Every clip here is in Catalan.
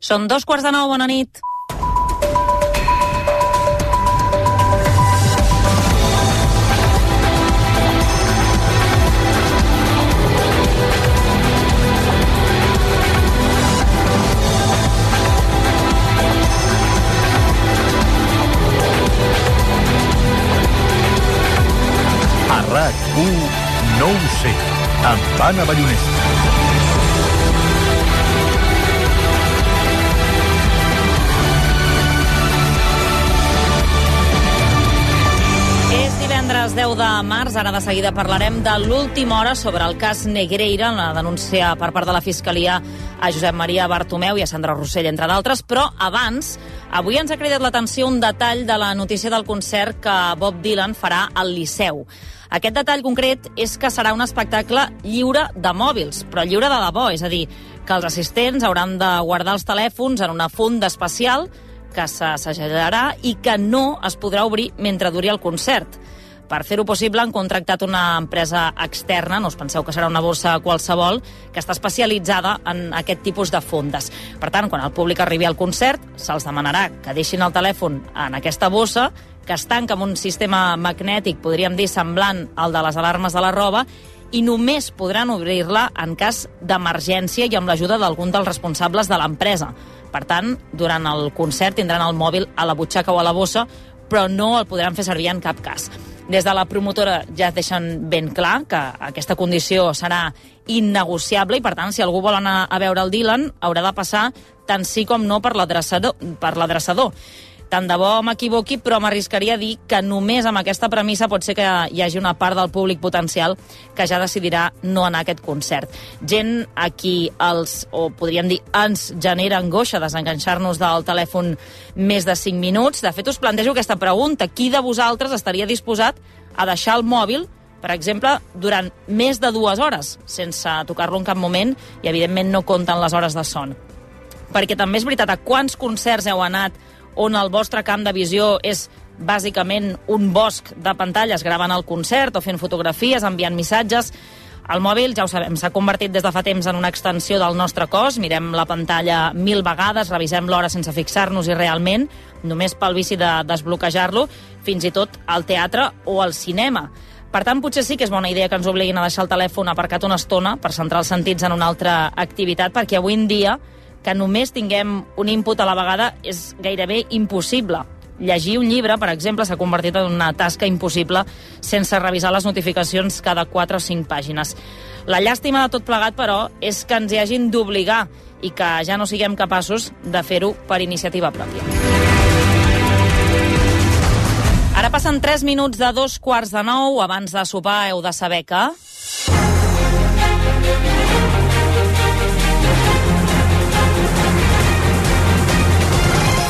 Són dos quarts de nou, bona nit. A RAC1 no ho sé, amb Anna Ballonesta. Divendres 10 de març, ara de seguida parlarem de l'última hora sobre el cas Negreira, la denúncia per part de la Fiscalia a Josep Maria Bartomeu i a Sandra Rossell, entre d'altres, però abans, avui ens ha cridat l'atenció un detall de la notícia del concert que Bob Dylan farà al Liceu. Aquest detall concret és que serà un espectacle lliure de mòbils, però lliure de debò, és a dir, que els assistents hauran de guardar els telèfons en una funda especial que s'assajarà i que no es podrà obrir mentre duri el concert. Per fer-ho possible han contractat una empresa externa, no us penseu que serà una borsa qualsevol, que està especialitzada en aquest tipus de fundes. Per tant, quan el públic arribi al concert, se'ls demanarà que deixin el telèfon en aquesta bossa, que es tanca amb un sistema magnètic, podríem dir, semblant al de les alarmes de la roba, i només podran obrir-la en cas d'emergència i amb l'ajuda d'algun dels responsables de l'empresa. Per tant, durant el concert tindran el mòbil a la butxaca o a la bossa, però no el podran fer servir en cap cas. Des de la promotora ja deixen ben clar que aquesta condició serà innegociable i, per tant, si algú vol anar a veure el Dylan, haurà de passar tant sí com no per l'adreçador. Per l'adreçador. Tant de bo m'equivoqui, però m'arriscaria a dir que només amb aquesta premissa pot ser que hi hagi una part del públic potencial que ja decidirà no anar a aquest concert. Gent a qui els, o podríem dir, ens genera angoixa desenganxar-nos del telèfon més de 5 minuts. De fet, us plantejo aquesta pregunta. Qui de vosaltres estaria disposat a deixar el mòbil per exemple, durant més de dues hores, sense tocar-lo en cap moment, i evidentment no compten les hores de son. Perquè també és veritat, a quants concerts heu anat on el vostre camp de visió és bàsicament un bosc de pantalles gravant el concert o fent fotografies, enviant missatges. El mòbil, ja ho sabem, s'ha convertit des de fa temps en una extensió del nostre cos. Mirem la pantalla mil vegades, revisem l'hora sense fixar-nos i realment, només pel vici de desbloquejar-lo, fins i tot al teatre o al cinema. Per tant, potser sí que és bona idea que ens obliguin a deixar el telèfon aparcat una estona per centrar els sentits en una altra activitat, perquè avui en dia que només tinguem un input a la vegada és gairebé impossible. Llegir un llibre, per exemple, s'ha convertit en una tasca impossible sense revisar les notificacions cada 4 o 5 pàgines. La llàstima de tot plegat, però, és que ens hi hagin d'obligar i que ja no siguem capaços de fer-ho per iniciativa pròpia. Ara passen 3 minuts de dos quarts de nou. Abans de sopar heu de saber que...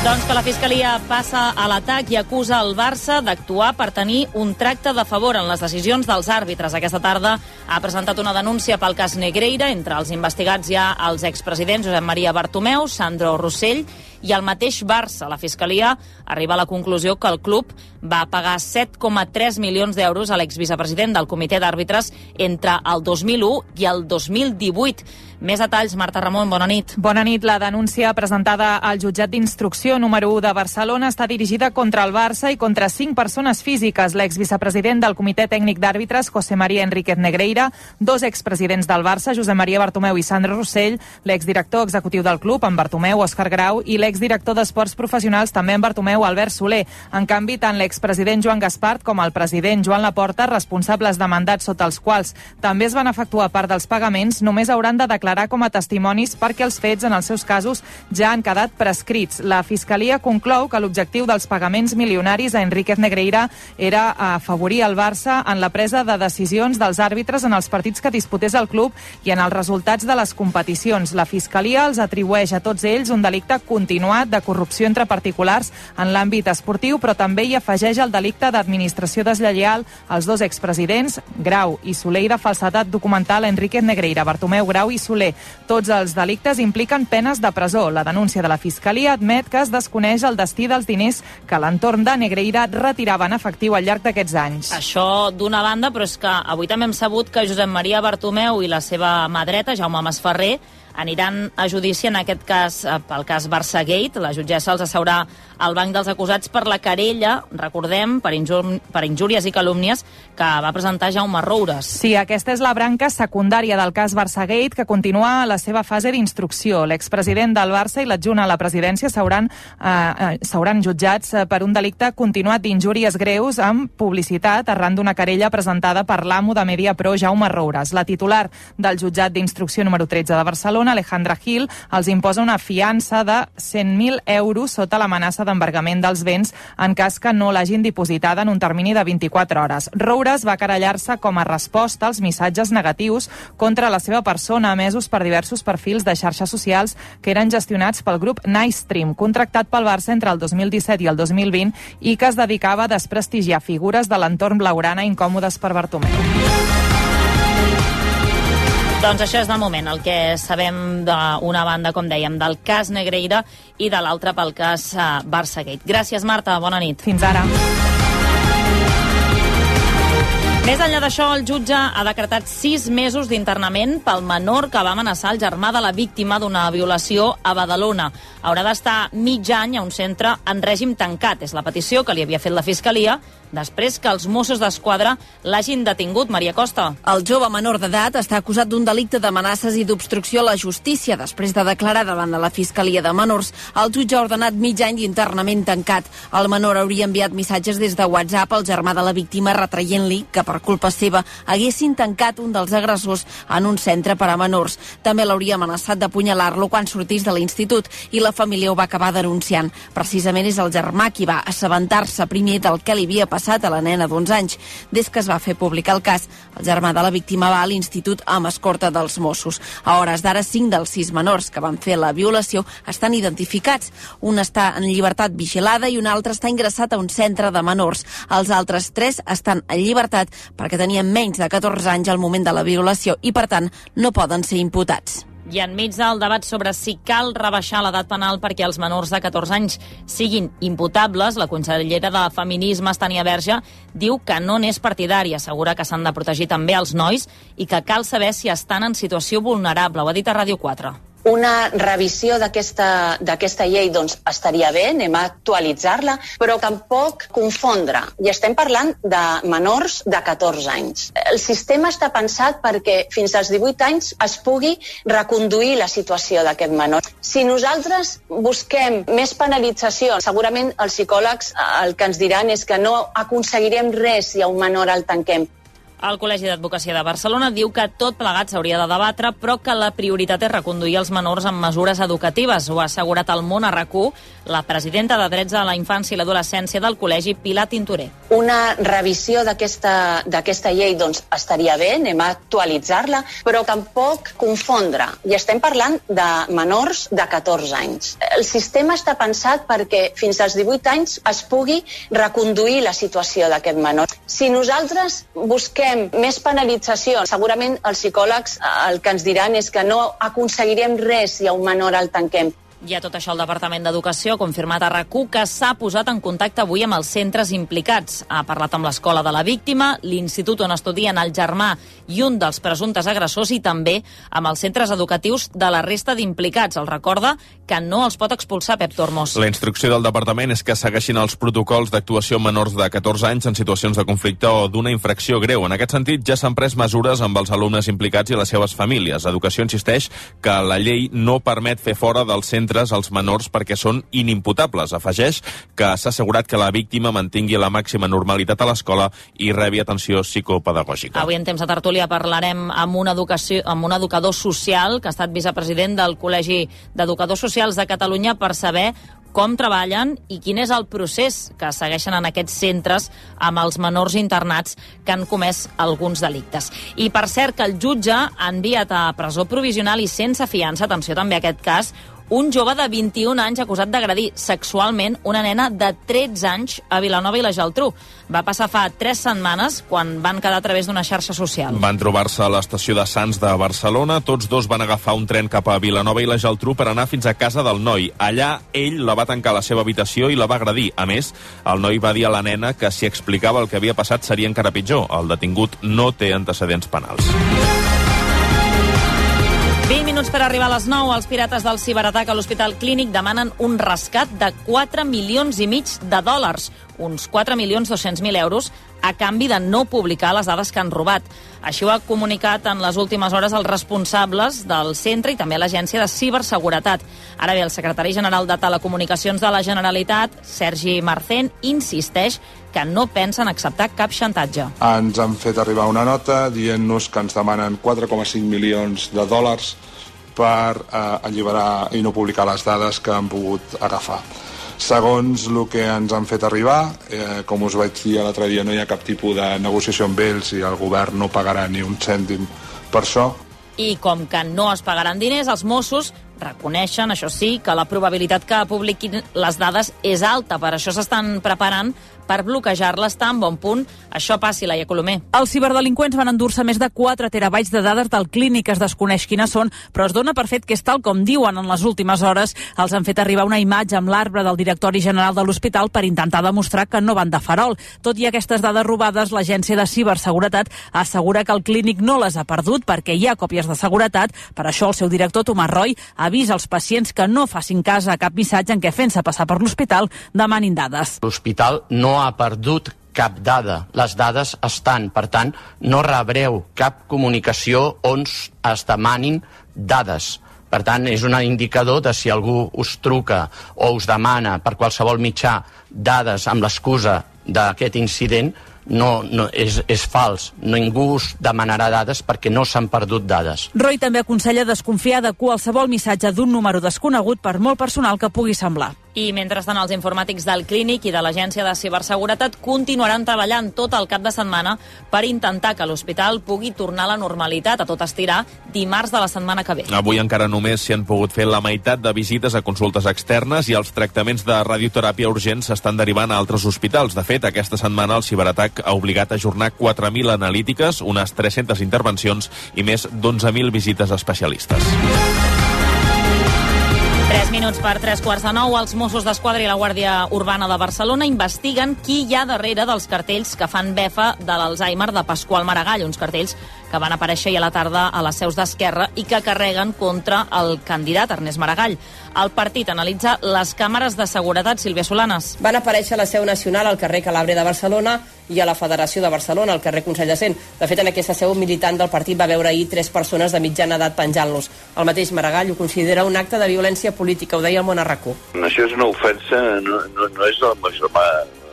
Doncs que la Fiscalia passa a l'atac i acusa el Barça d'actuar per tenir un tracte de favor en les decisions dels àrbitres. Aquesta tarda ha presentat una denúncia pel cas Negreira. Entre els investigats hi ha els expresidents Josep Maria Bartomeu, Sandro Rossell i el mateix Barça. La Fiscalia arriba a la conclusió que el club va pagar 7,3 milions d'euros a l'exvicepresident del comitè d'àrbitres entre el 2001 i el 2018. Més detalls, Marta Ramon, bona nit. Bona nit. La denúncia presentada al jutjat d'instrucció número 1 de Barcelona està dirigida contra el Barça i contra cinc persones físiques. L'exvicepresident del comitè tècnic d'àrbitres, José María Enríquez Negreira, dos expresidents del Barça, Josep Maria Bartomeu i Sandra Rossell, l'exdirector executiu del club, en Bartomeu, Òscar Grau, i l'exdirector d'Esports Professionals, també en Bartomeu, Albert Soler. En canvi, tant l'expresident Joan Gaspart com el president Joan Laporta, responsables de mandats sota els quals també es van efectuar part dels pagaments, només hauran de declarar com a testimonis perquè els fets, en els seus casos, ja han quedat prescrits. La Fiscalia conclou que l'objectiu dels pagaments milionaris a Enríquez Negreira era afavorir el Barça en la presa de decisions dels àrbitres en els partits que disputés el club i en els resultats de les competicions. La Fiscalia els atribueix a tots ells un delicte continuat de corrupció entre particulars en l'àmbit esportiu, però també hi afegeix el delicte d'administració deslleial als dos expresidents, Grau i Soler, i de falsedat documental a Enríquez Negreira, Bartomeu Grau i Soler. Tots els delictes impliquen penes de presó. La denúncia de la Fiscalia admet que es desconeix el destí dels diners que l'entorn de Negreira retirava en efectiu al llarg d'aquests anys. Això d'una banda, però és que avui també hem sabut que Josep Maria Bartomeu i la seva mà dreta, Jaume Masferrer, aniran a judici en aquest cas eh, pel cas Barça Gate. La jutgessa els asseurà al banc dels acusats per la querella, recordem, per, injur per injúries i calúmnies que va presentar Jaume Roures. Sí, aquesta és la branca secundària del cas Barça Gate que continua la seva fase d'instrucció. L'expresident del Barça i l'adjunt a la presidència s'hauran eh, eh, jutjats eh, per un delicte continuat d'injúries greus amb publicitat arran d'una querella presentada per l'amo de Mediapro, Jaume Roures. La titular del jutjat d'instrucció número 13 de Barcelona, Alejandra Gil, els imposa una fiança de 100.000 euros sota l'amenaça d'embargament dels béns en cas que no l'hagin dipositada en un termini de 24 hores. Roures va querellar-se com a resposta als missatges negatius contra la seva persona emesos per diversos perfils de xarxes socials que eren gestionats pel grup Nightstream, contractat pel Barça entre el 2017 i el 2020 i que es dedicava a desprestigiar figures de l'entorn blaurana incòmodes per Bartomeu. Doncs això és de moment el que sabem d'una banda, com dèiem, del cas Negreira i de l'altra pel cas uh, Barça Gate. Gràcies, Marta. Bona nit. Fins ara. Més enllà d'això, el jutge ha decretat sis mesos d'internament pel menor que va amenaçar el germà de la víctima d'una violació a Badalona. Haurà d'estar mig any a un centre en règim tancat. És la petició que li havia fet la Fiscalia després que els Mossos d'Esquadra l'hagin detingut. Maria Costa. El jove menor d'edat està acusat d'un delicte d'amenaces i d'obstrucció a la justícia després de declarar davant de la Fiscalia de Menors. El jutge ha ordenat mig any d'internament tancat. El menor hauria enviat missatges des de WhatsApp al germà de la víctima retraient-li que per culpa seva haguessin tancat un dels agressors en un centre per a menors. També l'hauria amenaçat d'apunyalar-lo quan sortís de l'institut i la família ho va acabar denunciant. Precisament és el germà qui va assabentar-se primer del que li havia passat a la nena d'11 anys. Des que es va fer publicar el cas, el germà de la víctima va a l'institut amb escorta dels Mossos. A hores d'ara, cinc dels sis menors que van fer la violació estan identificats. Un està en llibertat vigilada i un altre està ingressat a un centre de menors. Els altres tres estan en llibertat perquè tenien menys de 14 anys al moment de la violació i, per tant, no poden ser imputats. I enmig del debat sobre si cal rebaixar l'edat penal perquè els menors de 14 anys siguin imputables, la consellera de Feminisme, Estania Verge, diu que no n'és partidària. Assegura que s'han de protegir també els nois i que cal saber si estan en situació vulnerable. Ho ha dit a Ràdio 4 una revisió d'aquesta llei doncs, estaria bé, anem a actualitzar-la, però tampoc confondre. I estem parlant de menors de 14 anys. El sistema està pensat perquè fins als 18 anys es pugui reconduir la situació d'aquest menor. Si nosaltres busquem més penalització, segurament els psicòlegs el que ens diran és que no aconseguirem res si a un menor el tanquem. El Col·legi d'Advocacia de Barcelona diu que tot plegat s'hauria de debatre, però que la prioritat és reconduir els menors amb mesures educatives. Ho ha assegurat al món a rac la presidenta de Drets a la Infància i l'Adolescència del Col·legi, Pilar Tintorer. Una revisió d'aquesta llei doncs, estaria bé, anem a actualitzar-la, però tampoc confondre. I estem parlant de menors de 14 anys. El sistema està pensat perquè fins als 18 anys es pugui reconduir la situació d'aquest menor. Si nosaltres busquem busquem més penalització, segurament els psicòlegs eh, el que ens diran és que no aconseguirem res si a un menor el tanquem. I a tot això, el Departament d'Educació ha confirmat a rac que s'ha posat en contacte avui amb els centres implicats. Ha parlat amb l'escola de la víctima, l'institut on estudien el germà i un dels presumptes agressors i també amb els centres educatius de la resta d'implicats. El recorda que no els pot expulsar Pep Tormos. La instrucció del departament és que segueixin els protocols d'actuació menors de 14 anys en situacions de conflicte o d'una infracció greu. En aquest sentit, ja s'han pres mesures amb els alumnes implicats i les seves famílies. Educació insisteix que la llei no permet fer fora dels centres als menors perquè són inimputables. Afegeix que s'ha assegurat que la víctima mantingui la màxima normalitat a l'escola i rebi atenció psicopedagògica. Avui en temps de tertúlia parlarem amb un, educació, amb un educador social que ha estat vicepresident del Col·legi d'Educadors Socials de Catalunya per saber com treballen i quin és el procés que segueixen en aquests centres amb els menors internats que han comès alguns delictes. I per cert que el jutge ha enviat a presó provisional i sense fiança, atenció també a aquest cas, un jove de 21 anys acusat d'agredir sexualment una nena de 13 anys a Vilanova i la Geltrú. Va passar fa 3 setmanes quan van quedar a través d'una xarxa social. Van trobar-se a l'estació de Sants de Barcelona. Tots dos van agafar un tren cap a Vilanova i la Geltrú per anar fins a casa del noi. Allà ell la va tancar a la seva habitació i la va agredir. A més, el noi va dir a la nena que si explicava el que havia passat seria encara pitjor. El detingut no té antecedents penals. 20 minuts per arribar a les 9. Els pirates del ciberatac a l'Hospital Clínic demanen un rescat de 4 milions i mig de dòlars, uns 4 milions 200.000 euros, a canvi de no publicar les dades que han robat. Així ho ha comunicat en les últimes hores els responsables del centre i també l'Agència de Ciberseguretat. Ara bé, el secretari general de Telecomunicacions de la Generalitat, Sergi Marcén, insisteix que no pensen acceptar cap xantatge. Ens han fet arribar una nota dient-nos que ens demanen 4,5 milions de dòlars per eh, alliberar i no publicar les dades que han pogut agafar. Segons el que ens han fet arribar, eh, com us vaig dir l'altre dia, no hi ha cap tipus de negociació amb ells i el govern no pagarà ni un cèntim per això. I com que no es pagaran diners, els Mossos reconeixen, això sí, que la probabilitat que publiquin les dades és alta. Per això s'estan preparant per bloquejar-la està en bon punt. Això passi, Laia Colomer. Els ciberdelinqüents van endur-se més de 4 terabytes de dades del clínic. Es desconeix quines són, però es dona per fet que és tal com diuen en les últimes hores. Els han fet arribar una imatge amb l'arbre del directori general de l'hospital per intentar demostrar que no van de farol. Tot i aquestes dades robades, l'Agència de Ciberseguretat assegura que el clínic no les ha perdut perquè hi ha còpies de seguretat. Per això el seu director, Tomàs Roy, avisa als pacients que no facin cas a cap missatge en què fent-se passar per l'hospital demanin dades. L'hospital no ha perdut cap dada. Les dades estan, per tant, no rebreu cap comunicació on es demanin dades. Per tant, és un indicador de si algú us truca o us demana per qualsevol mitjà dades amb l'excusa d'aquest incident, no, no, és, és fals. Ningú us demanarà dades perquè no s'han perdut dades. Roy també aconsella desconfiar de qualsevol missatge d'un número desconegut per molt personal que pugui semblar. I mentrestant els informàtics del Clínic i de l'Agència de Ciberseguretat continuaran treballant tot el cap de setmana per intentar que l'hospital pugui tornar a la normalitat a tot estirar dimarts de la setmana que ve. Avui encara només s'hi han pogut fer la meitat de visites a consultes externes i els tractaments de radioteràpia urgent s'estan derivant a altres hospitals. De fet, aquesta setmana el ciberatac ha obligat a ajornar 4.000 analítiques, unes 300 intervencions i més d'11.000 visites a especialistes. 3 minuts per 3 quarts de nou, els Mossos d'Esquadra i la Guàrdia Urbana de Barcelona investiguen qui hi ha darrere dels cartells que fan befa de l'Alzheimer de Pasqual Maragall, uns cartells que van aparèixer ahir a la tarda a les seus d'Esquerra i que carreguen contra el candidat Ernest Maragall. El partit analitza les càmeres de seguretat Sílvia Solanes. Van aparèixer a la seu nacional al carrer Calàbria de Barcelona i a la Federació de Barcelona, al carrer Consell de Cent. De fet, en aquesta seu militant del partit va veure ahir tres persones de mitjana edat penjant-los. El mateix Maragall ho considera un acte de violència política, ho deia el Monarracó. Això és una ofensa, no, no, no és el meu germà,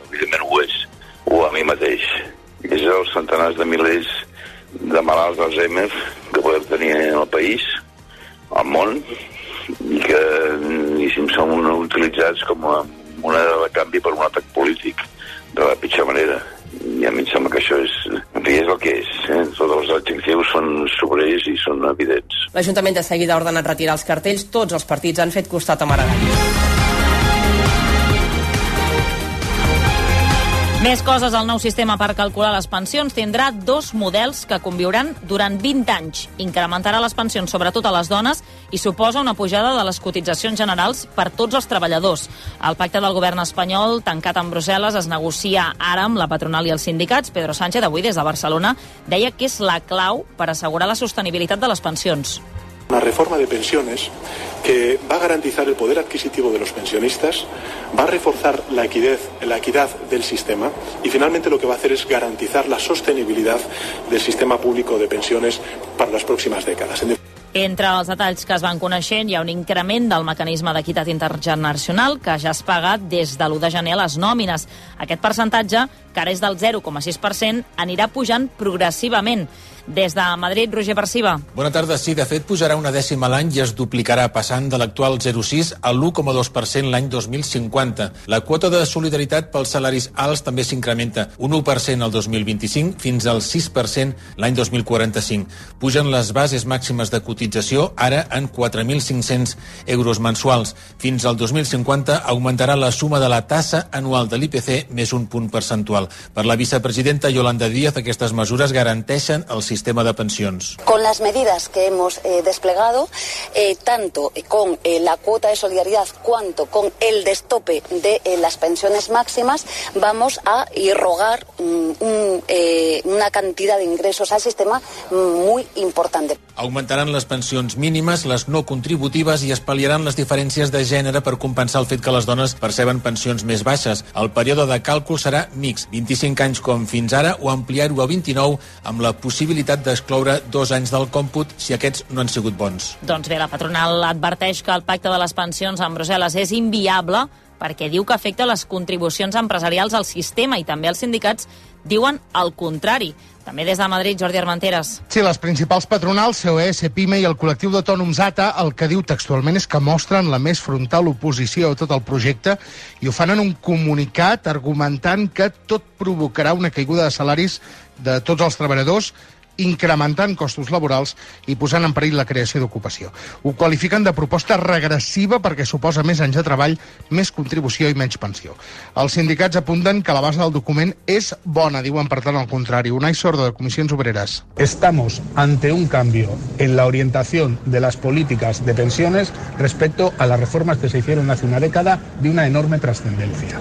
evidentment ho és, o a mi mateix. És els centenars de milers de malalts d'Alzheimer que podem tenir en el país, al món, i que diguéssim, són utilitzats com a moneda de canvi per un atac polític de la pitjor manera. I a mi em sembla que això és, és el que és. Eh? Tots els adjectius són sobrers i són evidents. L'Ajuntament de seguida ha ordenat retirar els cartells. Tots els partits han fet costat a Maragall. Més coses, el nou sistema per calcular les pensions tindrà dos models que conviuran durant 20 anys. Incrementarà les pensions sobretot a les dones i suposa una pujada de les cotitzacions generals per tots els treballadors. El pacte del govern espanyol, tancat en Brussel·les, es negocia ara amb la patronal i els sindicats. Pedro Sánchez, avui des de Barcelona, deia que és la clau per assegurar la sostenibilitat de les pensions. Una reforma de pensiones que va a garantizar el poder adquisitivo de los pensionistas, va a reforzar la equidad, la equidad del sistema y finalmente lo que va a hacer es garantizar la sostenibilidad del sistema público de pensiones para las próximas décadas. Entre els detalls que es van coneixent hi ha un increment del mecanisme d'equitat intergeneracional que ja es paga des de l'1 de gener a les nòmines. Aquest percentatge, que ara és del 0,6%, anirà pujant progressivament. Des de Madrid, Roger Perciba. Bona tarda. Sí, de fet, pujarà una dècima l'any i es duplicarà, passant de l'actual 0,6 a l'1,2% l'any 2050. La quota de solidaritat pels salaris alts també s'incrementa un 1% al 2025 fins al 6% l'any 2045. Pugen les bases màximes de cotització, ara en 4.500 euros mensuals. Fins al 2050 augmentarà la suma de la tassa anual de l'IPC més un punt percentual. Per la vicepresidenta Yolanda Díaz, aquestes mesures garanteixen el sistema sistema de pensions. Con las medidas que hemos eh, desplegado, eh, tanto con eh, la cuota de solidaridad cuanto con el destope de eh, las pensiones máximas, vamos a irrogar mm, un, eh, una cantidad de ingresos al sistema mm, muy importante. Augmentaran les pensions mínimes, les no contributives i es pal·liaran les diferències de gènere per compensar el fet que les dones perceben pensions més baixes. El període de càlcul serà mix, 25 anys com fins ara o ampliar-ho a 29 amb la possibilitat d'excloure dos anys del còmput si aquests no han sigut bons. Doncs bé, la patronal adverteix que el pacte de les pensions en Brussel·les és inviable perquè diu que afecta les contribucions empresarials al sistema i també els sindicats diuen el contrari. També des de Madrid, Jordi Armenteres. Sí, les principals patronals, COE, CEPIME i el col·lectiu d'autònoms ATA, el que diu textualment és que mostren la més frontal oposició a tot el projecte i ho fan en un comunicat argumentant que tot provocarà una caiguda de salaris de tots els treballadors incrementant costos laborals i posant en perill la creació d'ocupació. Ho qualifiquen de proposta regressiva perquè suposa més anys de treball, més contribució i menys pensió. Els sindicats apunten que la base del document és bona, diuen per tant al contrari. Unai Sordo, de Comissions Obreres. Estamos ante un cambio en la orientación de las políticas de pensiones respecto a las reformas que se hicieron hace una década de una enorme trascendencia.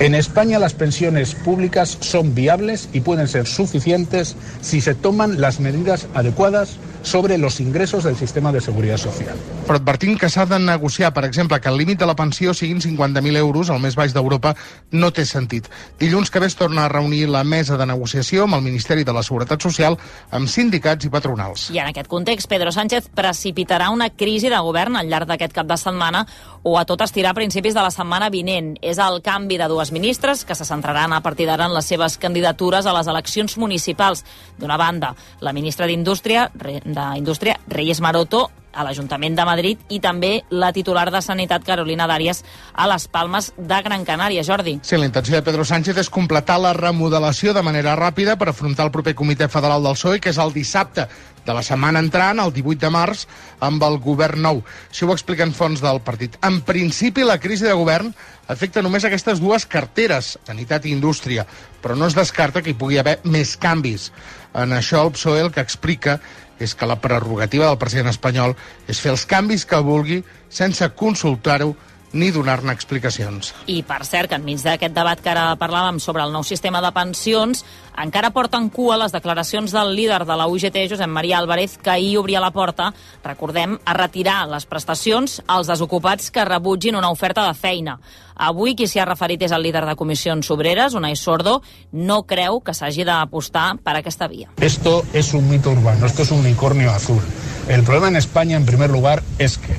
En España las pensiones públicas son viables y pueden ser suficientes si se toman las medidas adecuadas sobre los ingresos del sistema de seguridad social. Però advertint que s'ha de negociar, per exemple, que el límit de la pensió siguin 50.000 euros, el més baix d'Europa, no té sentit. Dilluns que ve es torna a reunir la mesa de negociació amb el Ministeri de la Seguretat Social, amb sindicats i patronals. I en aquest context, Pedro Sánchez precipitarà una crisi de govern al llarg d'aquest cap de setmana o a tot estirar a principis de la setmana vinent. És el canvi de dues ministres que se centraran a partir d'ara en les seves candidatures a les eleccions municipals. D'una banda, la ministra d'Indústria, d'Indústria, Reyes Maroto, a l'Ajuntament de Madrid i també la titular de Sanitat, Carolina Dàries, a les Palmes de Gran Canària. Jordi. Sí, la intenció de Pedro Sánchez és completar la remodelació de manera ràpida per afrontar el proper Comitè Federal del PSOE, que és el dissabte de la setmana entrant, el 18 de març, amb el govern nou. Això ho expliquen fons del partit. En principi, la crisi de govern afecta només aquestes dues carteres, sanitat i indústria, però no es descarta que hi pugui haver més canvis. En això el PSOE el que explica és que la prerrogativa del president espanyol és fer els canvis que vulgui sense consultar-ho ni donar-ne explicacions. I per cert, que enmig d'aquest debat que ara parlàvem sobre el nou sistema de pensions, encara porten cua les declaracions del líder de la UGT, Josep Maria Álvarez, que ahir obria la porta, recordem, a retirar les prestacions als desocupats que rebutgin una oferta de feina. Avui qui s'hi ha referit és el líder de Comissions Obreres, Unai Sordo, no creu que s'hagi d'apostar per aquesta via. Esto es un mito urbano, esto es un unicornio azul. El problema en España, en primer lugar, es que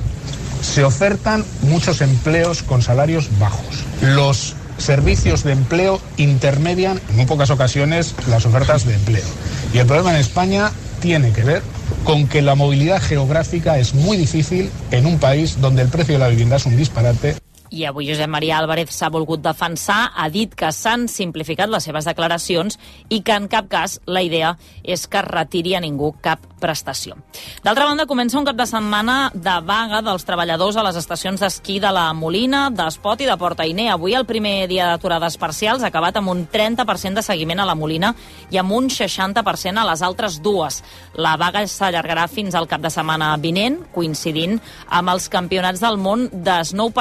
se ofertan muchos empleos con salarios bajos. Los servicios de empleo intermedian en muy pocas ocasiones las ofertas de empleo. Y el problema en España tiene que ver con que la movilidad geográfica es muy difícil en un país donde el precio de la vivienda es un disparate i avui Josep Maria Álvarez s'ha volgut defensar, ha dit que s'han simplificat les seves declaracions i que en cap cas la idea és que retiri a ningú cap prestació. D'altra banda, comença un cap de setmana de vaga dels treballadors a les estacions d'esquí de la Molina, d'Espot i de Porta Iné. Avui el primer dia d'aturades parcials ha acabat amb un 30% de seguiment a la Molina i amb un 60% a les altres dues. La vaga s'allargarà fins al cap de setmana vinent, coincidint amb els campionats del món de snow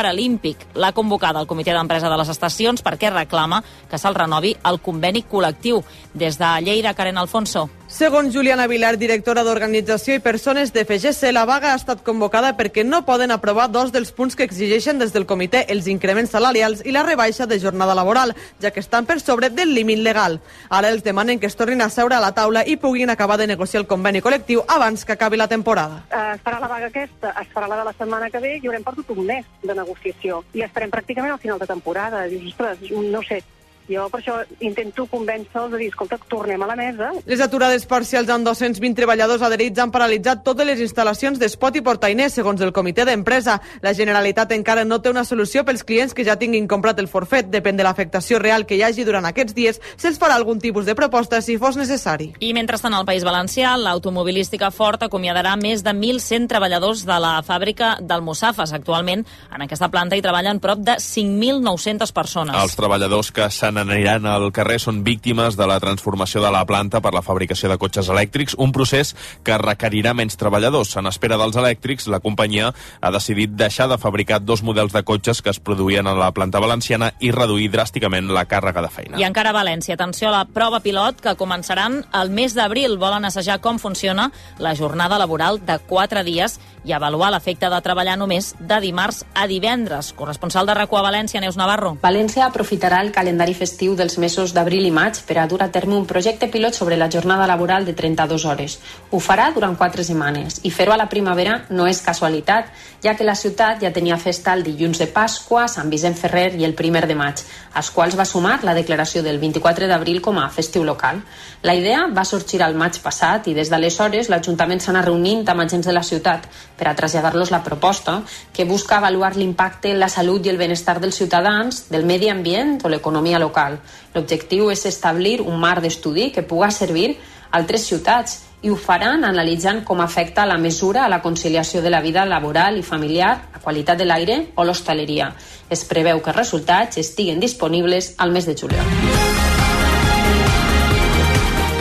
paralímpic l'ha convocada el comitè d'empresa de les estacions perquè reclama que se'l renovi el conveni col·lectiu. Des de Lleida, Karen Alfonso. Segons Juliana Vilar, directora d'Organització i Persones de FGC, la vaga ha estat convocada perquè no poden aprovar dos dels punts que exigeixen des del comitè, els increments salarials i la rebaixa de jornada laboral, ja que estan per sobre del límit legal. Ara els demanen que es tornin a seure a la taula i puguin acabar de negociar el conveni col·lectiu abans que acabi la temporada. Eh, es farà la vaga aquesta, es farà la de la setmana que ve i haurem perdut un mes de negociació. I estarem pràcticament al final de temporada. Dius, ostres, no sé, jo per això intento convèncer-los de dir, escolta, tornem a la mesa. Les aturades parcials amb 220 treballadors adherits han paralitzat totes les instal·lacions d'Espot i Portainer, segons el comitè d'empresa. La Generalitat encara no té una solució pels clients que ja tinguin comprat el forfet. Depèn de l'afectació real que hi hagi durant aquests dies, se'ls farà algun tipus de proposta si fos necessari. I mentrestant al País Valencià, l'automobilística Ford acomiadarà més de 1.100 treballadors de la fàbrica d'Almussafes. Actualment, en aquesta planta hi treballen prop de 5.900 persones. Els treballadors que s'han n'aniran al carrer són víctimes de la transformació de la planta per la fabricació de cotxes elèctrics, un procés que requerirà menys treballadors. En espera dels elèctrics, la companyia ha decidit deixar de fabricar dos models de cotxes que es produïen a la planta valenciana i reduir dràsticament la càrrega de feina. I encara a València, atenció a la prova pilot que començaran el mes d'abril. Volen assajar com funciona la jornada laboral de 4 dies i avaluar l'efecte de treballar només de dimarts a divendres. Corresponsal de RACU a València, Neus Navarro. València aprofitarà el calendari festiu dels mesos d'abril i maig per a dur a terme un projecte pilot sobre la jornada laboral de 32 hores. Ho farà durant 4 setmanes i fer-ho a la primavera no és casualitat, ja que la ciutat ja tenia festa el dilluns de Pasqua, Sant Vicent Ferrer i el primer de maig, als quals va sumar la declaració del 24 d'abril com a festiu local. La idea va sorgir al maig passat i des d'aleshores l'Ajuntament s'ha anat reunint amb agents de la ciutat per a traslladar-los la proposta que busca avaluar l'impacte en la salut i el benestar dels ciutadans, del medi ambient o l'economia local. L'objectiu és establir un marc d'estudi que puga servir a altres ciutats i ho faran analitzant com afecta la mesura a la conciliació de la vida laboral i familiar, la qualitat de l'aire o l'hostaleria. Es preveu que els resultats estiguen disponibles al mes de juliol.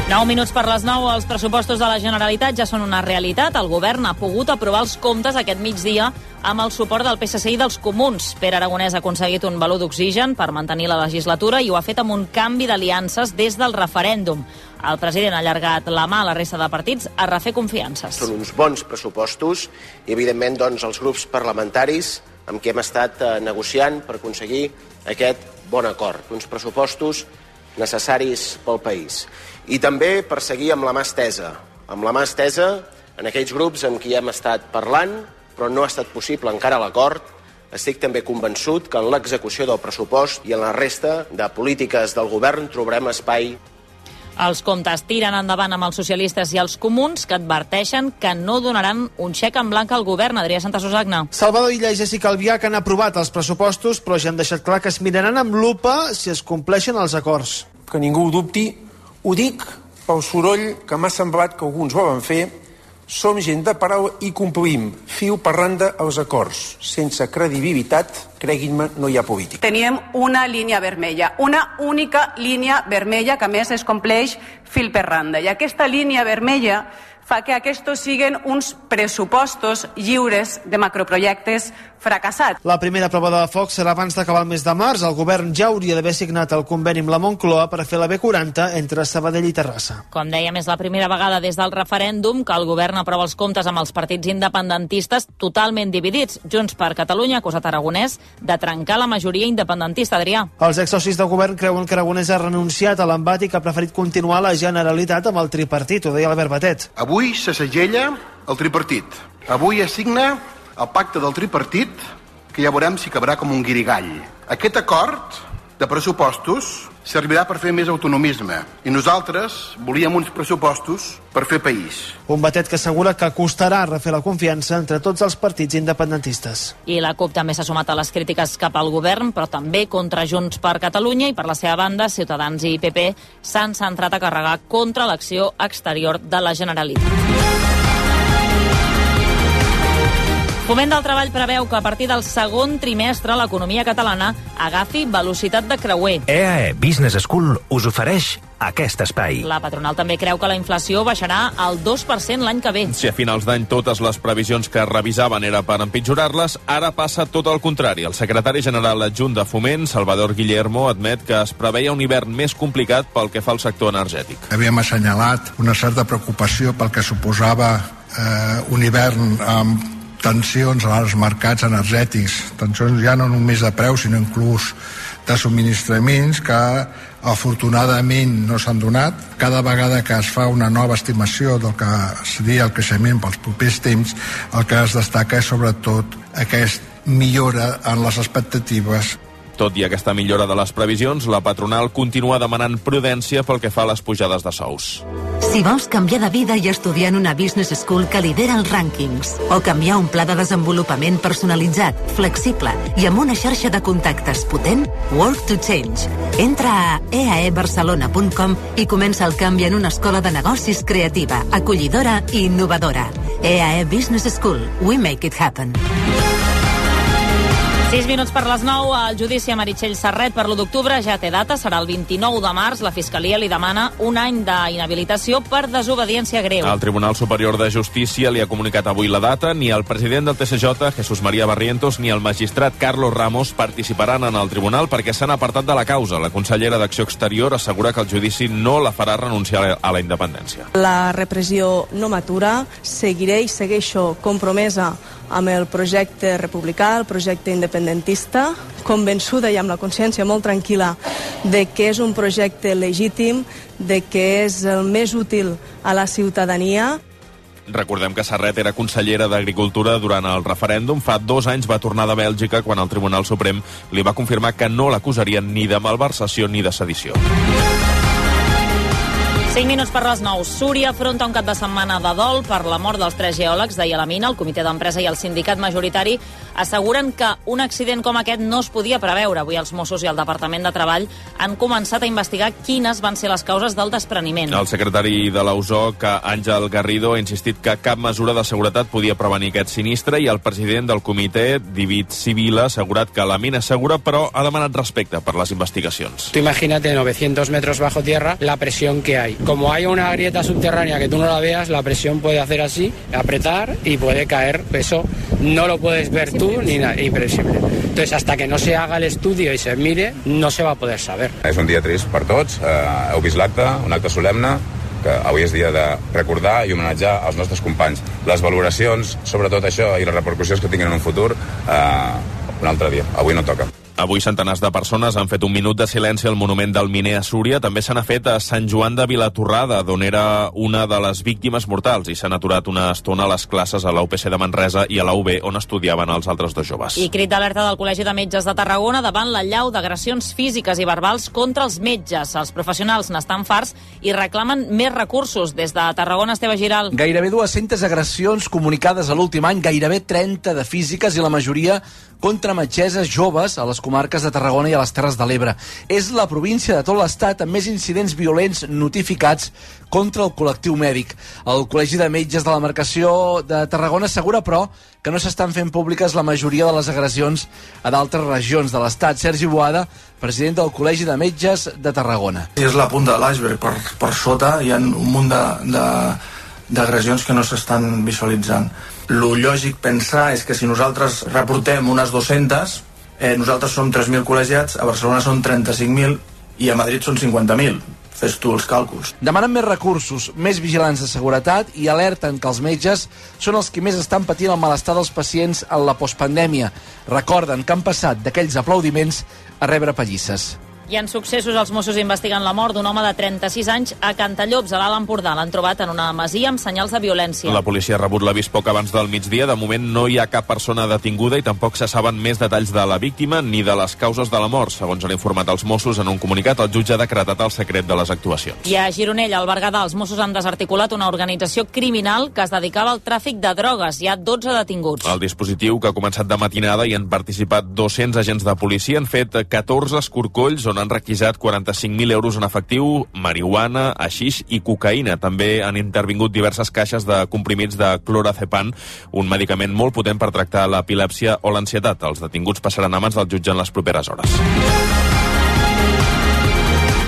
9 minuts per les 9, els pressupostos de la Generalitat ja són una realitat. El govern ha pogut aprovar els comptes aquest migdia amb el suport del PSC i dels comuns. Pere Aragonès ha aconseguit un valor d'oxigen per mantenir la legislatura i ho ha fet amb un canvi d'aliances des del referèndum. El president ha allargat la mà a la resta de partits a refer confiances. Són uns bons pressupostos i, evidentment, doncs, els grups parlamentaris amb qui hem estat eh, negociant per aconseguir aquest bon acord. Uns pressupostos necessaris pel país i també per seguir amb la mà estesa, amb la mà estesa en aquells grups amb qui hem estat parlant, però no ha estat possible encara l'acord, estic també convençut que en l'execució del pressupost i en la resta de polítiques del govern trobarem espai els comptes tiren endavant amb els socialistes i els comuns que adverteixen que no donaran un xec en blanc al govern. Adrià Santa Susagna. Salvador Illa i Jessica Albià que han aprovat els pressupostos però ja han deixat clar que es miraran amb lupa si es compleixen els acords. Que ningú ho dubti, ho dic pel soroll que m'ha semblat que alguns volen fer. Som gent de paraula i complim, fiu per randa, els acords. Sense credibilitat, creguin-me, no hi ha política. Teníem una línia vermella, una única línia vermella que a més es compleix fil per randa. I aquesta línia vermella fa que aquests siguin uns pressupostos lliures de macroprojectes fracassats. La primera prova de foc serà abans d'acabar el mes de març. El govern ja hauria d'haver signat el conveni amb la Moncloa per fer la B40 entre Sabadell i Terrassa. Com dèiem, és la primera vegada des del referèndum que el govern aprova els comptes amb els partits independentistes totalment dividits. Junts per Catalunya ha acusat Aragonès de trencar la majoria independentista, Adrià. Els exsocis de govern creuen que Aragonès ha renunciat a l'embat i que ha preferit continuar la Generalitat amb el tripartit, ho deia l'Albert Batet. Avui se segella el tripartit. Avui es signa el pacte del tripartit, que ja veurem si acabarà com un guirigall. Aquest acord de pressupostos servirà per fer més autonomisme i nosaltres volíem uns pressupostos per fer país. Un batet que assegura que costarà refer la confiança entre tots els partits independentistes. I la CUP també s'ha sumat a les crítiques cap al govern, però també contra Junts per Catalunya i per la seva banda, Ciutadans i PP s'han centrat a carregar contra l'acció exterior de la Generalitat. Foment del Treball preveu que a partir del segon trimestre l'economia catalana agafi velocitat de creuer. EAE Business School us ofereix aquest espai. La patronal també creu que la inflació baixarà al 2% l'any que ve. Si a finals d'any totes les previsions que revisaven era per empitjorar-les, ara passa tot el contrari. El secretari general adjunt de Foment, Salvador Guillermo, admet que es preveia un hivern més complicat pel que fa al sector energètic. Havíem assenyalat una certa preocupació pel que suposava eh, un hivern amb tensions als mercats energètics, tensions ja no només de preus, sinó inclús de subministraments que afortunadament no s'han donat. Cada vegada que es fa una nova estimació del que seria el creixement pels propers temps, el que es destaca és sobretot aquesta millora en les expectatives tot i aquesta millora de les previsions, la patronal continua demanant prudència pel que fa a les pujades de sous. Si vols canviar de vida i estudiar en una business school que lidera els rànquings, o canviar un pla de desenvolupament personalitzat, flexible i amb una xarxa de contactes potent, Work to Change. Entra a eaebarcelona.com i comença el canvi en una escola de negocis creativa, acollidora i innovadora. EAE Business School. We make it happen. 6 minuts per les 9, el judici a Meritxell Serret per l'1 d'octubre ja té data, serà el 29 de març. La Fiscalia li demana un any d'inhabilitació per desobediència greu. El Tribunal Superior de Justícia li ha comunicat avui la data. Ni el president del TSJ, Jesús María Barrientos, ni el magistrat Carlos Ramos participaran en el tribunal perquè s'han apartat de la causa. La consellera d'Acció Exterior assegura que el judici no la farà renunciar a la independència. La repressió no matura, seguiré i segueixo compromesa amb el projecte republicà, el projecte independentista, convençuda i amb la consciència molt tranquil·la de que és un projecte legítim, de que és el més útil a la ciutadania. Recordem que Serret era consellera d'Agricultura durant el referèndum. Fa dos anys va tornar de Bèlgica quan el Tribunal Suprem li va confirmar que no l'acusarien ni de malversació ni de sedició. 5 minuts per les 9. Súria afronta un cap de setmana de dol per la mort dels tres geòlegs la mina. El comitè d'empresa i el sindicat majoritari asseguren que un accident com aquest no es podia preveure. Avui els Mossos i el Departament de Treball han començat a investigar quines van ser les causes del despreniment. El secretari de l'USOC, Àngel Garrido, ha insistit que cap mesura de seguretat podia prevenir aquest sinistre i el president del comitè, David Civil, ha assegurat que la mina és segura, però ha demanat respecte per les investigacions. Tú imagínate 900 metros bajo tierra la presión que hay. Como hay una grieta subterránea que tú no la veas, la presión puede hacer así, apretar y puede caer. Eso no lo puedes ver tú ni nada, imprevisible. Entonces, hasta que no se haga el estudio y se mire, no se va a poder saber. És un dia trist per tots. Eh, heu vist l'acte, un acte solemne, que avui és dia de recordar i homenatjar els nostres companys. Les valoracions, sobretot això, i les repercussions que tinguin en un futur, eh, un altre dia. Avui no toca. Avui centenars de persones han fet un minut de silenci al monument del miner a Súria. També se n'ha fet a Sant Joan de Vilatorrada, d'on era una de les víctimes mortals, i s'han aturat una estona a les classes a la UPC de Manresa i a la UB, on estudiaven els altres dos joves. I crit d'alerta del Col·legi de Metges de Tarragona davant la llau d'agressions físiques i verbals contra els metges. Els professionals n'estan farts i reclamen més recursos. Des de Tarragona, Esteve Giral. Gairebé 200 agressions comunicades a l'últim any, gairebé 30 de físiques i la majoria contra metgesses joves a les comarques de Tarragona i a les Terres de l'Ebre. És la província de tot l'estat amb més incidents violents notificats contra el col·lectiu mèdic. El Col·legi de Metges de la Marcació de Tarragona assegura, però, que no s'estan fent públiques la majoria de les agressions a d'altres regions de l'estat. Sergi Boada, president del Col·legi de Metges de Tarragona. És la punta de l'iceberg. Per, per sota hi ha un munt de, de, d'agressions que no s'estan visualitzant. Lo lògic pensar és que si nosaltres reportem unes 200, eh, nosaltres som 3.000 col·legiats, a Barcelona són 35.000 i a Madrid són 50.000. Fes tu els càlculs. Demanen més recursos, més vigilants de seguretat i alerten que els metges són els que més estan patint el malestar dels pacients en la postpandèmia. Recorden que han passat d'aquells aplaudiments a rebre pallisses. I en successos, els Mossos investiguen la mort d'un home de 36 anys a Cantallops, a l'Alt Empordà. L'han trobat en una masia amb senyals de violència. La policia ha rebut l'avís poc abans del migdia. De moment no hi ha cap persona detinguda i tampoc se saben més detalls de la víctima ni de les causes de la mort. Segons han informat els Mossos en un comunicat, el jutge ha decretat el secret de les actuacions. I a Gironella, al Berguedà, els Mossos han desarticulat una organització criminal que es dedicava al tràfic de drogues. Hi ha 12 detinguts. El dispositiu, que ha començat de matinada i han participat 200 agents de policia, han fet 14 escorcolls on han requisat 45.000 euros en efectiu, marihuana, aixix i cocaïna. També han intervingut diverses caixes de comprimits de clorazepam, un medicament molt potent per tractar l'epilèpsia o l'ansietat. Els detinguts passaran a mans del jutge en les properes hores.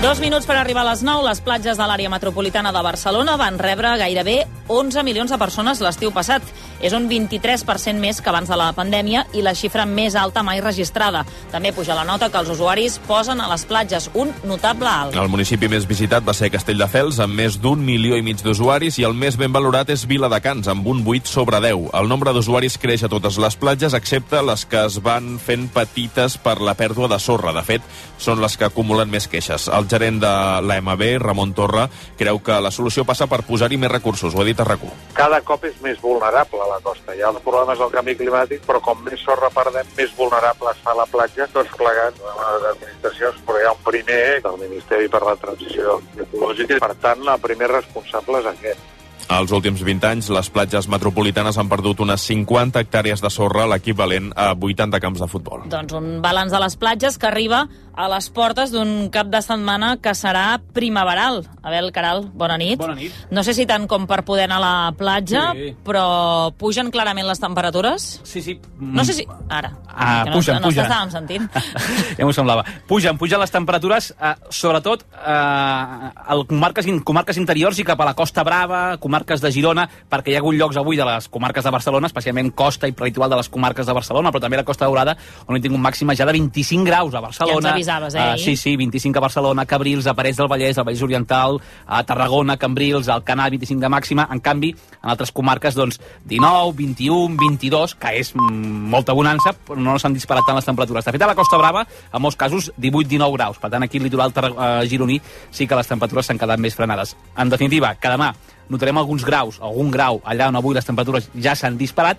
Dos minuts per arribar a les 9. Les platges de l'àrea metropolitana de Barcelona van rebre gairebé 11 milions de persones l'estiu passat. És un 23% més que abans de la pandèmia i la xifra més alta mai registrada. També puja la nota que els usuaris posen a les platges, un notable alt. El municipi més visitat va ser Castelldefels, amb més d'un milió i mig d'usuaris, i el més ben valorat és Viladecans, amb un 8 sobre 10. El nombre d'usuaris creix a totes les platges, excepte les que es van fent petites per la pèrdua de sorra. De fet, són les que acumulen més queixes. El gerent de l'AMB, Ramon Torra, creu que la solució passa per posar-hi més recursos. Ho ha dit a RAC1. Cada cop és més vulnerable a la costa. Hi ha els problemes del canvi climàtic, però com més sorra perdem, més vulnerable es fa la platja, tots plegats de les administracions, però hi ha un primer del Ministeri per la Transició Ecològica, per tant, el primer responsable és aquest. Als últims 20 anys, les platges metropolitanes han perdut unes 50 hectàrees de sorra, l'equivalent a 80 camps de futbol. Doncs un balanç de les platges que arriba a les portes d'un cap de setmana que serà primaveral. Abel Caral, bona nit. Bona nit. No sé si tant com per poder anar a la platja, Sí. però pugen clarament les temperatures? Sí, sí. No sé si... Ara. Ah, que no, pugen, no pugen. t'estàvem sentint. ja m'ho semblava. Pugen, pugen les temperatures, eh, sobretot eh, a comarques, comarques interiors i cap a la Costa Brava, comarques de Girona, perquè hi ha hagut llocs avui de les comarques de Barcelona, especialment costa i peritoral de les comarques de Barcelona, però també la Costa Daurada, on hi tinc un màxima ja de 25 graus a Barcelona. Ja avisaves, eh, ahir? sí, sí, 25 a Barcelona, Cabrils, a Parets del Vallès, al Vallès Oriental, a Tarragona, Cambrils, al Canà, 25 de màxima. En canvi, en altres comarques, doncs, 19, 21, 22, que és molta bonança, però no s'han disparat tant les temperatures. De fet, a la Costa Brava, en molts casos, 18-19 graus. Per tant, aquí al litoral eh, gironí sí que les temperatures s'han quedat més frenades. En definitiva, que demà notarem alguns graus, algun grau, allà on avui les temperatures ja s'han disparat,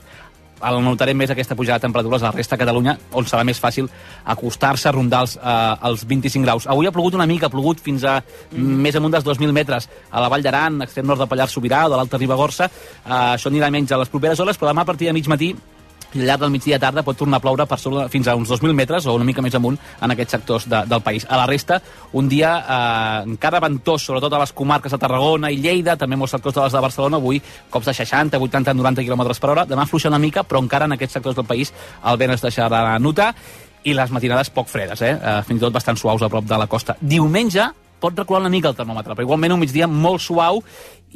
el notarem més aquesta pujada de temperatures a la resta de Catalunya, on serà més fàcil acostar-se a rondar els, eh, els 25 graus. Avui ha plogut una mica, ha plogut fins a mm. més amunt dels 2.000 metres a la Vall d'Aran, extrem nord de Pallars Sobirà o de l'Alta Ribagorça. Eh, això anirà menys a les properes hores, però demà a partir de mig matí i al llarg del migdia tarda pot tornar a ploure per sobre, fins a uns 2.000 metres o una mica més amunt en aquests sectors de, del país. A la resta, un dia eh, encara ventós, sobretot a les comarques de Tarragona i Lleida, també molts sectors de les de Barcelona, avui cops de 60, 80, 90 km per hora. Demà fluixa una mica, però encara en aquests sectors del país el vent es deixarà notar i les matinades poc fredes, eh? eh fins i tot bastant suaus a prop de la costa. Diumenge pot recular una mica el termòmetre, però igualment un migdia molt suau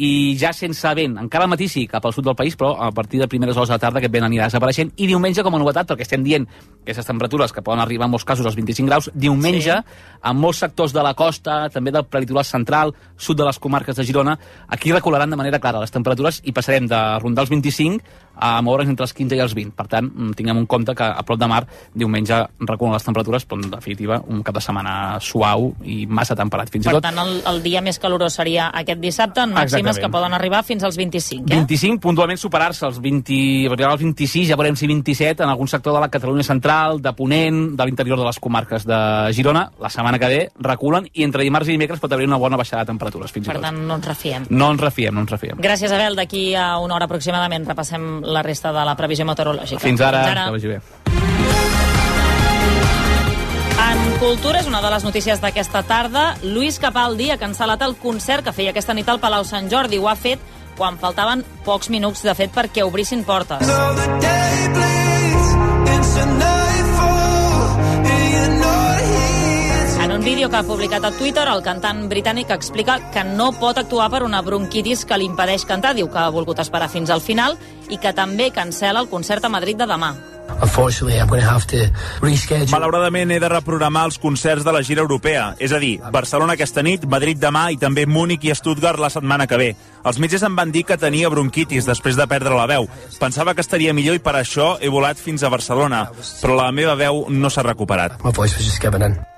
i ja sense vent. Encara al matí sí, cap al sud del país, però a partir de primeres hores de la tarda aquest vent anirà desapareixent. I diumenge, com a novetat, perquè estem dient que aquestes temperatures que poden arribar en molts casos als 25 graus, diumenge, sí. en molts sectors de la costa, també del prelitoral central, sud de les comarques de Girona, aquí recularan de manera clara les temperatures i passarem de rondar els 25 a moure's entre els 15 i els 20. Per tant, mm, tinguem en compte que a prop de mar diumenge reculen les temperatures, però en definitiva un cap de setmana suau i massa temperat. Fins i Per tot tant, el, el dia més calorós seria aquest dissabte, en màximes Exactament. que poden arribar fins als 25, eh? 25, puntualment superar-se els 20, arribar als 26, ja veurem si 27 en algun sector de la Catalunya central, de Ponent, de l'interior de les comarques de Girona. La setmana que ve reculen i entre dimarts i dimecres pot haver una bona baixada de temperatures, fins i Per tot. tant, no ens refiem. No ens refiem, no ens refiem. Gràcies, Abel. D'aquí a una hora aproximadament repassem la resta de la previsió meteorològica. Fins ara, que vagi bé. En cultura és una de les notícies d'aquesta tarda. Luis Capaldi ha cancel·lat el concert que feia aquesta nit al Palau Sant Jordi. Ho ha fet quan faltaven pocs minuts, de fet, perquè obrissin portes. En un vídeo que ha publicat a Twitter, el cantant britànic explica que no pot actuar per una bronquitis que li impedeix cantar. Diu que ha volgut esperar fins al final i que també cancela el concert a Madrid de demà. Malauradament he de reprogramar els concerts de la gira europea, és a dir, Barcelona aquesta nit, Madrid demà i també Múnich i Stuttgart la setmana que ve. Els metges em van dir que tenia bronquitis després de perdre la veu. Pensava que estaria millor i per això he volat fins a Barcelona, però la meva veu no s'ha recuperat. My voice was just.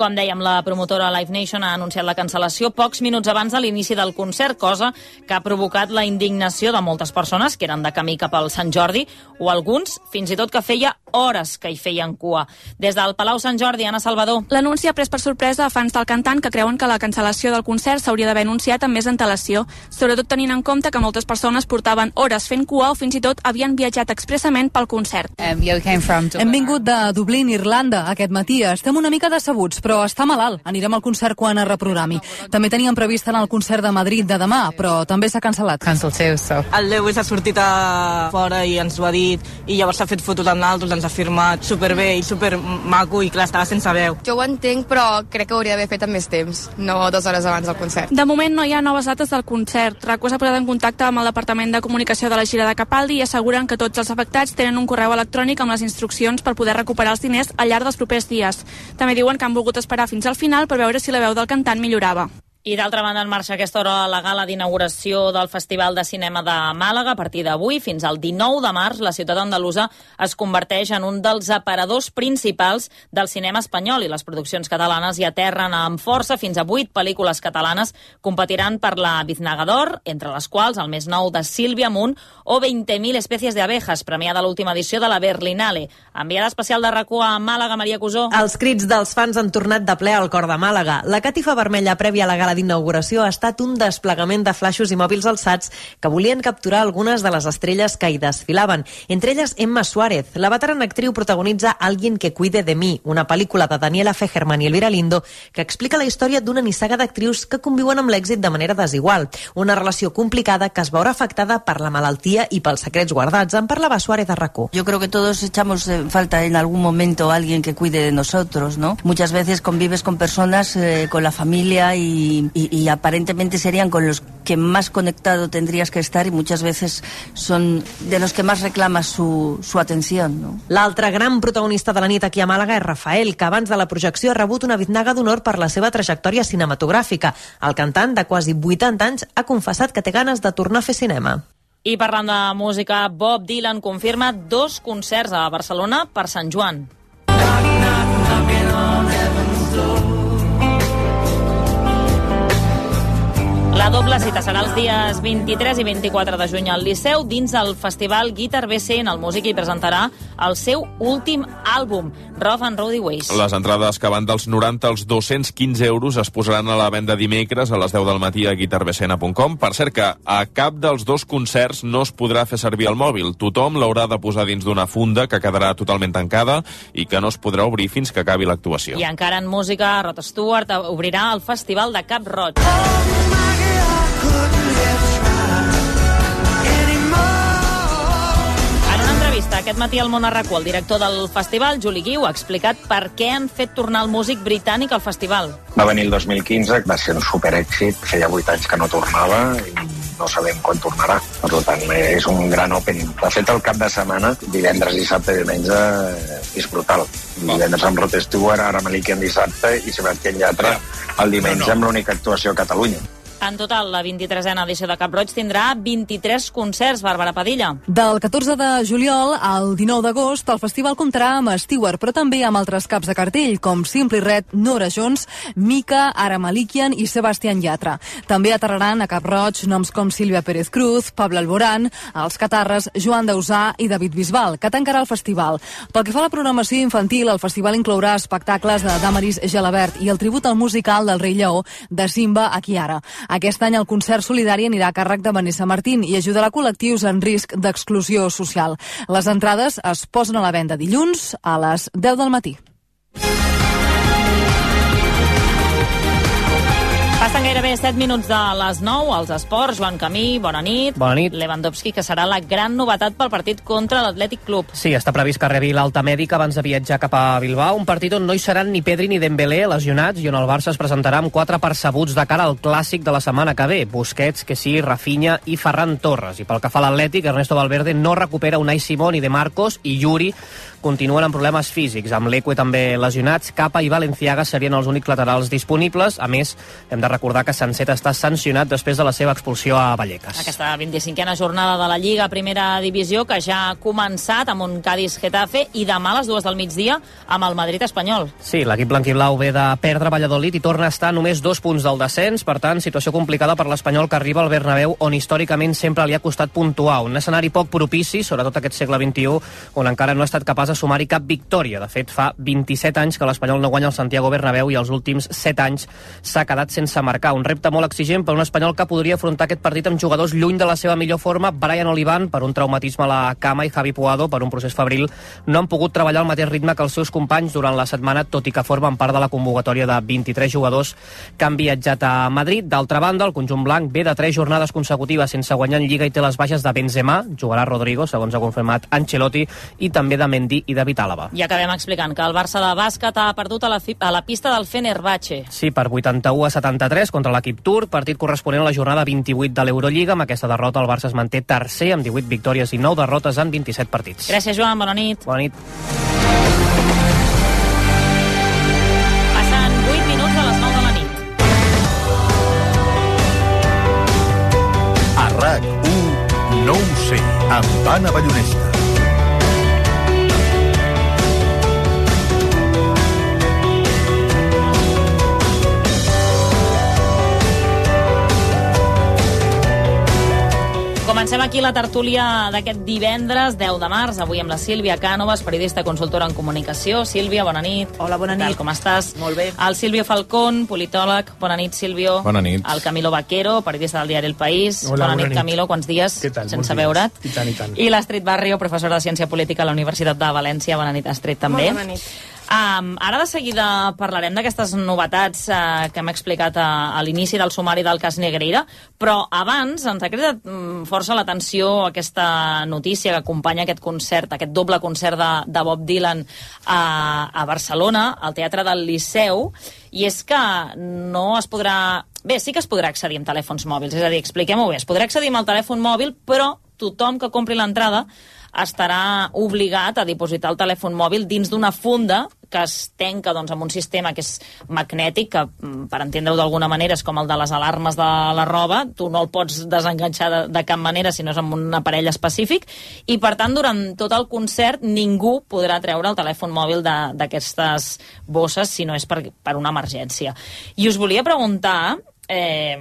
Com dèiem, la promotora Live Nation ha anunciat la cancel·lació pocs minuts abans de l'inici del concert, cosa que ha provocat la indignació de moltes persones que eren de camí cap al Sant Jordi, o alguns fins i tot que feia hores que hi feien cua. Des del Palau Sant Jordi, Anna Salvador. L'anunci ha pres per sorpresa a fans del cantant que creuen que la cancel·lació del concert s'hauria d'haver anunciat amb més antelació, sobretot tenint en compte que moltes persones portaven hores fent cua o fins i tot havien viatjat expressament pel concert. Hem vingut de Dublín, Irlanda, aquest matí. Estem una mica decebuts, però està malalt. Anirem al concert quan es reprogrami. També teníem previst anar al concert de Madrid de demà, però també s'ha cancel·lat. Cancel so. El Lewis ha sortit a fora i ens ho ha dit i llavors s'ha fet fotos amb naltros, ens ha firmat superbé i supermaco i clar, estava sense veu. Jo ho entenc, però crec que hauria d'haver fet amb més temps, no dues hores abans del concert. De moment no hi ha noves dates del concert. RACU s'ha posat en contacte amb el Departament de Comunicació de la gira de Capaldi i asseguren que tots els afectats tenen un correu electrònic amb les instruccions per poder recuperar els diners al llarg dels propers dies. També diuen que han volgut esperar fins al final per veure si la veu del cantant millorava. I d'altra banda, en marxa aquesta hora la gala d'inauguració del Festival de Cinema de Màlaga. A partir d'avui, fins al 19 de març, la ciutat andalusa es converteix en un dels aparadors principals del cinema espanyol i les produccions catalanes hi aterren amb força. Fins a 8 pel·lícules catalanes competiran per la Biznaga d'Or, entre les quals el més nou de Sílvia Munt o 20.000 espècies d'abejas, premiada a l'última edició de la Berlinale. Enviada especial de rac a Màlaga, Maria Cusó. Els crits dels fans han tornat de ple al cor de Màlaga. La catifa vermella prèvia a la gala gala d'inauguració ha estat un desplegament de flaixos i mòbils alçats que volien capturar algunes de les estrelles que hi desfilaven. Entre elles, Emma Suárez. La veterana actriu protagonitza Alguien que cuide de mi, una pel·lícula de Daniela Fegerman i Elvira Lindo que explica la història d'una nissaga d'actrius que conviuen amb l'èxit de manera desigual. Una relació complicada que es veurà afectada per la malaltia i pels secrets guardats. En parlava Suárez de Racó. Yo creo que todos echamos falta en algún momento alguien que cuide de nosotros, ¿no? Muchas veces convives con personas, eh, con la familia y, y- y aparentemente serían con los que más conectado tendrías que estar y muchas veces son de los que más reclamas su, su atención, ¿no? L'altre gran protagonista de la nit aquí a Màlaga és Rafael, que abans de la projecció ha rebut una biznaga d'honor per la seva trajectòria cinematogràfica. El cantant, de quasi 80 anys, ha confessat que té ganes de tornar a fer cinema. I parlant de música, Bob Dylan confirma dos concerts a Barcelona per Sant Joan. La doble cita serà els dies 23 i 24 de juny al Liceu dins el festival Guitar BCN. El músic hi presentarà el seu últim àlbum, Rough and Rowdy Ways. Les entrades que van dels 90 als 215 euros es posaran a la venda dimecres a les 10 del matí a guitarbcn.com. Per cert que a cap dels dos concerts no es podrà fer servir el mòbil. Tothom l'haurà de posar dins d'una funda que quedarà totalment tancada i que no es podrà obrir fins que acabi l'actuació. I encara en música, Rod Stewart obrirà el Festival de Cap Roig. En entrevista aquest matí al Món Arracó, el director del festival, Juli Guiu, ha explicat per què han fet tornar el músic britànic al festival. Va venir el 2015, va ser un superèxit, feia 8 anys que no tornava i no sabem quan tornarà. Per tant, és un gran opening. De fet, el cap de setmana, divendres, dissabte i diumenge, és brutal. Divendres amb Rod Stewart, ara Malikian dissabte i Sebastián Yatra el diumenge amb l'única actuació a Catalunya. En total, la 23a edició de Cap Roig tindrà 23 concerts, Bàrbara Padilla. Del 14 de juliol al 19 d'agost, el festival comptarà amb Stewart, però també amb altres caps de cartell, com Simply Red, Nora Jones, Mika, Ara Malikian i Sebastián Yatra. També aterraran a Cap Roig noms com Sílvia Pérez Cruz, Pablo Alborán, els catarres Joan Dausà i David Bisbal, que tancarà el festival. Pel que fa a la programació infantil, el festival inclourà espectacles de Damaris Gelabert i el tribut al musical del Rei Lleó de Simba a Kiara. Aquest any el concert solidari anirà a càrrec de Vanessa Martín i ajudarà col·lectius en risc d'exclusió social. Les entrades es posen a la venda dilluns a les 10 del matí. Passen gairebé 7 minuts de les 9 als esports. Joan Camí, bona nit. Bona nit. Lewandowski, que serà la gran novetat pel partit contra l'Atlètic Club. Sí, està previst que rebi l'alta mèdica abans de viatjar cap a Bilbao, un partit on no hi seran ni Pedri ni Dembélé lesionats i on el Barça es presentarà amb quatre percebuts de cara al clàssic de la setmana que ve, Busquets, que sí, Rafinha i Ferran Torres. I pel que fa a l'Atlètic, Ernesto Valverde no recupera Unai Simón i De Marcos i Yuri continuen amb problemes físics, amb l'Eque també lesionats, Capa i Valenciaga serien els únics laterals disponibles. A més, hem de recordar que Sanset està sancionat després de la seva expulsió a Vallecas. Aquesta 25a jornada de la Lliga Primera Divisió que ja ha començat amb un Cádiz-Getafe i demà a les dues del migdia amb el Madrid espanyol. Sí, l'equip blanquiblau ve de perdre Valladolid i torna a estar només dos punts del descens, per tant, situació complicada per l'Espanyol que arriba al Bernabéu, on històricament sempre li ha costat puntuar. Un escenari poc propici, sobretot aquest segle XXI, on encara no ha estat capaç de sumar-hi cap victòria. De fet, fa 27 anys que l'Espanyol no guanya el Santiago Bernabéu i els últims 7 anys s'ha quedat sense marcar. Un repte molt exigent per un espanyol que podria afrontar aquest partit amb jugadors lluny de la seva millor forma. Brian Olivan, per un traumatisme a la cama, i Javi Puado, per un procés febril, no han pogut treballar al mateix ritme que els seus companys durant la setmana, tot i que formen part de la convocatòria de 23 jugadors que han viatjat a Madrid. D'altra banda, el conjunt blanc ve de tres jornades consecutives sense guanyar en Lliga i té les baixes de Benzema, jugarà Rodrigo, segons ha confirmat Ancelotti, i també de Mendy i David Àlava. I acabem explicant que el Barça de bàsquet ha perdut a la, fi- a la pista del Fenerbahce. Sí, per 81 a 73 contra l'equip turc, partit corresponent a la jornada 28 de l'Eurolliga. Amb aquesta derrota el Barça es manté tercer amb 18 victòries i 9 derrotes en 27 partits. Gràcies, Joan. Bona nit. Bona nit. Passen 8 minuts de les 9 de la nit. A RAC1, no ho sé, amb Anna Ballonesta. Comencem aquí la tertúlia d'aquest divendres, 10 de març, avui amb la Sílvia Cànovas, periodista consultora en comunicació. Sílvia, bona nit. Hola, bona nit. Tal, com estàs? Molt bé. El Silvio Falcón, politòleg. Bona nit, Silvio. Bona nit. El Camilo Vaquero, periodista del diari El País. Hola, bona nit, nit. Camilo. Quants dies Què tal? sense veure't? I tant, i tant. I l'Astrid Barrio, professora de Ciència Política a la Universitat de València. Bona nit, Astrid, també. Molt bona nit. Um, ara de seguida parlarem d'aquestes novetats uh, que hem explicat a, a l'inici del sumari del cas Negreira, però abans ens ha cridat mm, força l'atenció aquesta notícia que acompanya aquest concert, aquest doble concert de, de Bob Dylan a, a Barcelona, al Teatre del Liceu, i és que no es podrà... Bé, sí que es podrà accedir amb telèfons mòbils, és a dir, expliquem-ho bé, es podrà accedir amb el telèfon mòbil, però tothom que compri l'entrada estarà obligat a dipositar el telèfon mòbil dins d'una funda que es tenca doncs, amb un sistema que és magnètic, que mm, per entendre-ho d'alguna manera és com el de les alarmes de la roba, tu no el pots desenganxar de, de cap manera si no és amb un aparell específic, i per tant durant tot el concert ningú podrà treure el telèfon mòbil d'aquestes bosses si no és per, per una emergència. I us volia preguntar, eh,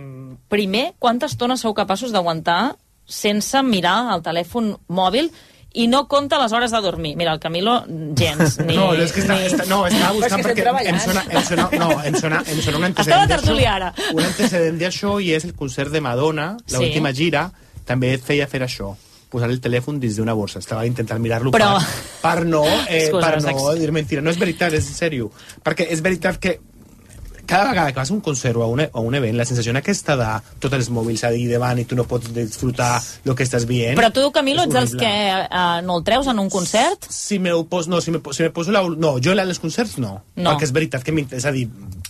primer, quanta estona sou capaços d'aguantar sense mirar el telèfon mòbil i no compta les hores de dormir. Mira, el Camilo, gens. Ni, no, és que està, ni... està, no, estava buscant perquè em sona, em sona, no, em sona, em sona un Està antecedent la tertúlia ara. Un antecedent d'això i és el concert de Madonna, Sí. l'última gira, també feia fer això posar el telèfon dins d'una borsa. Estava intentant mirar-lo Però- per, per no, eh, Excusa, per no dir mentira. No és veritat, és en sèrio. Perquè és veritat que cada vegada que vas a un concert o a un, o a un event, la sensació aquesta de tots els mòbils ahí davant i tu no pots disfrutar el que estàs veient... Però tu, Camilo, ets dels que eh, no el treus en un concert? Si me ho pos, no, si me, si me poso la, no, jo en els concerts no, No. perquè és veritat que m'inter- és a dir,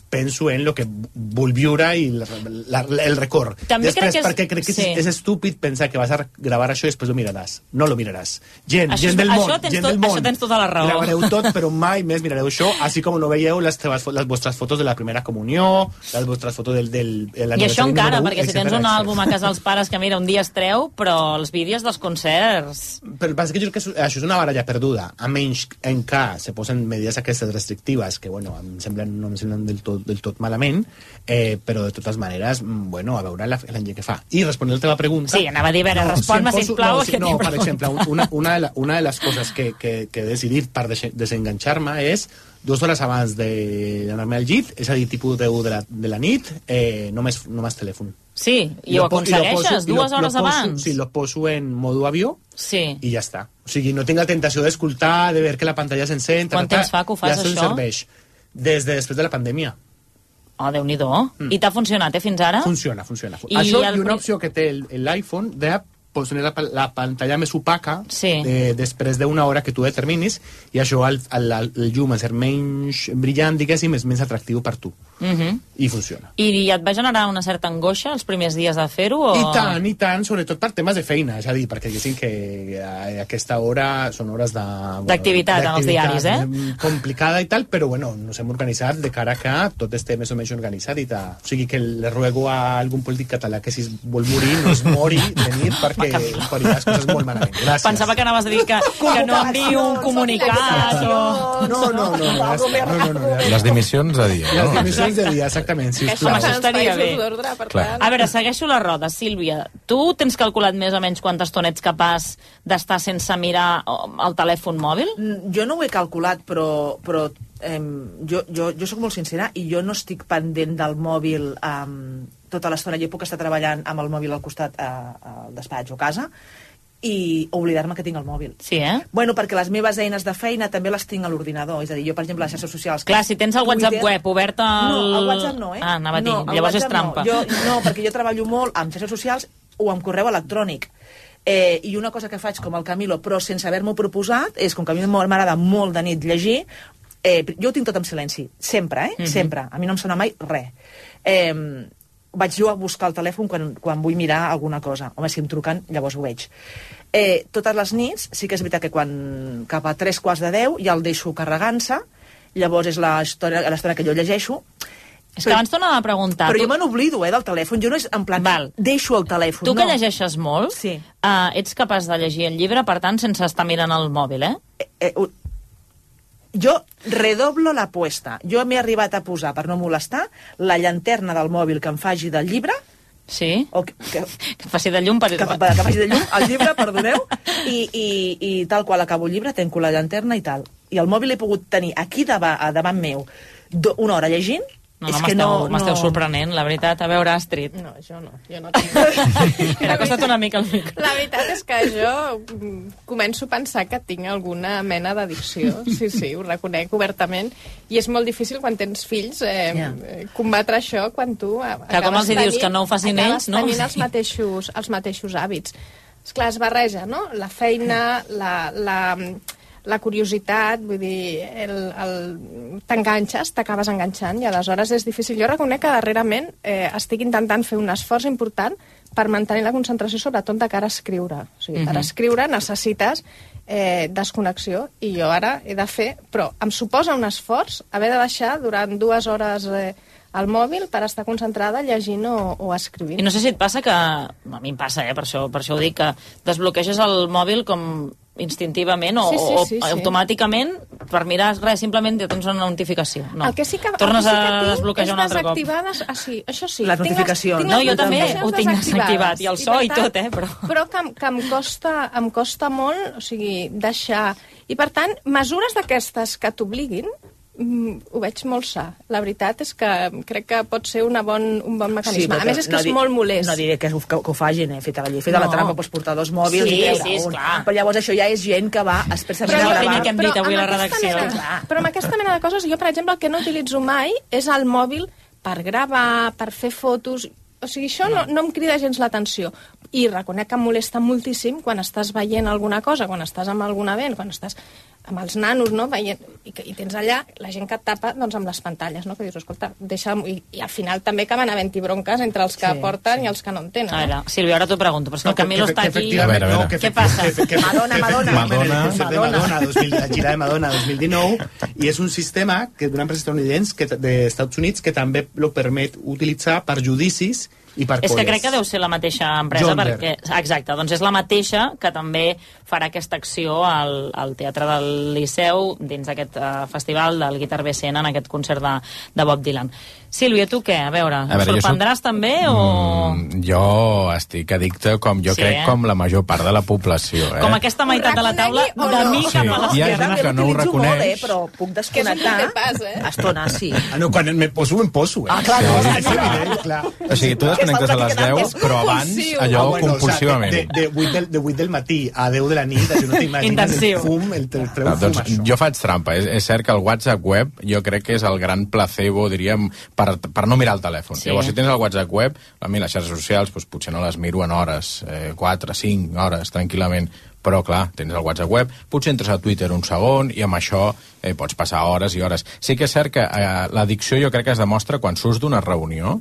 penso en el que vull viure i la, la, el record. També després, crec que és- perquè crec que sí. és, estúpid pensar que vas a gravar això i després ho miraràs. No lo miraràs. Gent, Això gent del món, gent tot- del món. això tens tota la raó. Gravareu tot, però mai més mirareu això, així com no veieu les, teves, les vostres fotos de la primera comunió, les vostres fotos del... del I això encara, número u, perquè si tens etcètera, un etcètera. àlbum a casa dels pares que, mira, un dia es treu, però els vídeos dels concerts... Però el que jo crec que això- és una baralla perduda, a menys en que se posen medides aquestes restrictives, que bueno, em semblen, no em semblen del tot, del tot malament, eh, però de totes maneres, mm, bueno, a veure la, la gent que fa. I responent a la teva pregunta... Sí, anava a dir, a veure, em respon-me, poso- sisplau, No, sí, que no, per exemple, una, una, de la, una de les coses que, que, que he decidit per dese- desenganxar-me és dues hores abans d'anar-me al llit, és a dir, tipus 10 de la, de la nit, eh, només, només telèfon. Sí, i ho lo po- aconsegueixes, i lo dues lo hores poso- abans. Sí, lo poso en modo avió Sí. i ja està. O sigui, no tinc la tentació d'escoltar, de veure que la pantalla s'encén... Quant temps fa que ho fas, ja això? serveix. Des de després de la pandèmia. Oh, Déu-n'hi-do. I t'ha funcionat, eh, fins ara? Funciona, funciona. I Això el i una opció que té el- l'iPhone de posar la, la pantalla més opaca Sí. eh, després d'una hora que tu determinis i això el, el, el llum ser menys brillant, diguéssim, és més atractiu per tu. Mhm. I funciona. I et va generar una certa angoixa els primers dies de fer-ho? O... I tant, i tant, sobretot per temes de feina, és a dir, perquè diguéssim que a aquesta hora són hores de... bueno, D'activitat en els diaris, eh? mm, Complicada i tal, però bueno, nos hem organitzat de cara que tot esté més o menys organitzat i tal. O sigui que le ruego a algun polític català que si es vol morir, no es mori de nit perquè faria les coses molt malament. Gràcies. Pensava que anaves a dir que, que no enviï un comunicat o... No, no, no, no, ja està. no, no, no, ja està. Les dimissions de dia, Les no? Dimissions de dia, exactament. Home, això estaria bé. Clar. A veure, segueixo la roda. Sílvia, tu tens calculat més o menys quanta estona ets capaç d'estar sense mirar el telèfon mòbil? Mm, Jo no ho he calculat, però, però eh, jo, jo, jo sóc molt sincera i jo no estic pendent del mòbil eh, tota l'estona. Jo puc estar treballant amb el mòbil al costat eh, al despatx o a casa i oblidar-me que tinc el mòbil. Sí, eh? Bueno, perquè les meves eines de feina també les tinc a l'ordinador. És a dir, jo, per exemple, les xarxes socials... Clar, si tens el WhatsApp Twitter- web obert al... No, el WhatsApp no, eh? Ah, anava a dir, no, llavors és trampa. No. Jo, no, perquè jo treballo molt amb xarxes socials o amb correu electrònic. Eh, I una cosa que faig com el Camilo, però sense haver-m'ho proposat, és com que a mi m'agrada molt de nit llegir, eh, jo ho tinc tot en silenci, sempre, eh? Mhm. Sempre. A mi no em sona mai res. Eh, vaig jo a buscar el telèfon quan, quan vull mirar alguna cosa. Home, si em truquen, llavors ho veig. Eh, totes les nits, sí que és veritat que quan cap a tres quarts de deu ja el deixo carregant-se, llavors és l'estona que jo llegeixo, És que abans t'anava a preguntar... però tu- jo me n'oblido, eh, del telèfon. Jo no és en plan, Val. deixo el telèfon. Tu que no. llegeixes molt, Sí. uh, ets capaç de llegir el llibre, per tant, sense estar mirant el mòbil, eh? Eh, ho- jo redoblo l'apuesta. Jo m'he arribat a posar, per no molestar, la llanterna del mòbil que em faci del llibre Sí? O que, que, que faci de llum per... Que, que faci de llum el llibre, perdoneu, i, i, i tal qual acabo el llibre, tenco la llanterna i tal. I el mòbil he pogut tenir aquí davant, davant meu do, una hora llegint, No, és no, que m'esteu no, m'esteu no... sorprenent, la veritat. A veure, Astrid. No, jo no. Jo no tinc... M'ha costat una mica el micro. La veritat és que jo mm, començo a pensar que tinc alguna mena d'addicció. Sí, sí, ho reconec obertament. I és molt difícil quan tens fills eh, yeah. combatre això quan tu Clar, com acabes els dius que no ho facin acabes ells, no? tenint els mateixos, els mateixos hàbits. És clar, es barreja, no? La feina, la, la, la curiositat, vull dir, el, el... t'enganxes, t'acabes enganxant i aleshores és difícil. Jo reconec que darrerament eh, estic intentant fer un esforç important per mantenir la concentració, sobretot de cara a escriure. O sigui, per Mhm. escriure necessites eh, desconnexió i jo ara he de fer... Però em suposa un esforç haver de deixar durant dues hores eh, el mòbil per estar concentrada llegint o, o escrivint. I no sé si et passa que... A mi em passa, eh? per, això, per això ho dic, que desbloqueges el mòbil com instintivament o, Sí, sí, sí, o sí. automàticament per mirar res, simplement ja tens una notificació. No. El que sí que, Tornes que sí a que tinc desbloquejar un altre cop. desactivades, ah, sí, això sí. Les tinc notificacions. tinc No, les jo també ho tinc desactivat, i el so per i tot, eh, però- Però que, em- que em, costa, em costa molt, o sigui, deixar... I, per tant, mesures d'aquestes que t'obliguin, ho veig molt sa. La veritat és que crec que pot ser una bon, un bon mecanisme. però a més, és que no és molt molest. No diré que, ho- que, que ho facin, eh? Feta la llei, feta No. la trampa, pots portar dos mòbils Sí, i veure sí, un. esclar. Però llavors això ja és gent que va expressament Però a gravar. que hem dit avui a la redacció. Mena, però amb aquesta mena de coses, jo, per exemple, el que no utilitzo mai és el mòbil per gravar, per fer fotos... O sigui, això no, no em crida gens l'atenció. I reconec que em molesta moltíssim quan estàs veient alguna cosa, quan estàs amb algun event, quan estàs amb els nanos, no?, veient, i, i tens allà la gent que et tapa doncs, amb les pantalles, no?, que dius, escolta, deixa'm... I, I al final també acaben havent-hi bronques entre els que Sí, porten sí. i els que no en tenen. A veure, Sílvia, ara t'ho pregunto, però és que el Camilo que- està que aquí... A veure, a veure. no, que Què passa? Que, que, Madonna, Madonna. Madonna. Madonna. Madonna, 2000, la gira de Madonna 2019, i és un sistema que d'una empresa estadounidense que, dels Estats Units que també lo permet utilitzar per judicis i per És que crec que deu ser la mateixa empresa Jonder. perquè... Exacte, doncs és la mateixa que també farà aquesta acció al, al Teatre del Liceu dins d'aquest uh, festival del Guitar BCN en aquest concert de, de Bob Dylan. Sílvia, tu què? A veure, A veure, jo sorprendràs també o... Mm, jo estic addicte, com jo Sí, crec, eh? com la major part de la població. Eh? Com aquesta meitat de la taula, de mi Sí, cap a hi ha l'esquerra. gent que no ho Utilitzo molt, eh? reconeix. Però puc desconnectar. Que eh? Estona, sí. Ah, no, quan me poso, me poso, eh? Ah, clar, no, és evident, clar. O sigui, tu desconnectes a les 10, però abans allò compulsivament. O sea, de, de, 8 del, de 8 del matí a 10 de la nit, això no t'imagines el fum, el, el treu No, fum, doncs això. jo faig trampa. És, és cert que el WhatsApp web jo crec que és el gran placebo, diríem, per, per no mirar el telèfon. Sí. Llavors, si tens el WhatsApp web, a mi les xarxes socials doncs, potser no les miro en hores, eh, 4, 5 hores, tranquil·lament, però clar, tens el WhatsApp web, potser entres a Twitter un segon i amb això eh, pots passar hores i hores. Sí que és cert que eh, l'addicció jo crec que es demostra quan surts d'una reunió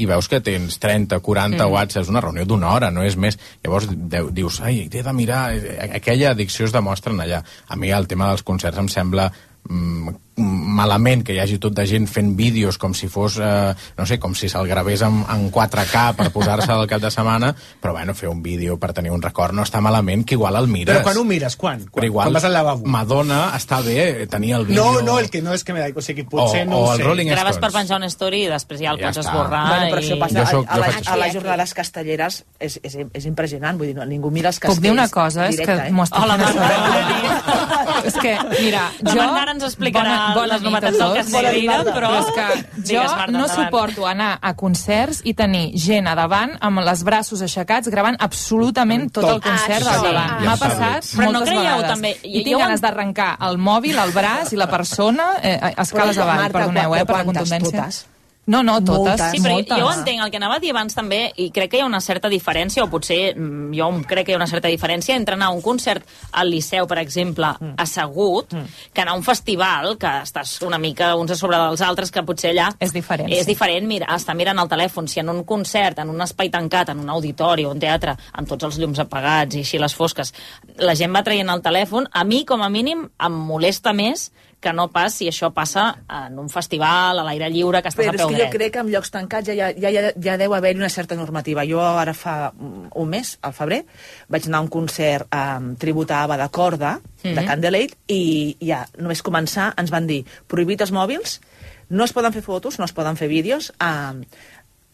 i veus que tens 30, 40 mm. whatsapps, una reunió d'una hora, no és més. Llavors deu, dius, ai, he de mirar... eh, Aquella addicció es demostra allà. A mi el tema dels concerts em sembla mm, malament que hi hagi tot de gent fent vídeos com si fos, eh, no sé, com si se'l gravés en, en 4K per posar-se al cap de setmana, però bueno, fer un vídeo per tenir un record no està malament, que igual el mires. Però quan ho mires? Quan? Però Quan, igual, quan vas al lavabo? Madonna està bé tenir el vídeo... No, no, el que no és que me da... O sigui, potser O- no o el sé. Rolling Graves Stones. per penjar una story i després ja el Ja pots està. esborrar. Bueno, però això passa Jo a, soc- a, jo la, a les jornades castelleres és, és, és impressionant, vull dir, no, ningú mira els castells Puc dir una cosa? És que directe, eh? m'ho estic Hola, Marta. és que, mira, La jo... Marta ara ens explicarà les novetats del cas Bona nit, però- és que jo Digues, Marta, no endavant. suporto anar a concerts i tenir gent a davant amb els braços aixecats gravant absolutament tot, el Tot. concert Ah, del això, davant. ja M'ha passat. Però no moltes creieu vegades. també- I jo tinc ho ganes en- d'arrencar el mòbil, el braç i la persona eh, a escales Però, avall, Marta, perdoneu, eh, per la contundència. Totes? No, no, totes. Moltes. Sí, però moltes. jo entenc el que anava a dir abans també, i crec que hi ha una certa diferència, o potser mm, jo crec que hi ha una certa diferència entre anar a un concert al Liceu, per exemple, Mm. assegut, que anar a un festival, que estàs una mica uns a sobre dels altres, que potser allà... És diferent, És sí. diferent, mira, estar mirant el telèfon. Si en un concert, en un espai tancat, en un auditori o un teatre, amb tots els llums apagats i així les fosques, la gent va traient el telèfon, a mi, com a mínim, em molesta més que no pas si això passa en un festival, a l'aire lliure, que estàs Però a és peu que dret. jo crec que en llocs tancats ja, ja, ja, ja deu haver-hi una certa normativa. Jo ara fa mm, un mes, al febrer, vaig anar a un concert um, tribut a Ava de Corda, de Mhm. Candelate, i ja, només començar, ens van dir prohibit els mòbils, no es poden fer fotos, no es poden fer vídeos, um,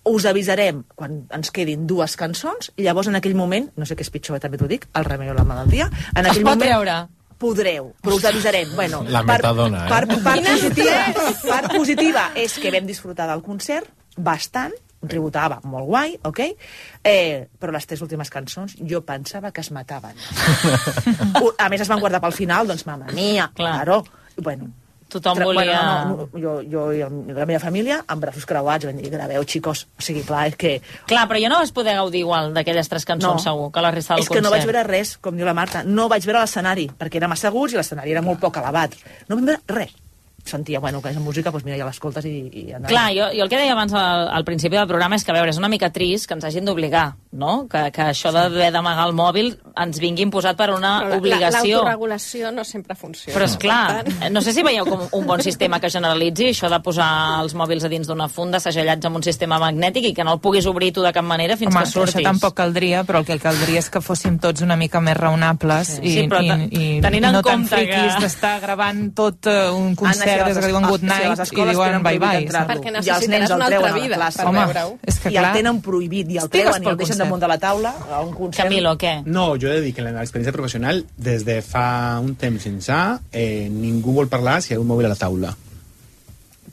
us avisarem quan ens quedin dues cançons, i llavors en aquell moment, no sé què és pitjor, eh, també t'ho dic, el remei o la malaltia, en Es aquell pot moment treure? Podreu, però us avisarem. Bueno, La metadona, eh? per, part, Quina positiva, part positiva és que vam disfrutar del concert bastant, tributava molt guai, ok? Eh, però les tres últimes cançons jo pensava que es mataven. A més, es van guardar pel final, doncs, mamma mia, claro. Bueno, Tothom Tra- volia- Bueno, no, no, jo, jo i la meva família, amb braços creuats, vam dir, graveu, xicos. O sigui, clar, és que... Clar, però jo no vas poder gaudir igual d'aquelles tres cançons, No. segur, que la resta del És que no concert. vaig veure res, com diu la Marta. No vaig veure l'escenari, perquè era massa aguts i l'escenari era molt poc elevat. No vam veure res. Sentia, bueno, que és música, doncs mira, ja l'escoltes i, i endavant. Clar, jo, jo el que deia abans al, al principi del programa és que, a veure, és una mica trist que ens hagin d'obligar, no? Que, que això d'haver d'amagar el mòbil ens vingui imposat per una Però la- obligació. L'autoregulació no sempre funciona. Però, és clar, tant, no sé si veieu com un bon sistema que generalitzi això de posar els mòbils a dins d'una funda segellats amb un sistema magnètic i que no el puguis obrir tu de cap manera fins Home, que surtis. això tampoc caldria, però el que caldria és que fóssim tots una mica més raonables Sí. i, Sí, i, i, tenint i en no tan compte friquis que- d'estar gravant tot uh, un concert a les des que diuen good night i diuen bye bye. Perquè necessitaràs una altra vida classe. per Home, veure-ho. és que I el tenen prohibit, i el treuen i el deixen concert. damunt de la taula a un concert. Camilo, què? No, jo he de dir que l'experiència professional, des de fa un temps ençà, eh, ningú vol parlar si hi ha un mòbil a la taula.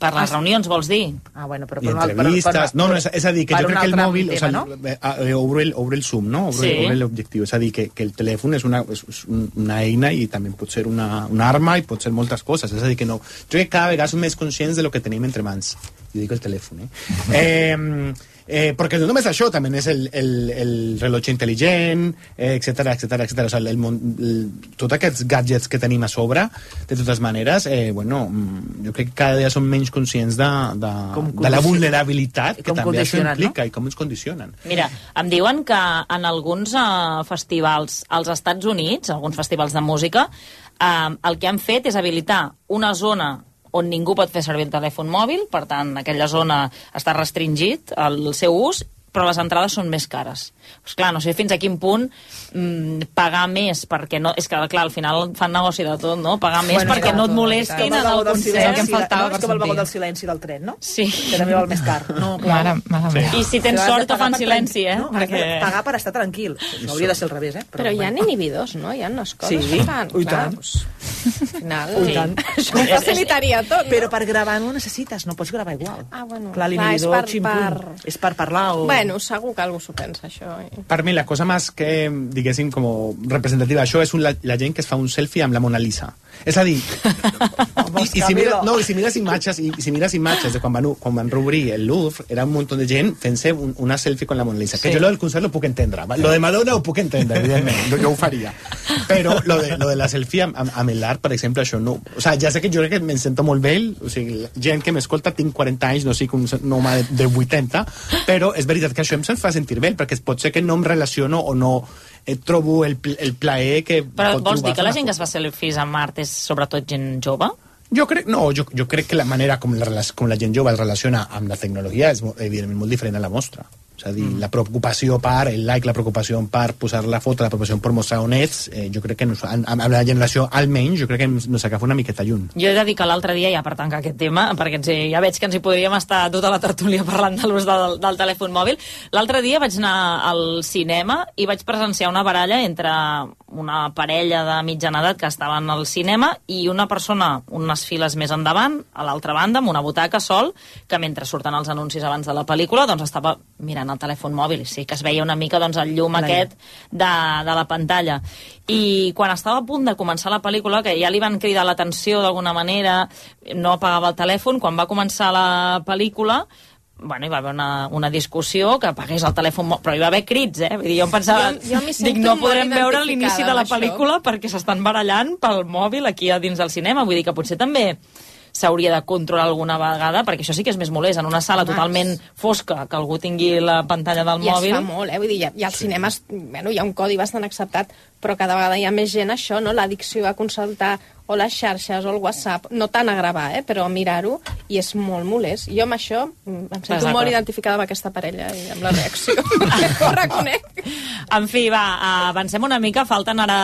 Per les reunions, vols dir? Ah, bueno, però I per entrevistes... per- per- no, no, és, és a dir, que jo crec que el mòbil... o tema, sigui, eh, eh, obro, el, obro el zoom, no? Obro, Sí. obro l'objectiu. És a dir, que, que el telèfon és una, és és una eina i també pot ser una, una arma i pot ser moltes coses. És a dir, que no... Jo crec que cada vegada som més conscients de lo que tenim entre mans. Jo dic el telèfon, eh? eh Eh, perquè no només això, també és el, el, el rellotge intel·ligent, eh, etc etc etc. O sigui, el, món- el, tots aquests gadgets que tenim a sobre, de totes maneres, eh, bueno, mm, jo crec que cada dia som menys conscients de, de, Com de la vulnerabilitat que també això implica i com ens condicionen. Mira, em diuen que en alguns uh, festivals als Estats Units, alguns festivals de música, uh, el que han fet és habilitar una zona on ningú pot fer servir el telèfon mòbil, per tant, aquella zona està restringit el seu ús, però les entrades són més cares. Pues clar, no sé fins a quin punt mm, pagar més perquè no... És que, clar, al final fan negoci de tot, no? Pagar més Bueno, perquè no et molestin en el concert. Que em faltava no, és com el vagó del silenci del tren, no? Sí. Que també val més car. No, clar. Mare, mare Sí. I si tens Però sort te fan silenci, eh? No, Perquè... pagar per estar tranquil. Això hauria de ser al revés, eh? Però hi ha inhibidors, no? Hi ha unes coses Sí, que fan. i clar, tant. al final, I tant. això ho facilitaria tot, no? Però per gravar no necessites, no pots gravar igual. Ah, bueno, Clar, l'inhibidor, per- ximpum, és per parlar o... Bueno, segur que algú s'ho pensa, això. eh? Per mi, la cosa més que, diguéssim, com representativa d'això és un, la, la gent que es fa un selfie amb la Mona Lisa. És a dir, i, i, si mira, no, i si mires imatges, i, i si mires imatges de quan van, quan van reobrir el Louvre, era un munt de gent fent-se un, una selfie con la Mona Lisa. Que Sí. jo lo del concert lo puc entendre. Lo de Madonna ho puc entendre, evidentment. Jo, jo ho faria. Però lo de, lo de la selfie amb, amb, l'art, per exemple, això no... O sigui, ja sé que jo crec que me'n sento molt vell, o sigui, gent que m'escolta, tinc 40 anys, no sé, un, un home de, de 80, però és veritat que això em se'm fa sentir bé, perquè pot ser que no em relaciono o no eh, trobo el, el plaer que Però vols dir que la gent que es fa selfies amb art és sobretot gent jove? jo crec, no, jo, jo crec que la manera com la, com la gent jove es relaciona amb la tecnologia és evidentment molt diferent a la mostra. És a dir, mm. la preocupació per el like, la preocupació per posar la foto, la preocupació per mostrar on ets, eh, jo crec que nos, amb, amb la generació almenys, jo crec que ens, nos agafa una miqueta lluny. Jo he de dir que l'altre dia, ja per tancar aquest tema, perquè ens, ja veig que ens hi podríem estar tota la tertúlia parlant de l'ús del, del telèfon mòbil, l'altre dia vaig anar al cinema i vaig presenciar una baralla entre una parella de mitjana edat que estaven al cinema i una persona unes files més endavant, a l'altra banda, amb una butaca sol, que mentre surten els anuncis abans de la pel·lícula, doncs estava mirant el telèfon mòbil sí que es veia una mica doncs, el llum La aquest de, de la pantalla. I quan estava a punt de començar la pel·lícula, que ja li van cridar l'atenció d'alguna manera, no apagava el telèfon, quan va començar la pel·lícula, bueno, hi va haver una, una discussió que apagués el telèfon, però hi va haver crits, eh? Vull dir, jo em pensava, Jo- jo dic, no podrem veure l'inici de la pel·lícula perquè s'estan barallant pel mòbil aquí a dins del cinema. Vull dir que potser també s'hauria de controlar alguna vegada, perquè això sí que és més molest, en una sala Home, totalment fosca, que algú tingui la pantalla del I mòbil. es fa molt, eh? Vull dir, i, i als cinemes, bueno, hi ha un codi bastant acceptat, però cada vegada hi ha més gent això, no? L'addicció a consultar o les xarxes o el WhatsApp, no tant a gravar, eh? però a mirar-ho, i és molt molest. Jo amb això mm, em sento d'acord? molt identificada amb aquesta parella i amb la reacció. Ho reconec. En fi, va, avancem una mica. Falten ara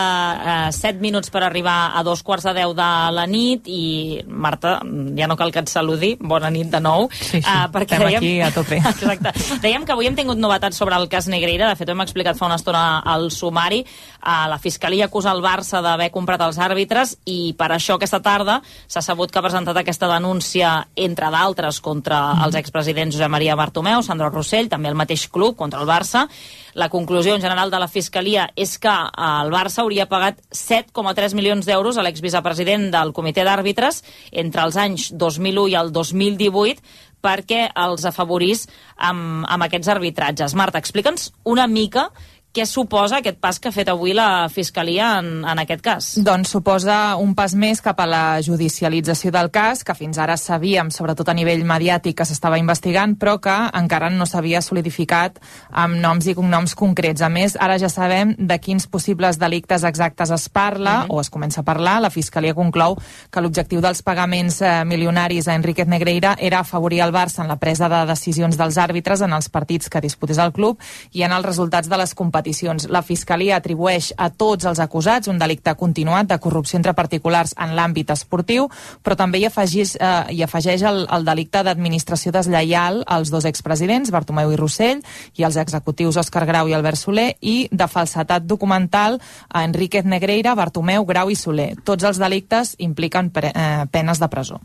eh, 7 minuts per arribar a dos quarts de 10 de la nit i, Marta, ja no cal que et saludi. Bona nit de nou. Sí, sí. Eh, perquè Estem aquí a tope. Exacte. Dèiem que avui hem tingut novetats sobre el cas Negreira. De fet, ho hem explicat fa una estona al sumari. Eh, la Fiscalia acusa el Barça d'haver comprat els àrbitres i per això aquesta tarda s'ha sabut que ha presentat aquesta denúncia, entre d'altres, contra els expresidents Josep Maria Bartomeu, Sandro Rossell, també el mateix club, contra el Barça. La conclusió en general de la Fiscalia és que eh, el Barça hauria pagat 7,3 milions d'euros a l'exvicepresident del comitè d'àrbitres entre els anys 2001 i el 2018 perquè els afavorís amb, amb aquests arbitratges. Marta, explica'ns una mica què suposa aquest pas que ha fet avui la Fiscalia en, en aquest cas. Doncs suposa un pas més cap a la judicialització del cas, que fins ara sabíem, sobretot a nivell mediàtic, que s'estava investigant, però que encara no s'havia solidificat amb noms i cognoms concrets. A més, ara ja sabem de quins possibles delictes exactes es parla, o es comença a parlar. La Fiscalia conclou que l'objectiu dels pagaments eh, milionaris a Enriquez Negreira era afavorir el Barça en la presa de decisions dels àrbitres en els partits que disputés el club i en els resultats de les competicions. La Fiscalia atribueix a tots els acusats un delicte continuat de corrupció entre particulars en l'àmbit esportiu, però també hi afegeix, eh, hi afegeix el, el delicte d'administració deslleial als dos expresidents, Bartomeu i Rossell, i els executius Òscar Grau i Albert Soler, i de falsetat documental a Enríquez Negreira, Bartomeu, Grau i Soler. Tots els delictes impliquen pre, eh, penes de presó.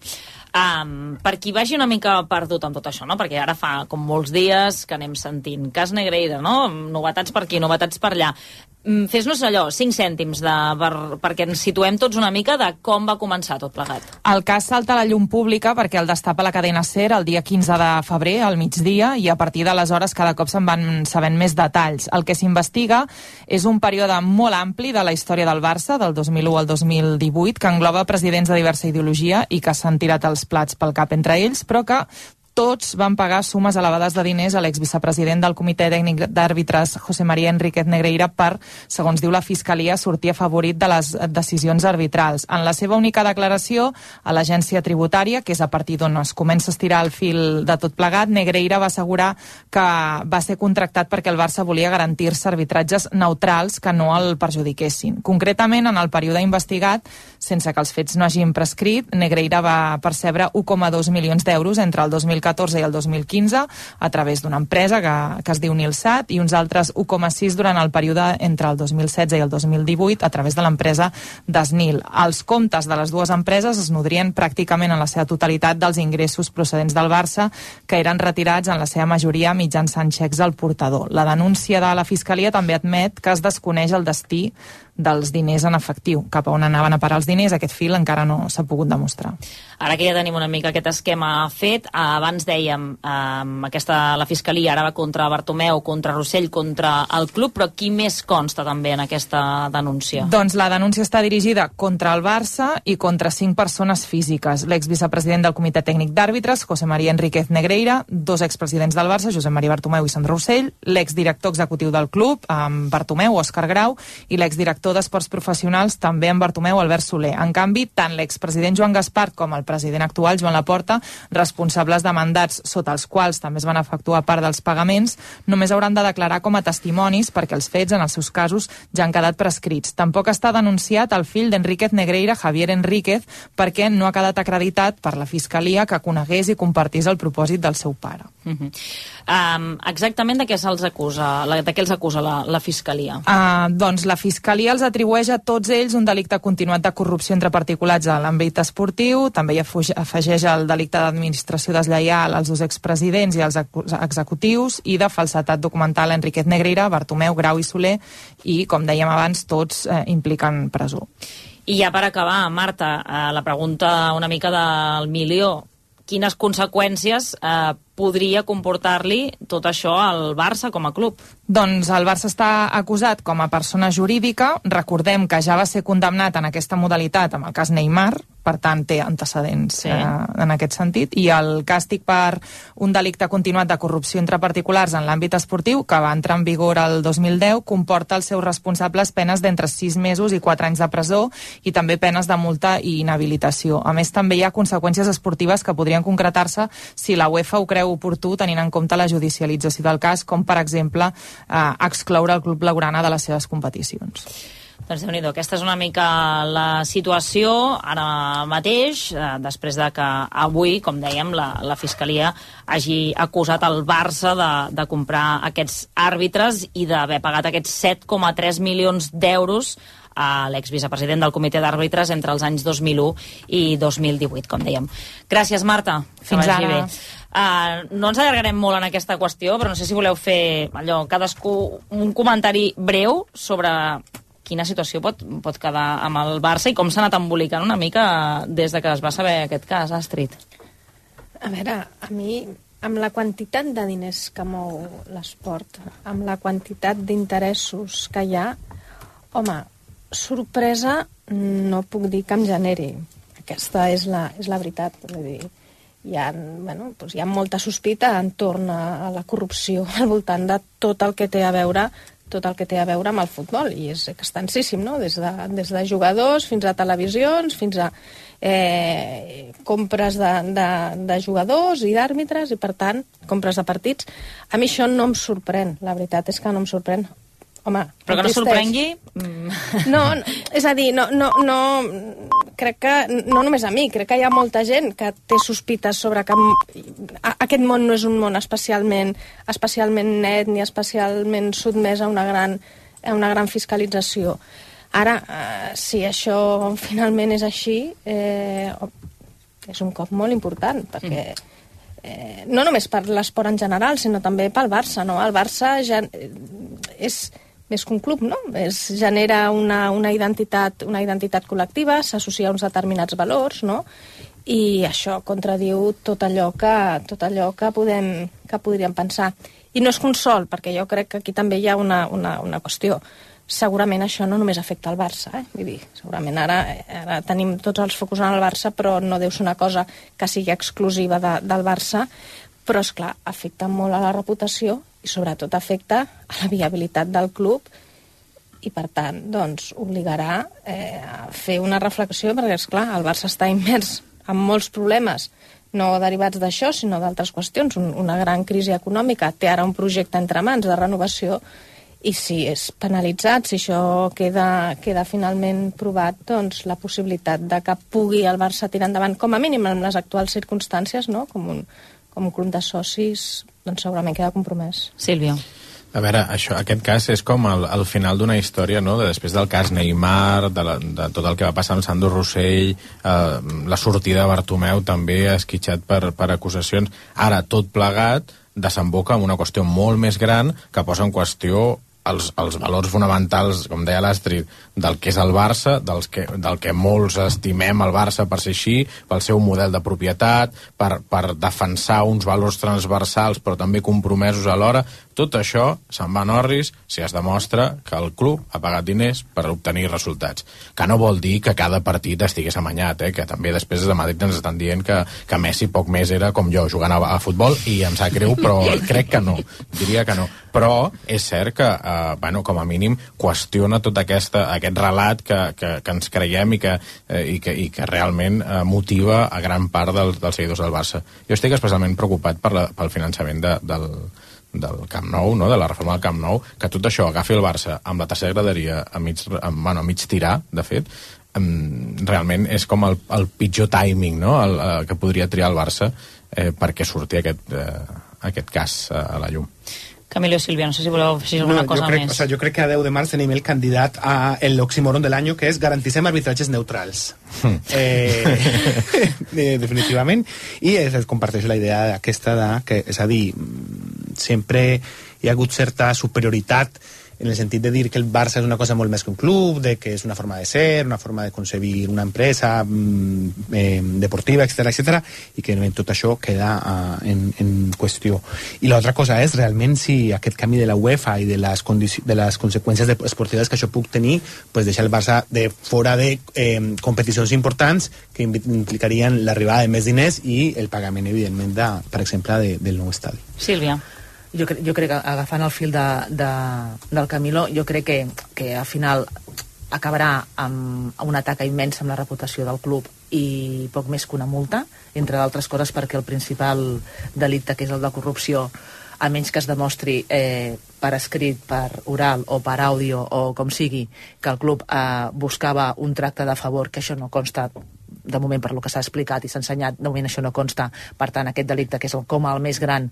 Um, per qui vagi una mica perdut amb tot això, no? perquè ara fa com molts dies que anem sentint cas Negreira, no? novetats per aquí, novetats per allà. Mm, Fes-nos allò, 5 cèntims, de, per, perquè ens situem tots una mica de com va començar tot plegat. El cas salta a la llum pública perquè el destapa la cadena SER el dia 15 de febrer, al migdia, i a partir d'aleshores cada cop se'n van sabent més detalls. El que s'investiga és un període molt ampli de la història del Barça, del 2001 al 2018, que engloba presidents de diversa ideologia i que s'han tirat els plats pel cap entre ells, però que tots van pagar sumes elevades de diners a l'exvicepresident del Comitè Tècnic d'Àrbitres, José María Enríquez Negreira, per, segons diu la Fiscalia, sortir afavorit de les decisions arbitrals. En la seva única declaració a l'agència tributària, que és a partir d'on es comença a estirar el fil de tot plegat, Negreira va assegurar que va ser contractat perquè el Barça volia garantir-se arbitratges neutrals que no el perjudiquessin. Concretament, en el període investigat, sense que els fets no hagin prescrit, Negreira va percebre 1,2 milions d'euros entre el 2014 i el 2015 a través d'una empresa que, que es diu Nilsat i uns altres 1,6 durant el període entre el 2016 i el 2018 a través de l'empresa Desnil. Els comptes de les dues empreses es nodrien pràcticament en la seva totalitat dels ingressos procedents del Barça que eren retirats en la seva majoria mitjançant xecs al portador. La denúncia de la Fiscalia també admet que es desconeix el destí dels diners en efectiu. Cap a on anaven a parar els diners, aquest fil encara no s'ha pogut demostrar. Ara que ja tenim una mica aquest esquema fet, eh, abans dèiem, eh, aquesta, la Fiscalia ara va contra Bartomeu, contra Rossell, contra el club, però qui més consta també en aquesta denúncia? Doncs la denúncia està dirigida contra el Barça i contra cinc persones físiques. L'exvicepresident del Comitè Tècnic d'Àrbitres, José María Enríquez Negreira, dos expresidents del Barça, Josep Maria Bartomeu i Sandro Rossell, l'exdirector executiu del club, amb Bartomeu, Òscar Grau, i l'exdirector d'Esports Professionals, també amb Bartomeu, Albert Soler. En canvi, tant l'expresident Joan Gaspar com el president actual, Joan Laporta, responsables de mandats sota els quals també es van efectuar part dels pagaments, només hauran de declarar com a testimonis perquè els fets, en els seus casos, ja han quedat prescrits. Tampoc està denunciat el fill d'Enríquez Negreira, Javier Enríquez, perquè no ha quedat acreditat per la Fiscalia que conegués i compartís el propòsit del seu pare. Uh -huh. Um, exactament de què se'ls acusa, la, de què els acusa la, la Fiscalia? Uh, doncs la Fiscalia els atribueix a tots ells un delicte continuat de corrupció entre particulars a l'àmbit esportiu, també hi afegeix el delicte d'administració deslleial als dos expresidents i als executius i de falsetat documental a Enriquet Negreira, Bartomeu, Grau i Soler i, com dèiem abans, tots eh, impliquen presó. I ja per acabar, Marta, eh, la pregunta una mica del milió. Quines conseqüències eh, podria comportar-li tot això al Barça com a club? Doncs el Barça està acusat com a persona jurídica. Recordem que ja va ser condemnat en aquesta modalitat amb el cas Neymar, per tant té antecedents Sí. eh, en aquest sentit, i el càstig per un delicte continuat de corrupció entre particulars en l'àmbit esportiu, que va entrar en vigor el 2010, comporta als seus responsables penes d'entre 6 mesos i 4 anys de presó i també penes de multa i inhabilitació. A més, també hi ha conseqüències esportives que podrien concretar-se si la UEFA ho creu oportú tenint en compte la judicialització del cas, com per exemple eh, excloure el club blaugrana de les seves competicions. Doncs déu nhi aquesta és una mica la situació ara mateix, eh, després de que avui, com dèiem, la, la Fiscalia hagi acusat el Barça de, de comprar aquests àrbitres i d'haver pagat aquests 7,3 milions d'euros a l'exvicepresident del comitè d'àrbitres entre els anys 2001 i 2018, com dèiem. Gràcies, Marta. Fins ara. Bé. Uh, no ens allargarem molt en aquesta qüestió, però no sé si voleu fer allò, cadascú un comentari breu sobre quina situació pot, pot quedar amb el Barça i com s'ha anat embolicant una mica des de que es va saber aquest cas, Astrid. A veure, a mi, amb la quantitat de diners que mou l'esport, amb la quantitat d'interessos que hi ha, home, sorpresa no puc dir que em generi. Aquesta és la, és la veritat. Vull dir, hi ha, bueno, doncs hi ha molta sospita entorn a, la corrupció al voltant de tot el que té a veure tot el que té a veure amb el futbol i és extensíssim, no? Des de, des de jugadors fins a televisions, fins a eh, compres de, de, de jugadors i d'àrbitres i, per tant, compres de partits. A mi això no em sorprèn, la veritat és que no em sorprèn. Home, Però que no sorprengui... mm, No, no, és a dir, no, no, no, crec que no només a mi, crec que hi ha molta gent que té sospites sobre que a- aquest món no és un món especialment, especialment net ni especialment sotmès a una gran, a una gran fiscalització. Ara, eh, si això finalment és així, eh, és un cop molt important, perquè eh, no només per l'esport en general, sinó també pel Barça, no? El Barça ja, eh, és més que un club, no? Es genera una, una, identitat, una identitat col·lectiva, s'associa a uns determinats valors, no? I això contradiu tot allò que, tot allò que, podem, que podríem pensar. I no és consol, perquè jo crec que aquí també hi ha una, una, una qüestió. Segurament això no només afecta al Barça, eh? Vull dir, segurament ara, ara tenim tots els focus en el Barça, però no deu ser una cosa que sigui exclusiva de, del Barça, però, és clar afecta molt a la reputació i sobretot afecta a la viabilitat del club i per tant doncs, obligarà eh, a fer una reflexió perquè és clar, el Barça està immers en molts problemes no derivats d'això, sinó d'altres qüestions, un, una gran crisi econòmica, té ara un projecte entre mans de renovació i si és penalitzat, si això queda, queda finalment provat, doncs la possibilitat de que pugui el Barça tirar endavant, com a mínim en les actuals circumstàncies, no? com, un, com un club de socis, doncs segurament queda compromès. Sílvia. A veure, això, aquest cas és com el, el final d'una història, no?, de, després del cas Neymar, de, la, de tot el que va passar amb Sandro Rossell, eh, la sortida de Bartomeu també esquitxat per, per acusacions. Ara, tot plegat, desemboca en una qüestió molt més gran que posa en qüestió els, els valors fonamentals, com deia l'Astrid, del que és el Barça, dels que, del que molts estimem el Barça per ser així, pel seu model de propietat, per, per defensar uns valors transversals però també compromesos alhora, tot això se'n va a Norris si es demostra que el club ha pagat diners per obtenir resultats. Que no vol dir que cada partit estigués amanyat, eh? que també després de Madrid ens estan dient que, que Messi poc més era com jo, jugant a, a futbol, i em sap greu, però crec que no, diria que no. Però és cert que, eh, bueno, com a mínim, qüestiona tot aquesta, aquest relat que, que, que ens creiem i que, eh, i que, i que realment eh, motiva a gran part dels, dels seguidors del Barça. Jo estic especialment preocupat per la, pel finançament de, del, del Camp Nou, no? de la reforma del Camp Nou, que tot això agafi el Barça amb la tercera graderia a mig, a, bueno, a mig tirar, de fet, realment és com el, el pitjor timing no? el, el que podria triar el Barça eh, perquè surti aquest, eh, aquest cas eh, a la llum. Camilo Silvia, no sé si voleu afegir alguna yo cosa crec, més. o sea, yo creo que a 10 de març tenim el candidat a el oxímoron del año, que és garanticem arbitratges neutrals. eh, eh, definitivament. I es, es comparteix la idea aquesta de que, és a dir, mm, sempre hi ha hagut certa superioritat en el sentit de dir que el Barça és una cosa molt més que un club, de que és una forma de ser, una forma de concebir una empresa mm, eh, deportiva, etc etc i que tot això queda uh, en, en qüestió. I l'altra cosa és realment si aquest canvi de la UEFA i de les, de les conseqüències esportives que això puc tenir, pues deixar el Barça de fora de eh, competicions importants que implicarien l'arribada de més diners i el pagament, evidentment, de, per exemple, de, del nou estadi. Sílvia. Jo, cre jo crec que agafant el fil de, de, del Camilo, jo crec que, que al final acabarà amb una taca immensa amb la reputació del club i poc més que una multa, entre d'altres coses perquè el principal delicte, que és el de corrupció, a menys que es demostri eh, per escrit, per oral o per àudio o com sigui, que el club eh, buscava un tracte de favor, que això no consta de moment per lo que s'ha explicat i s'ha ensenyat, de moment això no consta, per tant aquest delicte que és el com el més gran,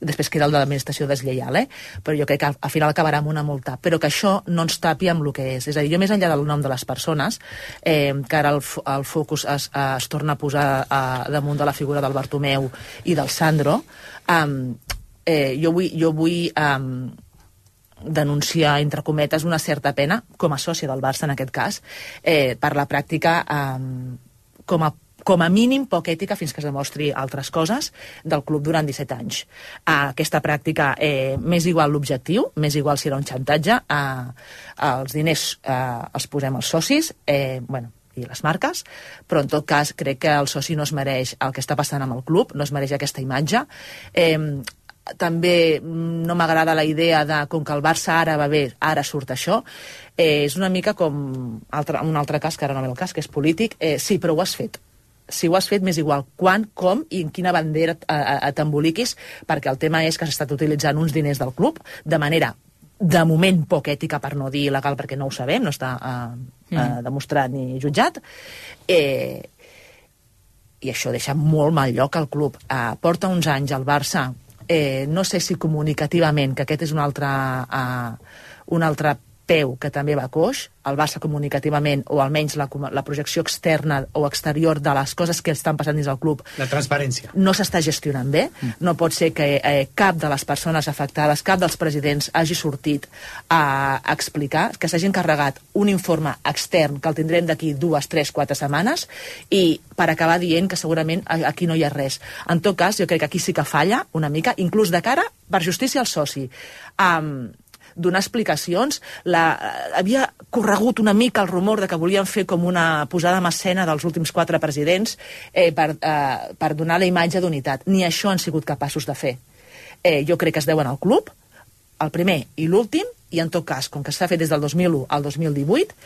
després queda el de l'administració deslleial, eh? però jo crec que al, al final acabarà amb una multa, però que això no ens tapi amb el que és, és a dir, jo més enllà del nom de les persones, eh, que ara el, el focus es, es torna a posar a, damunt de la figura del Bartomeu i del Sandro, eh, eh, jo vull, jo vull eh, denunciar, entre cometes, una certa pena, com a sòcia del Barça en aquest cas, eh, per la pràctica eh, com a com a mínim poc ètica fins que es demostri altres coses del club durant 17 anys. Uh, aquesta pràctica, eh, més igual l'objectiu, més igual si era un xantatge, uh, els diners uh, els posem als socis, eh, bueno, i les marques, però en tot cas crec que el soci no es mereix el que està passant amb el club, no es mereix aquesta imatge. Eh, també no m'agrada la idea de com que el Barça ara va bé, ara surt això. Eh, és una mica com altre, un altre cas, que ara no ve el cas, que és polític. Eh, sí, però ho has fet. Si ho has fet, m'és igual quan, com i en quina bandera t'emboliquis, perquè el tema és que s'ha estat utilitzant uns diners del club de manera de moment poc ètica, per no dir il·legal, perquè no ho sabem, no està eh, mm. eh, demostrat ni jutjat, eh, i això deixa molt mal lloc al club. Eh, porta uns anys al Barça eh, no sé si comunicativament, que aquest és un altre, eh, un altre peu que també va coix, el Barça comunicativament, o almenys la, la projecció externa o exterior de les coses que estan passant dins el club... La transparència. No s'està gestionant bé. Mm. No pot ser que eh, cap de les persones afectades, cap dels presidents hagi sortit a, a explicar, que s'hagi encarregat un informe extern, que el tindrem d'aquí dues, tres, quatre setmanes, i per acabar dient que segurament aquí no hi ha res. En tot cas, jo crec que aquí sí que falla una mica, inclús de cara per justícia al soci. Um, donar explicacions. La, eh, havia corregut una mica el rumor de que volien fer com una posada en escena dels últims quatre presidents eh, per, eh, per donar la imatge d'unitat. Ni això han sigut capaços de fer. Eh, jo crec que es deuen al club, el primer i l'últim, i en tot cas, com que s'ha fet des del 2001 al 2018,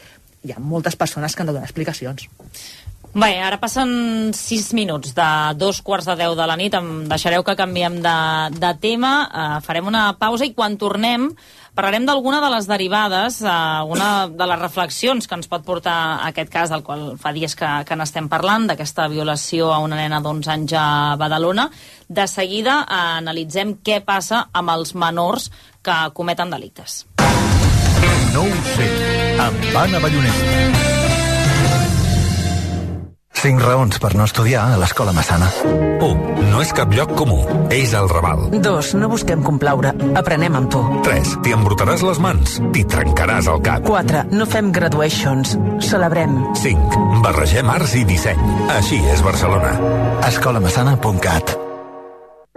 hi ha moltes persones que han de donar explicacions. Bé, ara passen 6 minuts de dos quarts de 10 de la nit. Em deixareu que canviem de, de tema. Uh, farem una pausa i quan tornem Parlarem d'alguna de les derivades, eh, una de les reflexions que ens pot portar aquest cas del qual fa dies que, que n'estem parlant, d'aquesta violació a una nena d'11 anys a Badalona. De seguida eh, analitzem què passa amb els menors que cometen delictes. No ho sé, amb Anna Ballonesta. 5 raons per no estudiar a l'escola Massana. 1. No és cap lloc comú. És el Raval. 2. No busquem complaure. Aprenem amb tu. 3. T'hi embrutaràs les mans. T'hi trencaràs el cap. 4. No fem graduations. Celebrem. 5. Barregem arts i disseny. Així és Barcelona. escolamassana.cat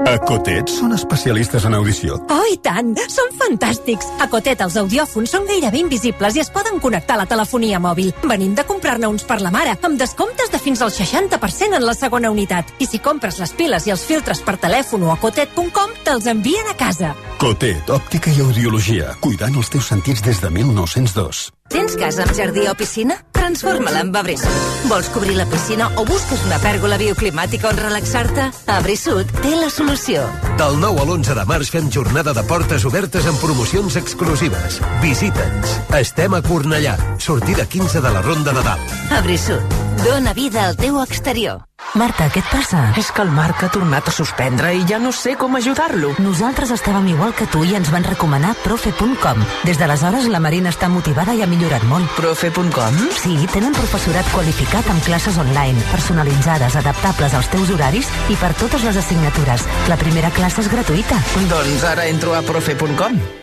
a Cotet són especialistes en audició. Oh, i tant! Són fantàstics! A Cotet els audiòfons són gairebé invisibles i es poden connectar a la telefonia mòbil. Venim de comprar-ne uns per la mare, amb descomptes de fins al 60% en la segona unitat. I si compres les piles i els filtres per telèfon o a cotet.com, te'ls envien a casa. Cotet, òptica i audiologia, cuidant els teus sentits des de 1902. Tens casa amb jardí o piscina? Transforma-la en Abrisud. Vols cobrir la piscina o busques una pèrgola bioclimàtica on relaxar-te? Abrisud té la solució. Del 9 a l'11 de març fem jornada de portes obertes amb promocions exclusives. Visita'ns. Estem a Cornellà. Sortida 15 de la Ronda de Dalt. Abrisud. Dóna vida al teu exterior. Marta, què et passa? És que el Marc ha tornat a suspendre i ja no sé com ajudar-lo. Nosaltres estàvem igual que tu i ens van recomanar profe.com. Des d'aleshores la Marina està motivada i ha millorat molt. Profe.com? Sí, tenen professorat qualificat amb classes online, personalitzades, adaptables als teus horaris i per totes les assignatures. La primera classe és gratuïta. Doncs ara entro a profe.com.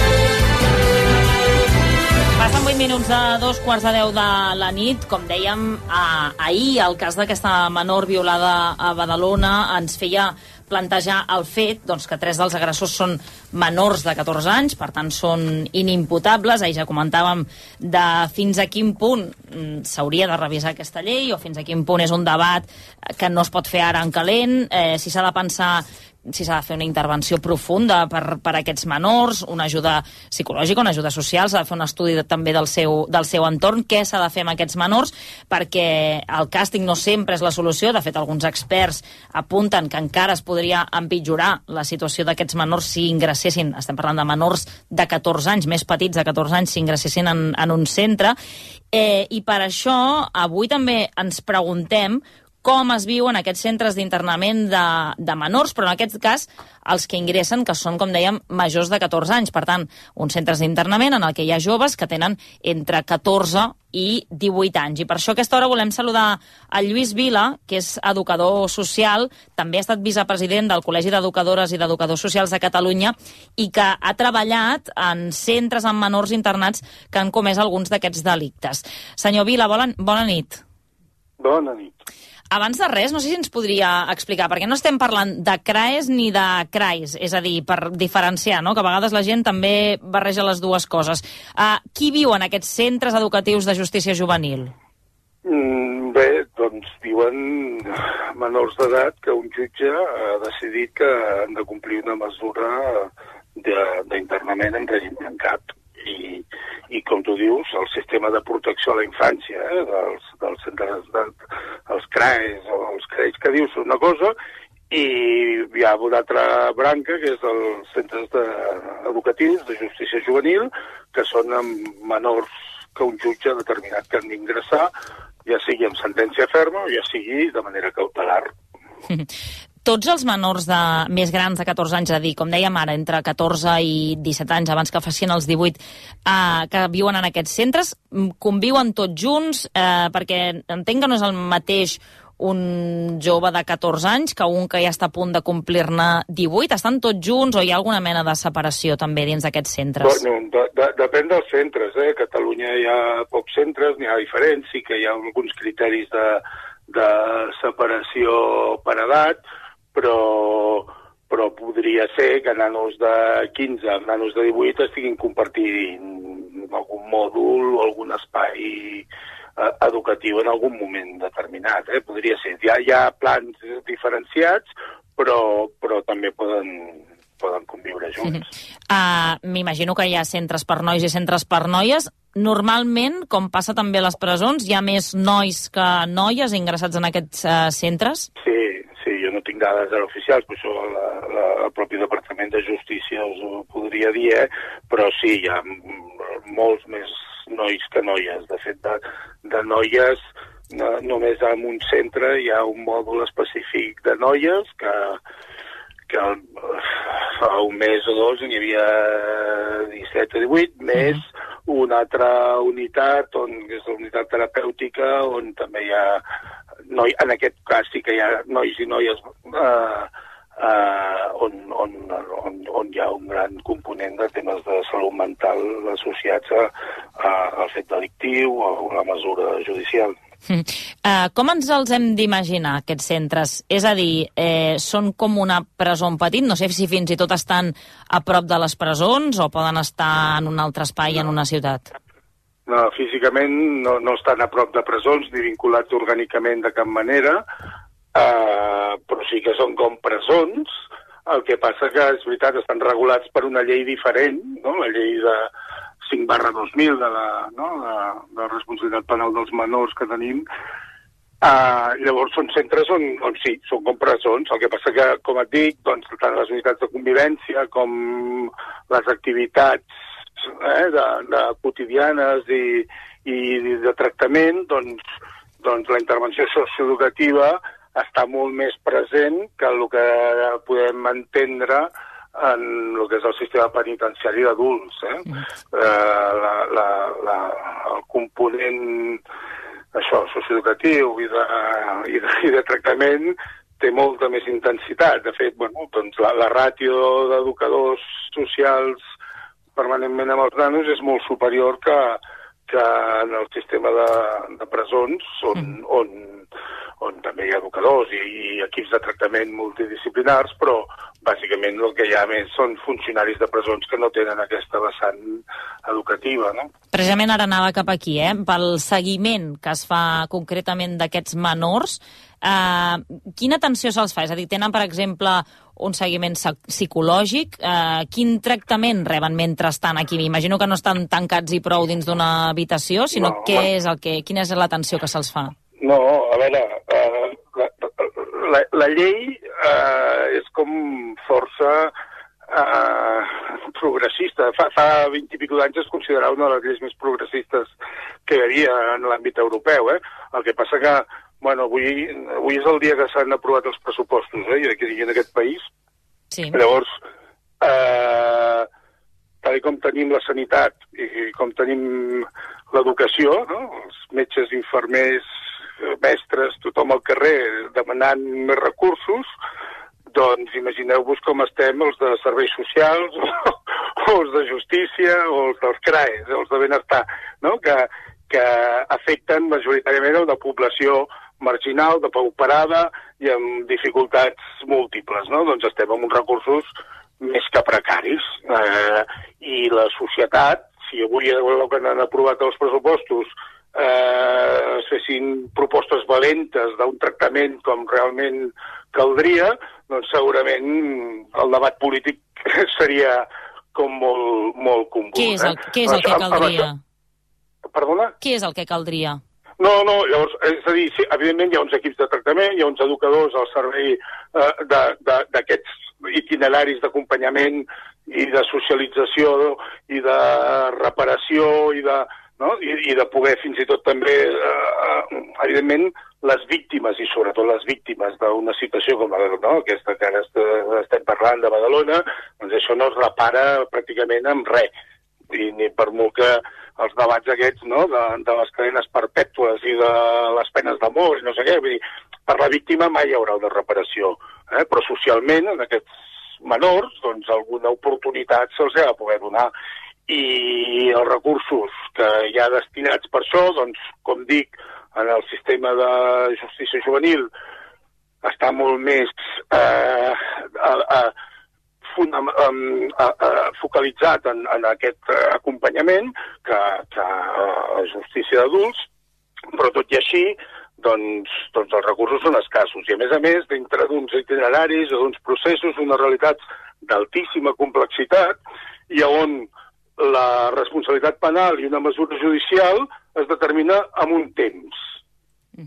Passen 8 minuts de dos quarts de 10 de la nit. Com dèiem, a, ahir el cas d'aquesta menor violada a Badalona ens feia plantejar el fet doncs, que tres dels agressors són menors de 14 anys, per tant són inimputables. Ahir ja comentàvem de fins a quin punt mm, s'hauria de revisar aquesta llei o fins a quin punt és un debat que no es pot fer ara en calent, eh, si s'ha de pensar si s'ha de fer una intervenció profunda per, per aquests menors, una ajuda psicològica, una ajuda social, s'ha de fer un estudi de, també del seu, del seu entorn, què s'ha de fer amb aquests menors, perquè el càsting no sempre és la solució, de fet alguns experts apunten que encara es podria empitjorar la situació d'aquests menors si ingressessin, estem parlant de menors de 14 anys, més petits de 14 anys, si ingressessin en, en un centre, eh, i per això avui també ens preguntem com es viuen aquests centres d'internament de, de menors, però en aquest cas els que ingressen, que són, com dèiem, majors de 14 anys. Per tant, uns centres d'internament en el que hi ha joves que tenen entre 14 i 18 anys. I per això a aquesta hora volem saludar a Lluís Vila, que és educador social, també ha estat vicepresident del Col·legi d'Educadores i d'Educadors Socials de Catalunya i que ha treballat en centres amb menors internats que han comès alguns d'aquests delictes. Senyor Vila, bona, bona nit. Bona nit. Abans de res, no sé si ens podria explicar, perquè no estem parlant de CRAES ni de CRAIS, és a dir, per diferenciar, no? que a vegades la gent també barreja les dues coses. Uh, qui viu en aquests centres educatius de justícia juvenil? Mm, bé, doncs diuen menors d'edat que un jutge ha decidit que han de complir una mesura d'internament en règim tancat. I, I com tu dius, el sistema de protecció a la infància eh, dels, dels centres, de, els CRAES o els CREIs que dius una cosa i hi ha una altra branca que és dels centres de, educatius de justícia juvenil que són amb menors que un jutge determinat que han d'ingressar ja sigui amb sentència ferma o ja sigui de manera cautelar. Tots els menors de, més grans de 14 anys, a dir, com dèiem ara, entre 14 i 17 anys, abans que facin els 18, eh, que viuen en aquests centres, mm, conviuen tots junts, eh, perquè entenc que no és el mateix un jove de 14 anys que un que ja està a punt de complir-ne 18. Estan tots junts o hi ha alguna mena de separació també dins d'aquests centres? Bueno, de, de, depèn dels centres. Eh? A Catalunya hi ha pocs centres, n'hi ha diferents, sí que hi ha alguns criteris de, de separació per edat, però, però podria ser que nanos de 15 amb nanos de 18 estiguin compartint algun mòdul o algun espai eh, educatiu en algun moment determinat. Eh? Podria ser. Hi ha, hi ha plans diferenciats, però, però també poden, poden conviure junts. Uh, M'imagino que hi ha centres per nois i centres per noies. Normalment, com passa també a les presons, hi ha més nois que noies ingressats en aquests uh, centres? Sí, sí, jo no tinc dades ara oficials, però això la, la, el propi Departament de Justícia us ho podria dir, eh? però sí, hi ha molts més nois que noies. De fet, de, de noies, no, només en un centre hi ha un mòdul específic de noies que, que fa un mes o dos n'hi havia 17 o 18, més una altra unitat, on, que és la unitat terapèutica, on també hi ha, noi, en aquest cas sí que hi ha nois i noies eh, eh, on, on, on, on hi ha un gran component de temes de salut mental associats a, a, al fet delictiu o a la mesura judicial. Uh, com ens els hem d'imaginar, aquests centres? És a dir, eh, són com una presó en petit? No sé si fins i tot estan a prop de les presons o poden estar en un altre espai en una ciutat. No, físicament no, no estan a prop de presons ni vinculats orgànicament de cap manera, eh, però sí que són com presons. El que passa que, és veritat, estan regulats per una llei diferent, no? la llei de 5 barra 2000 de la, no? de, de responsabilitat penal dels menors que tenim, Uh, llavors són centres on, on sí, són com presons, el que passa que, com et dic, doncs, tant les unitats de convivència com les activitats eh, de, de quotidianes i, i de tractament, doncs, doncs la intervenció socioeducativa està molt més present que el que podem entendre en el que és el sistema penitenciari d'adults. Eh? Eh, la, la, la, el component això, socioeducatiu i de, i de, i de tractament té molta més intensitat. De fet, bueno, doncs la, la ràtio d'educadors socials permanentment amb els nanos és molt superior que, que en el sistema de, de presons, on, mm. on, on també hi ha educadors i, i equips de tractament multidisciplinars, però bàsicament el que hi ha més són funcionaris de presons que no tenen aquesta vessant educativa. No? Precisament ara anava cap aquí, eh? pel seguiment que es fa concretament d'aquests menors, eh, quina atenció se'ls fa? És a dir, tenen, per exemple, un seguiment psicològic? Eh, quin tractament reben mentre estan aquí? M'imagino que no estan tancats i prou dins d'una habitació, sinó no, què és el que, quina és l'atenció que se'ls fa? No, a veure, eh, la, la, la llei eh, és com força eh, progressista. Fa, fa 20 i pico d'anys es considerava una de les lleis més progressistes que hi havia en l'àmbit europeu. Eh? El que passa que, bueno, avui, avui és el dia que s'han aprovat els pressupostos, eh? Aquí en aquest país. Sí. Llavors, eh, tal com tenim la sanitat i com tenim l'educació, no? els metges, infermers, mestres, tothom al carrer demanant més recursos, doncs imagineu-vos com estem els de serveis socials, o els de justícia, o els dels CRAES, els de benestar, no? que, que afecten majoritàriament a una població marginal, de pauperada i amb dificultats múltiples. No? Doncs estem amb uns recursos més que precaris. Eh, I la societat, si avui que han aprovat els pressupostos eh, es fessin propostes valentes d'un tractament com realment caldria, doncs segurament el debat polític seria com molt, molt convuls. Què és el, eh? què és el que caldria? Perdona? Què és el que caldria? No, no, llavors, és a dir, sí, evidentment hi ha uns equips de tractament, hi ha uns educadors al servei eh, d'aquests itineraris d'acompanyament i de socialització i de reparació i de, no? I, i de poder fins i tot també, eh, evidentment, les víctimes, i sobretot les víctimes d'una situació com la, no? aquesta que ara estem parlant de Badalona, doncs això no es repara pràcticament amb res. I ni per molt que els debats aquests no? de, de les cadenes perpètues i de les penes d'amor i no sé què, vull dir, per la víctima mai hi haurà una reparació, eh? però socialment en aquests menors doncs alguna oportunitat se'ls ha de poder donar i els recursos que hi ha destinats per això, doncs, com dic, en el sistema de justícia juvenil està molt més eh, a, a, a, a, focalitzat en, en aquest acompanyament que, que a justícia d'adults, però tot i així doncs, doncs els recursos són escassos. I a més a més, dintre d'uns itineraris, d'uns processos, unes realitats d'altíssima complexitat, i on la responsabilitat penal i una mesura judicial es determina amb un temps.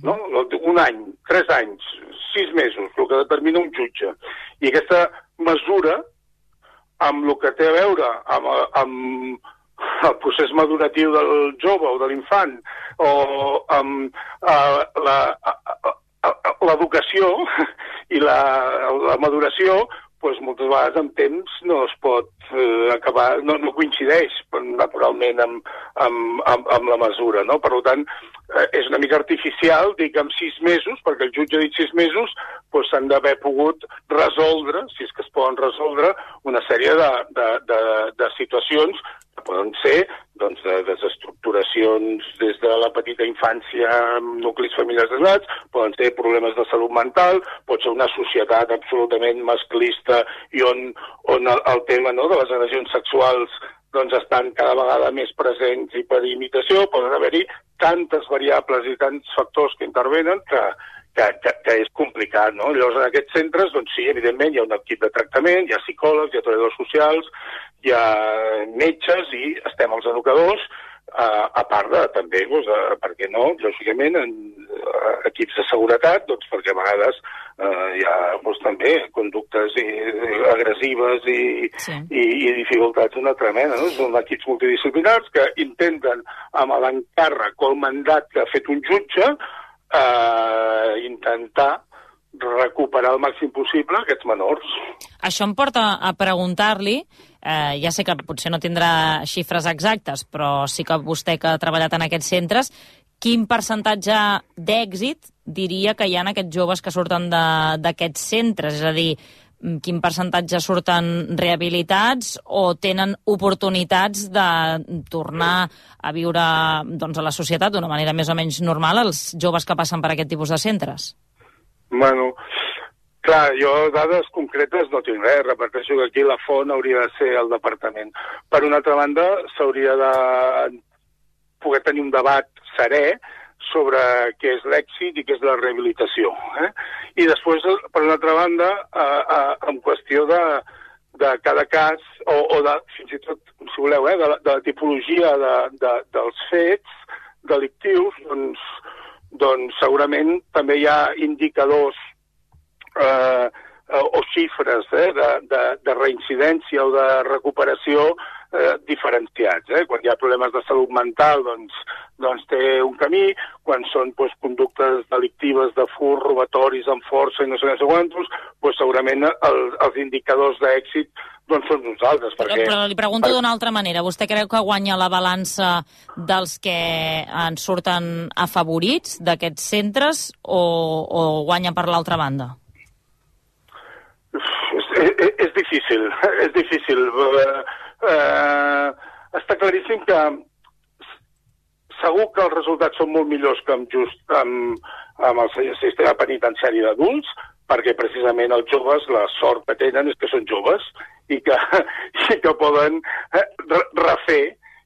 No? Un any, tres anys, sis mesos, el que determina un jutge. I aquesta mesura, amb el que té a veure amb, amb el procés maduratiu del jove o de l'infant, o amb uh, l'educació i la, la maduració, doncs moltes vegades amb temps no es pot eh, acabar, no, no coincideix naturalment amb, amb, amb, amb la mesura, no? Per tant, eh, és una mica artificial dir que en sis mesos, perquè el jutge ha dit sis mesos, doncs s'han d'haver pogut resoldre, si és que es poden resoldre, una sèrie de, de, de, de situacions que poden ser doncs, de desestructuracions des de la petita infància amb nuclis familiars desnats, poden ser problemes de salut mental, pot ser una societat absolutament masclista i on, on el, el tema no, de les agressions sexuals doncs estan cada vegada més presents i per imitació, poden haver-hi tantes variables i tants factors que intervenen que, que, que, que és complicat, no? Llavors, en aquests centres, doncs sí, evidentment, hi ha un equip de tractament, hi ha psicòlegs, hi ha treballadors socials, hi ha metges i estem els educadors Uh, a part de, també, doncs, uh, per què no, lògicament, en uh, equips de seguretat, doncs, perquè a vegades uh, hi ha doncs, també conductes i, i agressives i, sí. i, i dificultats d'una tremenda. No? Són equips multidisciplinars que intenten, amb l'encàrrec o el mandat que ha fet un jutge, uh, intentar recuperar el màxim possible aquests menors. Això em porta a preguntar-li, eh, ja sé que potser no tindrà xifres exactes, però sí que vostè que ha treballat en aquests centres, quin percentatge d'èxit diria que hi ha en aquests joves que surten d'aquests centres? És a dir, mm, quin percentatge surten rehabilitats o tenen oportunitats de tornar a viure doncs, a la societat d'una manera més o menys normal els joves que passen per aquest tipus de centres? Bueno, clar, jo dades concretes no tinc res, repeteixo que aquí la font hauria de ser el departament. Per una altra banda, s'hauria de poder tenir un debat serè sobre què és l'èxit i què és la rehabilitació. Eh? I després, per una altra banda, eh, eh, en qüestió de, de cada cas, o, o de, fins i tot, si voleu, eh, de, la, de la tipologia de, de, dels fets delictius, doncs, doncs segurament també hi ha indicadors eh, o xifres eh, de, de, de reincidència o de recuperació eh, diferenciats. Eh? Quan hi ha problemes de salut mental, doncs, doncs té un camí. Quan són doncs, conductes delictives de fur, robatoris amb força i no sé què doncs, segurament els, els indicadors d'èxit doncs són uns altres. Perquè, però, li pregunto d'una altra manera. Vostè creu que guanya la balança dels que en surten afavorits d'aquests centres o, o guanya per l'altra banda? És, difícil, és difícil. Uh, uh, està claríssim que segur que els resultats són molt millors que amb, just amb, amb el sistema penitenciari d'adults, perquè precisament els joves, la sort que tenen és que són joves i que, i que poden eh, refer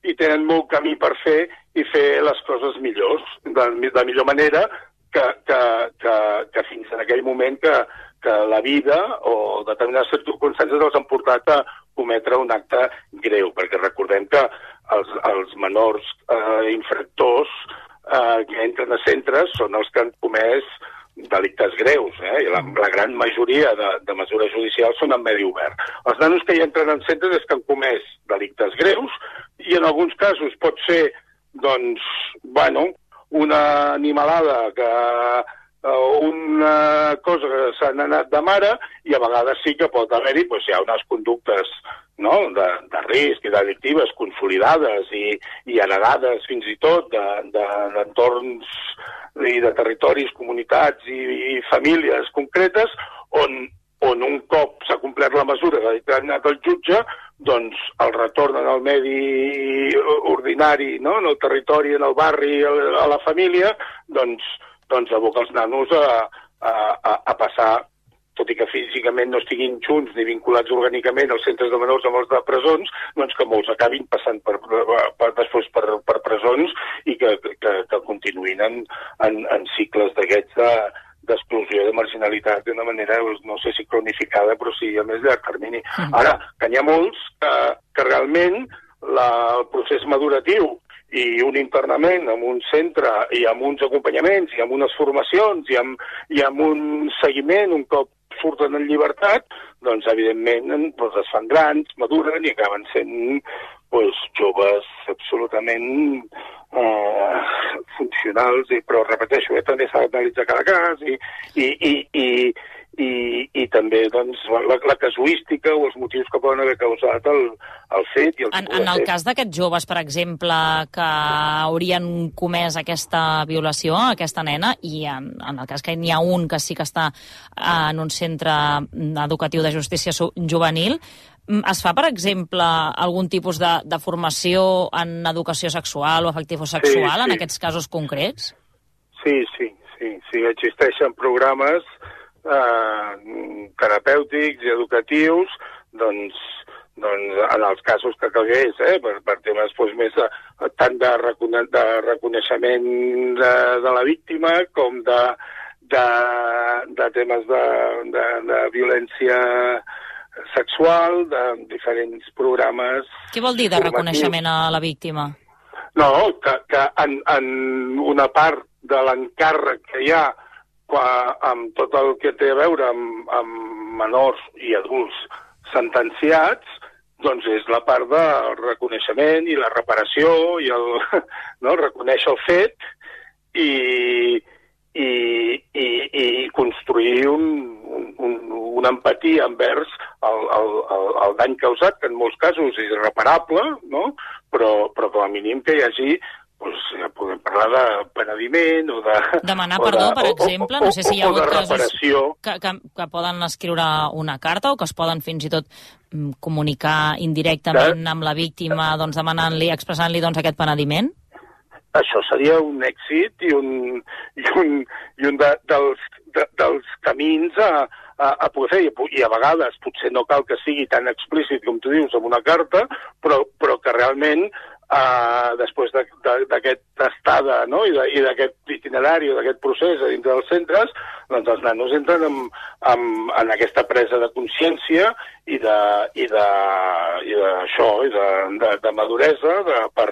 i tenen molt camí per fer i fer les coses millors, de, de millor manera que, que, que, que fins en aquell moment que, que la vida o determinades circumstàncies els han portat a cometre un acte greu, perquè recordem que els, els menors eh, infractors eh, que entren a centres són els que han comès delictes greus, eh? I la, la gran majoria de, de mesures judicials són en medi obert. Els nanos que hi entren en centres és que han comès delictes greus i en alguns casos pot ser, doncs, bueno, una animalada que una cosa que s'han anat de mare i a vegades sí que pot haver-hi doncs, hi ha unes conductes no? de, de risc i delictives consolidades i, i heredades fins i tot d'entorns de, i de territoris, comunitats i, i famílies concretes on, on un cop s'ha complert la mesura que ha anat el jutge, doncs el retorn al medi ordinari, no? en el territori, en el barri, a la família, doncs doncs aboca els nanos a, a, a, a passar tot i que físicament no estiguin junts ni vinculats orgànicament als centres de menors amb els de presons, doncs que molts acabin passant per, per, després per, per presons i que, que, que continuïn en, en, en cicles d'aquests de, d'exclusió de marginalitat d'una manera, doncs, no sé si cronificada, però sí a més llarg termini. Mm. Ara, que n'hi ha molts que, que realment la, el procés maduratiu i un internament en un centre i amb uns acompanyaments i amb unes formacions i amb, i amb un seguiment un cop surten en llibertat, doncs evidentment doncs, es fan grans, maduren i acaben sent doncs, joves absolutament eh, funcionals, i, però repeteixo, eh, també s'ha d'analitzar cada cas i, i, i, i, i, i també doncs, la, la casuística o els motius que poden haver causat el, el fet. I el en, en el cas d'aquests joves, per exemple, que haurien comès aquesta violació, aquesta nena, i en, en el cas que n'hi ha un que sí que està en un centre educatiu de justícia juvenil, mm, es fa, per exemple, algun tipus de, de formació en educació sexual o afectivo-sexual sí, sí. en aquests casos concrets? Sí, sí, sí, sí. Existeixen programes eh, terapèutics i educatius, doncs, doncs en els casos que calgués, eh, per, per temes doncs, més de, tant de, recone de reconeixement de, de la víctima com de, de, de temes de, de, de violència sexual, de diferents programes... Què vol dir de reconeixement a la víctima? No, que, que en, en una part de l'encàrrec que hi ha qua- amb tot el que té a veure amb, amb menors i adults sentenciats, doncs és la part del reconeixement i la reparació i el, no, reconèixer el fet i, i, i, i construir un, un, un, una empatia envers el, el, el, el dany causat, que en molts casos és irreparable, no? però, però com a mínim que hi hagi doncs, podem parlar de penediment o de... Demanar o perdó, de, per exemple, no sé si hi ha o hagut casos que, que, que poden escriure una carta o que es poden fins i tot mm, comunicar indirectament amb la víctima doncs, demanant-li, expressant-li doncs, aquest penediment? això seria un èxit i un, i un, i un de, dels, de, dels camins a, a, a poder fer. I a vegades potser no cal que sigui tan explícit com tu dius amb una carta, però, però que realment eh, després de- de- d'aquesta estada no? i d'aquest itinerari o d'aquest procés a dintre dels centres, doncs els nanos entren en, en, en aquesta presa de consciència i de, i de, i de això, i de, de, de maduresa de, per,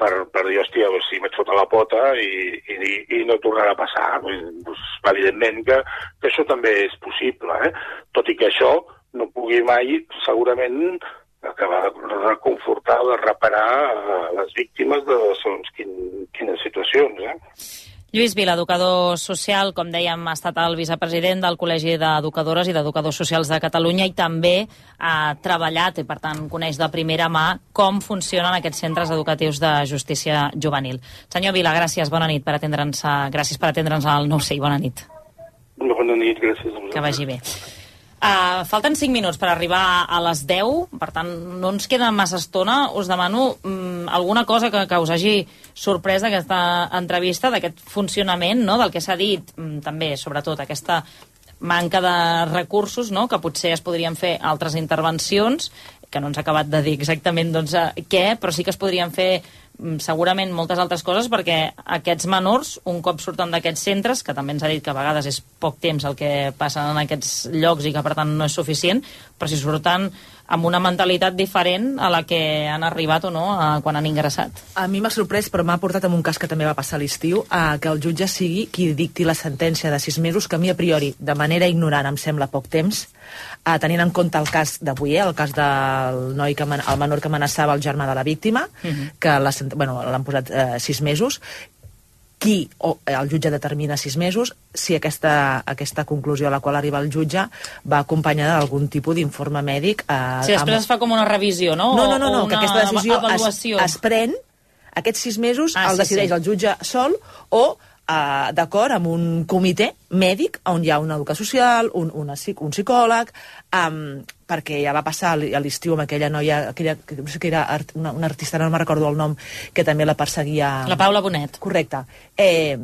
per, per dir, hòstia, doncs, si vaig fotre la pota i, i, i no tornarà a passar. Doncs, evidentment que, que això també és possible, eh? tot i que això no pugui mai, segurament, acabar de reconfortar de reparar eh, les víctimes de segons quin, quines situacions. Eh? Lluís Vila, educador social, com dèiem, ha estat el vicepresident del Col·legi d'Educadores i d'Educadors Socials de Catalunya i també ha treballat i, per tant, coneix de primera mà com funcionen aquests centres educatius de justícia juvenil. Senyor Vila, gràcies, bona nit per atendre'ns, a- gràcies per atendre'ns al 9 i bona nit. Bona nit, gràcies a. Que vagi bé. Uh, falten 5 minuts per arribar a les 10, per tant, no ens queda massa estona. Us demano um, alguna cosa que, que us hagi sorprès d'aquesta entrevista, d'aquest funcionament, no?, del que s'ha dit, um, també, sobretot, aquesta manca de recursos, no?, que potser es podrien fer altres intervencions, que no ens ha acabat de dir exactament doncs, eh, què, però sí que es podrien fer segurament moltes altres coses perquè aquests menors, un cop surten d'aquests centres, que també ens ha dit que a vegades és poc temps el que passen en aquests llocs i que per tant no és suficient, però si surten amb una mentalitat diferent a la que han arribat o no a, quan han ingressat. A mi m'ha sorprès, però m'ha portat amb un cas que també va passar a l'estiu, a que el jutge sigui qui dicti la sentència de sis mesos, que a mi a priori, de manera ignorant, em sembla poc temps, eh, tenint en compte el cas d'avui, eh, el cas del noi que, el menor que amenaçava el germà de la víctima, que la sent- bueno, l'han posat eh, sis mesos, qui o eh, el jutge determina sis mesos si aquesta, aquesta conclusió a la qual arriba el jutge va acompanyada d'algun tipus d'informe mèdic eh, Si després es fa com una revisió, no? no, no, no, no que aquesta decisió es, es pren, aquests sis mesos Ah, el sí, decideix sí. el jutge sol o eh, d'acord amb un comitè mèdic on hi ha un educador social, un, una, un psicòleg, um, perquè ja va passar a a l'estiu amb aquella noia, aquella, que no sé que era art, una, una artista, no me'n recordo el nom, que també la perseguia... La Paula Bonet. Correcte. Eh,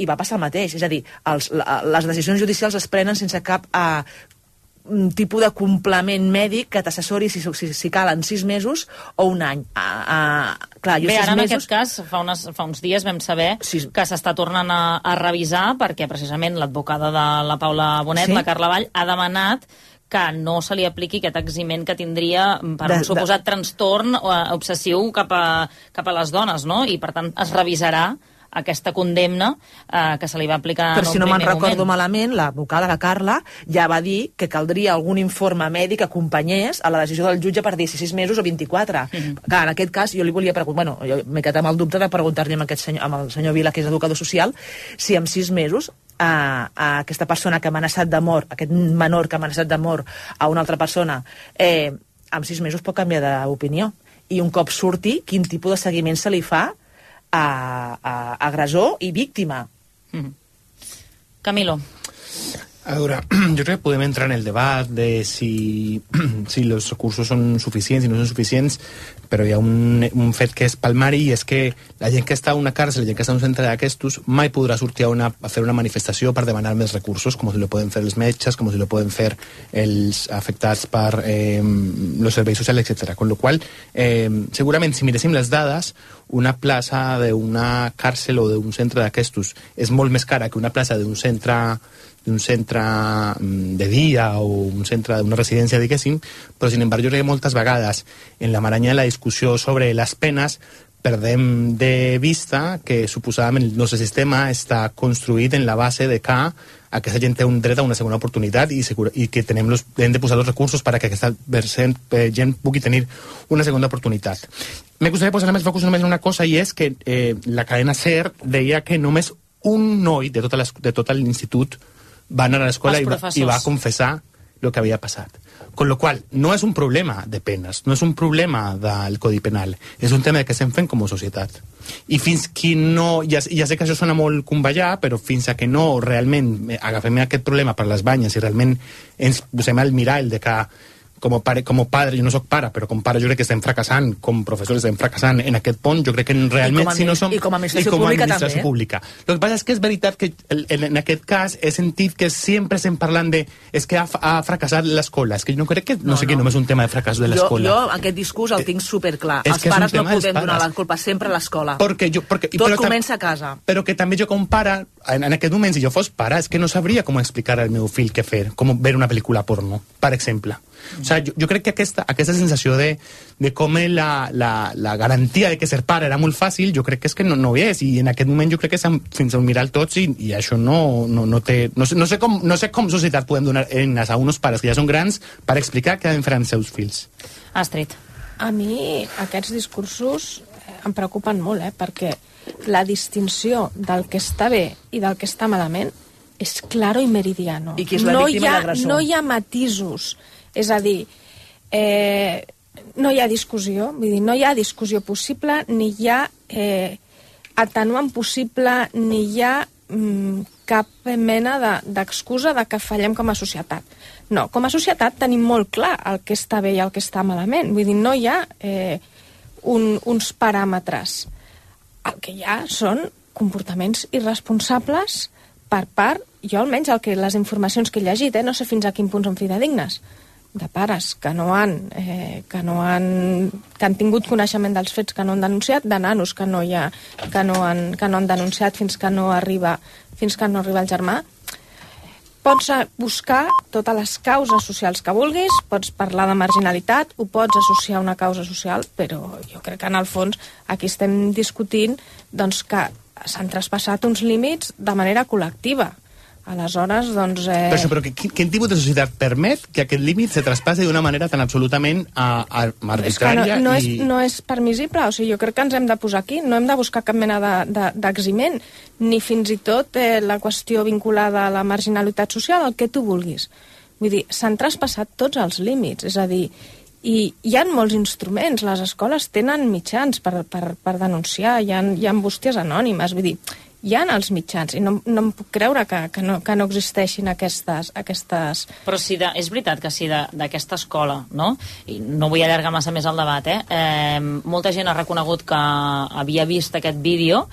i va passar el mateix, és a dir, els, la, les decisions judicials es prenen sense cap eh, un tipus de complement mèdic que t'assessori si, si, si calen sis mesos o un any. Ah, ah, clar, jo Bé, ara en mesos... aquest cas, fa, unes, fa uns dies vam saber sí. que s'està tornant a, a revisar perquè precisament l'advocada de la Paula Bonet, Sí? la Carla Vall, ha demanat que no se li apliqui aquest eximent que tindria per De- un suposat trastorn eh, obsessiu cap a, cap a les dones, no? I, per tant, es revisarà aquesta condemna eh, que se li va aplicar Però en si no me'n recordo moment. malament, l'advocada, la Carla, ja va dir que caldria algun informe mèdic que acompanyés a la decisió del jutge per dir si 6 mesos o 24. Mhm. Clar, en aquest cas jo li volia preguntar, bueno, jo m'he quedat amb el dubte de preguntar-li amb, aquest senyor, amb el senyor Vila, que és educador social, si en 6 mesos a, a aquesta persona que ha amenaçat de mort, aquest menor que ha amenaçat de mort a una altra persona, eh, en 6 mesos pot canviar d'opinió. I un cop surti, quin tipus de seguiment se li fa a, a agressor i víctima. Camilo. A veure, jo crec que podem entrar en el debat de si, si els recursos són suficients i no són suficients, però hi ha un, un fet que és palmari i és que la gent que està a una càrcel, la gent que està a un centre d'aquestos, mai podrà sortir a, una, a fer una manifestació per demanar més recursos, com si lo poden fer els metges, com si lo poden fer els afectats per eh, els serveis socials, etc. Con lo qual, eh, segurament, si miréssim les dades, una plaça d'una càrcel o d'un centre d'aquestos és molt més cara que una plaça d'un centre d'un centre mm, de dia o un centre d'una residència, diguéssim, però sin embargo jo crec que moltes vegades en la maranya de la discussió sobre les penes perdem de vista que suposadament el nostre sistema està construït en la base de que aquesta gent té un dret a una segona oportunitat i, segura, i que tenem los, hem de posar els recursos perquè aquesta gent, eh, gent pugui tenir una segona oportunitat. Me gustaría posar més focus només en una cosa i és que eh, la cadena SER deia que només un noi de tot l'institut va anar a l'escola Els i, va- professors. va confessar el que havia passat. Con lo qual, no és un problema de penes, no és un problema del Codi Penal, és un tema de què estem fent com a societat. I fins que no... Ja, ja sé que això sona molt convallar, però fins a que no realment agafem aquest problema per les banyes i realment ens posem al mirall de que com a, pare, com a padre, jo no sóc pare, però com pare jo crec que estem fracassant, com professors estem fracassant en aquest pont, jo crec que realment... a si no som, i com a administració i com a pública administració també, eh? pública. El que passa és que és veritat que el- en, en aquest cas he sentit que sempre estem parlant de és que ha, ha fracassat l'escola. És que jo no crec que no, No, sé que no. només és un tema de fracàs de Jo, l'escola. jo aquest discurs el tinc superclar. és Els pares no podem donar pares. la culpa sempre a l'escola. Perquè jo, perquè, Tot però comença a casa. però que també jo com pare, en, en aquest moment, si jo fos pare, és que no sabria com explicar al meu fill què fer, com veure una pel·lícula porno, per exemple. O sigui, jo, jo crec que aquesta, aquesta sensació de, de com la, la, la garantia de que ser pare era molt fàcil, jo crec que és que no, no hi és, i en aquest moment jo crec que fins a mirar tots i, i això no, no, no té... No sé, no, sé com, no sé com societat podem donar eines a uns pares que ja són grans per explicar què han de fer amb seus fills. Astrid. A mi aquests discursos eh, em preocupen molt, eh? perquè la distinció del que està bé i del que està malament és claro i meridiano. I qui és la no víctima hi i ha, l'agressor. No hi ha matisos. És a dir, eh, no hi ha discussió, vull dir, no hi ha discussió possible, ni hi ha eh, atenuant possible, ni hi ha mm, cap mena de- d'excusa de, de que fallem com a societat. No, com a societat tenim molt clar el que està bé i el que està malament. Vull dir, no hi ha eh, un, uns paràmetres. El que hi ha són comportaments irresponsables per part, jo almenys el que les informacions que he llegit, eh, no sé fins a quin punt són fidedignes, de pares que no han, eh, que no han, que han tingut coneixement dels fets que no han denunciat, de nanos que no, hi ha, que no, han, que no han denunciat fins que no arriba, fins que no arriba el germà, pots buscar totes les causes socials que vulguis, pots parlar de marginalitat, ho pots associar a una causa social, però jo crec que en el fons aquí estem discutint doncs, que s'han traspassat uns límits de manera col·lectiva. Aleshores, doncs... Eh... Per això, però que, quin, quin tipus de societat permet que aquest límit se traspassi d'una manera tan absolutament a, a, És que no, arbitrària no, és, i... no és permissible, o sigui, jo crec que ens hem de posar aquí, no hem de buscar cap mena de- de- d'eximent, ni fins i tot eh, la qüestió vinculada a la marginalitat social, el que tu vulguis. Vull dir, s'han traspassat tots els límits, és a dir, i hi ha molts instruments, les escoles tenen mitjans per, per, per denunciar, hi ha, hi ha bústies anònimes, vull dir, hi ha els mitjans, i no, no em puc creure que, que, no, que no existeixin aquestes, aquestes Però si de, és veritat que si d'aquesta escola, no? I no vull allargar massa més el debat, eh? eh? Molta gent ha reconegut que havia vist aquest vídeo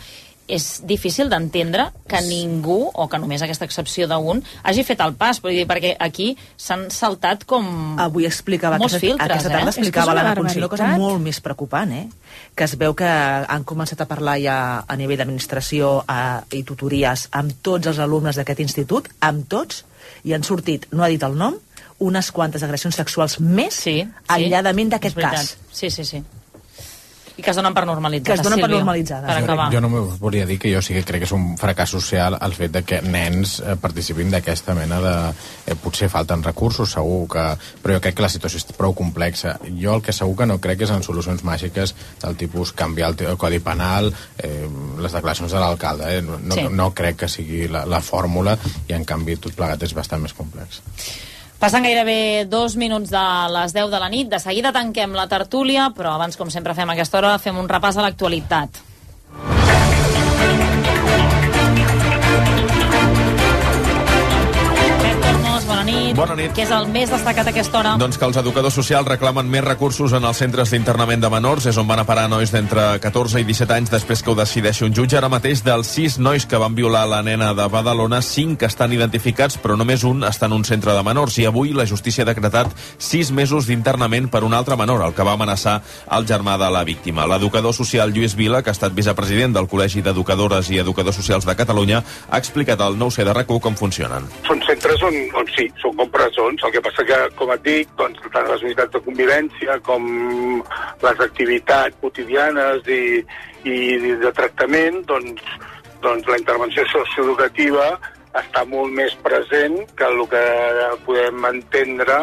és difícil d'entendre que ningú, o que només aquesta excepció d'un, hagi fet el pas, vull dir, perquè aquí s'han saltat com Avui explicava, molts aquesta, filtres, aquesta tarda eh? explicava l'Anna Conci una cosa molt més preocupant, eh? que es veu que han començat a parlar ja a nivell d'administració eh, i tutories amb tots els alumnes d'aquest institut, amb tots, i han sortit, no ha dit el nom, unes quantes agressions sexuals més sí, aïlladament d'aquest cas. Sí, sí, sí. I que es donen per normalitzades. Que es donen per normalitzades. Per acabar. Jo només volia dir que jo sí que crec que és un fracàs social el fet de que nens eh, participin d'aquesta mena de... Eh, potser falten recursos, segur que... Però jo crec que la situació és prou complexa. Jo el que segur que no crec és en solucions màgiques del tipus canviar el, el codi penal, eh, les declaracions de l'alcalde. Eh? No, Sí. no, no crec que sigui la, la fórmula i en canvi tot plegat és bastant més complex. Passen gairebé dos minuts de les 10 de la nit. De seguida tanquem la tertúlia, però abans, com sempre fem a aquesta hora, fem un repàs a l'actualitat. Nit. Bona nit. Què és el més destacat a aquesta hora? Doncs que els educadors socials reclamen més recursos en els centres d'internament de menors, és on van a parar nois d'entre 14 i 17 anys després que ho decideixi un jutge. Ara mateix, dels 6 nois que van violar la nena de Badalona, 5 estan identificats, però només un està en un centre de menors. I avui la justícia ha decretat 6 mesos d'internament per un altre menor, el que va amenaçar el germà de la víctima. L'educador social Lluís Vila, que ha estat vicepresident del Col·legi d'Educadores i Educadors Socials de Catalunya, ha explicat al nou c de RAC1 com funcionen. Són centres on, on sí, són com presons. El que passa que, com et dic, doncs, tant les unitats de convivència com les activitats quotidianes i, i de tractament, doncs, doncs la intervenció socioeducativa està molt més present que el que podem entendre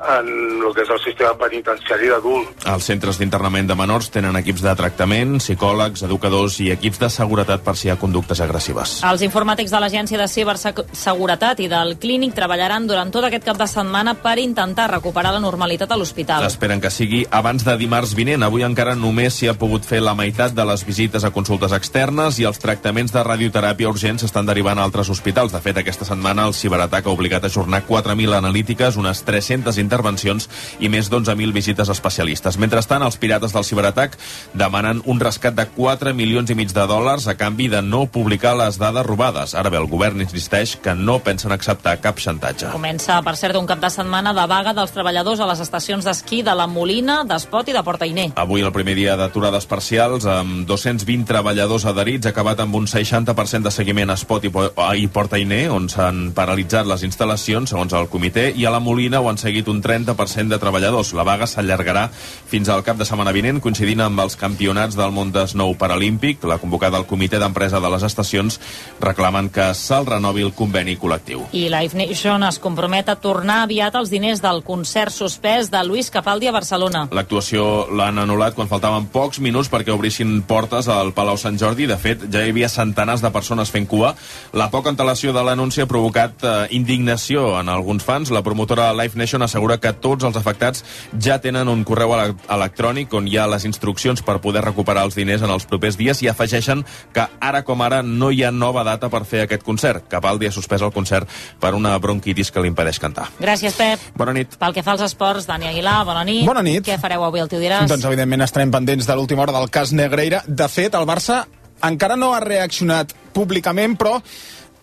en el que és el sistema penitenciari d'adults. Els centres d'internament de menors tenen equips de tractament, psicòlegs, educadors i equips de seguretat per si hi ha conductes agressives. Els informàtics de l'Agència de Ciberseguretat i del Clínic treballaran durant tot aquest cap de setmana per intentar recuperar la normalitat a l'hospital. Esperen que sigui abans de dimarts vinent. Avui encara només s'hi ha pogut fer la meitat de les visites a consultes externes i els tractaments de radioteràpia urgents s'estan derivant a altres hospitals. De fet, aquesta setmana el ciberatac ha obligat a ajornar 4.000 analítiques, unes 300 intervencions i més d'11.000 visites especialistes. Mentrestant, els pirates del ciberatac demanen un rescat de 4 milions i mig de dòlars a canvi de no publicar les dades robades. Ara bé, el govern insisteix que no pensen acceptar cap xantatge. Comença, per cert, un cap de setmana de vaga dels treballadors a les estacions d'esquí de la Molina, d'Espot i de Portainer. Avui, el primer dia d'aturades parcials, amb 220 treballadors adherits, acabat amb un 60% de seguiment a Espot i, i Portainer, on s'han paralitzat les instal·lacions, segons el comitè, i a la Molina ho han seguit un 30% de treballadors. La vaga s'allargarà fins al cap de setmana vinent, coincidint amb els campionats del món d'esnou paralímpic. La convocada al comitè d'empresa de les estacions reclamen que se'l renovi el conveni col·lectiu. I Live Nation es compromet a tornar aviat els diners del concert suspès de Luis Capaldi a Barcelona. L'actuació l'han anul·lat quan faltaven pocs minuts perquè obrissin portes al Palau Sant Jordi. De fet, ja hi havia centenars de persones fent cua. La poca antelació de l'anunci ha provocat eh, indignació en alguns fans. La promotora Live Nation assegura que tots els afectats ja tenen un correu ele electrònic on hi ha les instruccions per poder recuperar els diners en els propers dies i afegeixen que ara com ara no hi ha nova data per fer aquest concert. Capaldi ha suspès el concert per una bronquitis que li impedeix cantar. Gràcies, Pep. Bona nit. Pel que fa als esports, Dani Aguilar, bona nit. Bona nit. Què fareu avui, el teu diràs? Doncs, evidentment, estarem pendents de l'última hora del cas Negreira. De fet, el Barça encara no ha reaccionat públicament, però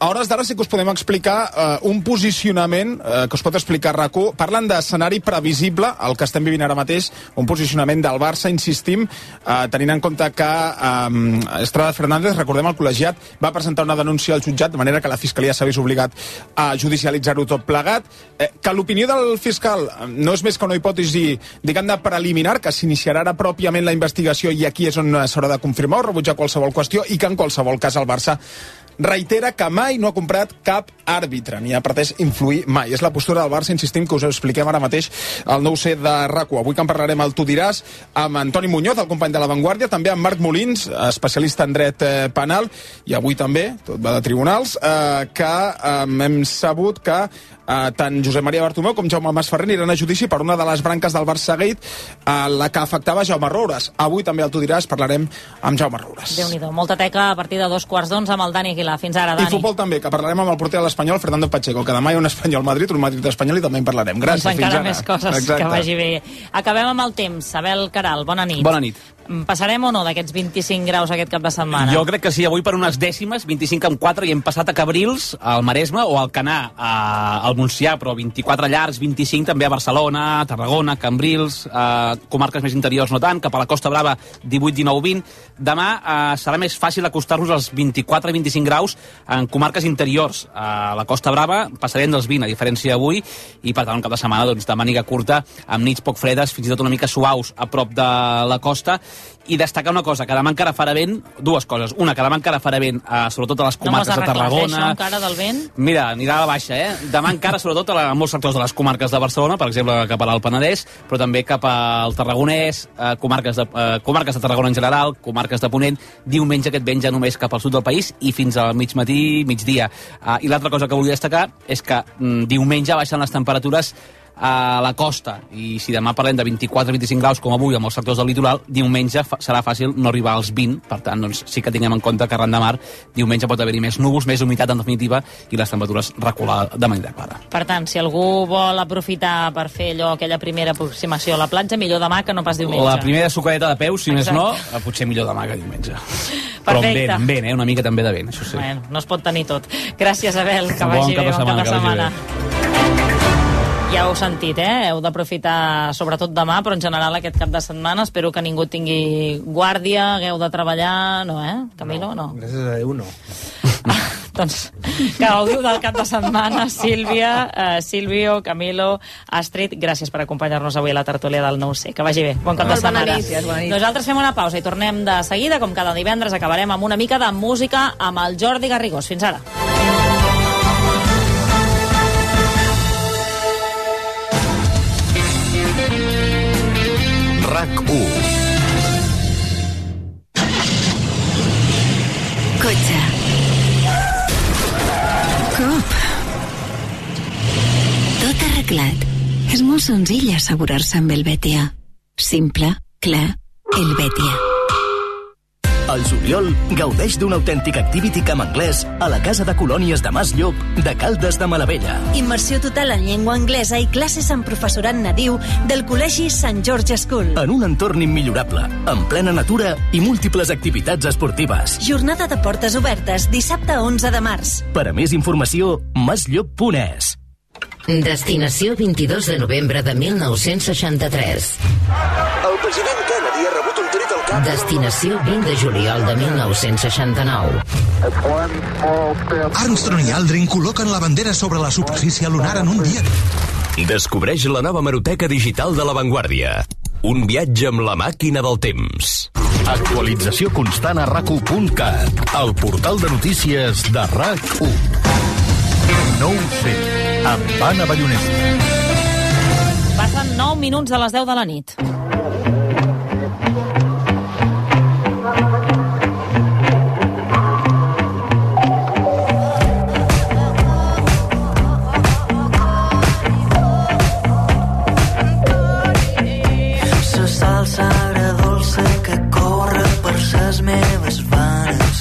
a hores d'ara sí que us podem explicar eh, un posicionament eh, que us pot explicar RAC1. Parlen d'escenari previsible, el que estem vivint ara mateix, un posicionament del Barça, insistim, eh, tenint en compte que eh, Estrada Fernández, recordem el col·legiat, va presentar una denúncia al jutjat, de manera que la Fiscalia s'ha vist obligat a judicialitzar-ho tot plegat. Eh, que l'opinió del fiscal no és més que una hipòtesi, diguem de preliminar, que s'iniciarà ara pròpiament la investigació i aquí és on s'haurà de confirmar o rebutjar qualsevol qüestió i que en qualsevol cas el Barça reitera que mai no ha comprat cap àrbitre, ni ha pretès influir mai. És la postura del Barça, insistim, que us expliquem ara mateix al nou set de rac Avui que en parlarem al Tu diràs amb Antoni Muñoz, el company de La Vanguardia, també amb Marc Molins, especialista en dret eh, penal, i avui també, tot va de tribunals, eh, que eh, hem sabut que eh, tant Josep Maria Bartomeu com Jaume Masferrer aniran a judici per una de les branques del Barça Gate, eh, la que afectava Jaume Roures. Avui també al Tu diràs parlarem amb Jaume Roures. déu nhi Molta teca a partir de dos quarts d'onze amb el Dani Aguilar. Fins ara, Dani. I futbol també, que parlarem amb el porter de l'Espanyol, Fernando Pacheco, que demà hi ha un Espanyol-Madrid, un Madrid-Espanyol i també en parlarem. Gràcies, doncs fins encara ara. més coses Exacte. que vagi bé. Acabem amb el temps. Abel Caral, bona nit. Bona nit. Mm, Passarem o no d'aquests 25 graus aquest cap de setmana? Jo crec que sí, avui per unes dècimes, 25 amb 4, i hem passat a Cabrils, al Maresme, o al Canà, a, al Montsià, però 24 llargs, 25 també a Barcelona, a Tarragona, Cambrils, a comarques més interiors no tant, cap a la Costa Brava 18, 19, 20. Demà eh, serà més fàcil acostar-nos als 24 i 25 graus en comarques interiors. A la Costa Brava passarem dels 20, a diferència d'avui, i per tant un cap de setmana doncs, de màniga curta, amb nits poc fredes, fins i tot una mica suaus a prop de la costa, i destacar una cosa, que demà encara farà vent, dues coses. Una, que demà encara farà vent, eh, sobretot a les no comarques de arregles, eh, Tarragona. això encara del vent? Mira, anirà a la baixa, eh? Demà encara, sobretot, a, la, a molts sectors de les comarques de Barcelona, per exemple, cap a l'Alt Penedès, però també cap al Tarragonès, eh, comarques, de, eh, comarques de Tarragona en general, comarques de Ponent. Diumenge aquest vent ja només cap al sud del país i fins al mig matí, migdia. Eh, I l'altra cosa que volia destacar és que mm, diumenge baixen les temperatures a la costa i si demà parlem de 24-25 graus com avui amb els sectors del litoral, diumenge serà fàcil no arribar als 20, per tant doncs, sí que tinguem en compte que arran de mar diumenge pot haver-hi més núvols, més humitat en definitiva i les temperatures recular de manera clara. Per tant, si algú vol aprofitar per fer allò, aquella primera aproximació a la platja, millor demà que no pas diumenge. La primera sucadeta de peus, si Exacte. més no, eh, potser millor demà que diumenge. Però amb Perfecte. vent, amb vent, eh? una mica també de vent, això sí. Bueno, no es pot tenir tot. Gràcies, Abel, que Bon vagi bé, bon cap de setmana, que setmana. Ja ho heu sentit, eh? Heu d'aprofitar sobretot demà, però en general aquest cap de setmana espero que ningú tingui guàrdia, hagueu de treballar, no, eh? Camilo, no. Gràcies a Déu, no. Doncs que gaudiu del cap de setmana, Sílvia, eh, Sílvio, Camilo, Astrid, gràcies per acompanyar-nos avui a la tertúlia del Nou C. Que vagi bé. Bon cap de bona setmana. nit. Gràcies, bona nit. Nosaltres fem una pausa i tornem de seguida, com cada divendres acabarem amb una mica de música amb el Jordi Garrigós. Fins ara. RAC1 Cotxe. Cop. Tot arreglat. És molt senzill assegurar-se amb el Betia. Simple, clar, el Betia. Al juliol, gaudeix d'un autèntic activity camp anglès a la Casa de Colònies de Mas Llop de Caldes de Malavella. Immersió total en llengua anglesa i classes amb professorat nadiu del Col·legi Sant George School. En un entorn immillorable, en plena natura i múltiples activitats esportives. Jornada de portes obertes, dissabte 11 de març. Per a més informació, masllop.es. Destinació 22 de novembre de 1963. El president Kennedy Destinació 20 de juliol de 1969. Armstrong i Aldrin col·loquen la bandera sobre la superfície lunar en un dia... Descobreix la nova maroteca digital de La Vanguardia. Un viatge amb la màquina del temps. Actualització constant a rac1.cat, el portal de notícies de RAC1. No ho sé, amb Anna Ballonesta. Passen 9 minuts de les 10 de la nit. Ses meves venes.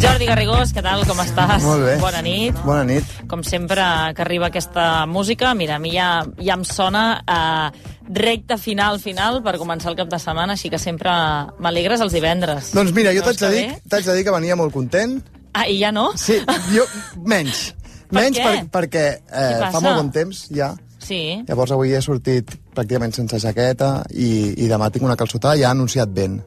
Jordi Garrigós, què tal, com estàs? Molt bé. Bona nit. Bona nit. Com sempre que arriba aquesta música, mira, a mi ja, ja em sona eh, recta final, final, per començar el cap de setmana, així que sempre m'alegres els divendres. Doncs mira, jo No t'haig de, dir, t'haig de dir que venia molt content. Ah, i ja no? Sí, jo menys. Per menys per, perquè Què eh, fa molt bon temps ja. Sí. Llavors avui he sortit pràcticament sense jaqueta i, i demà tinc una calçotada i ha anunciat vent.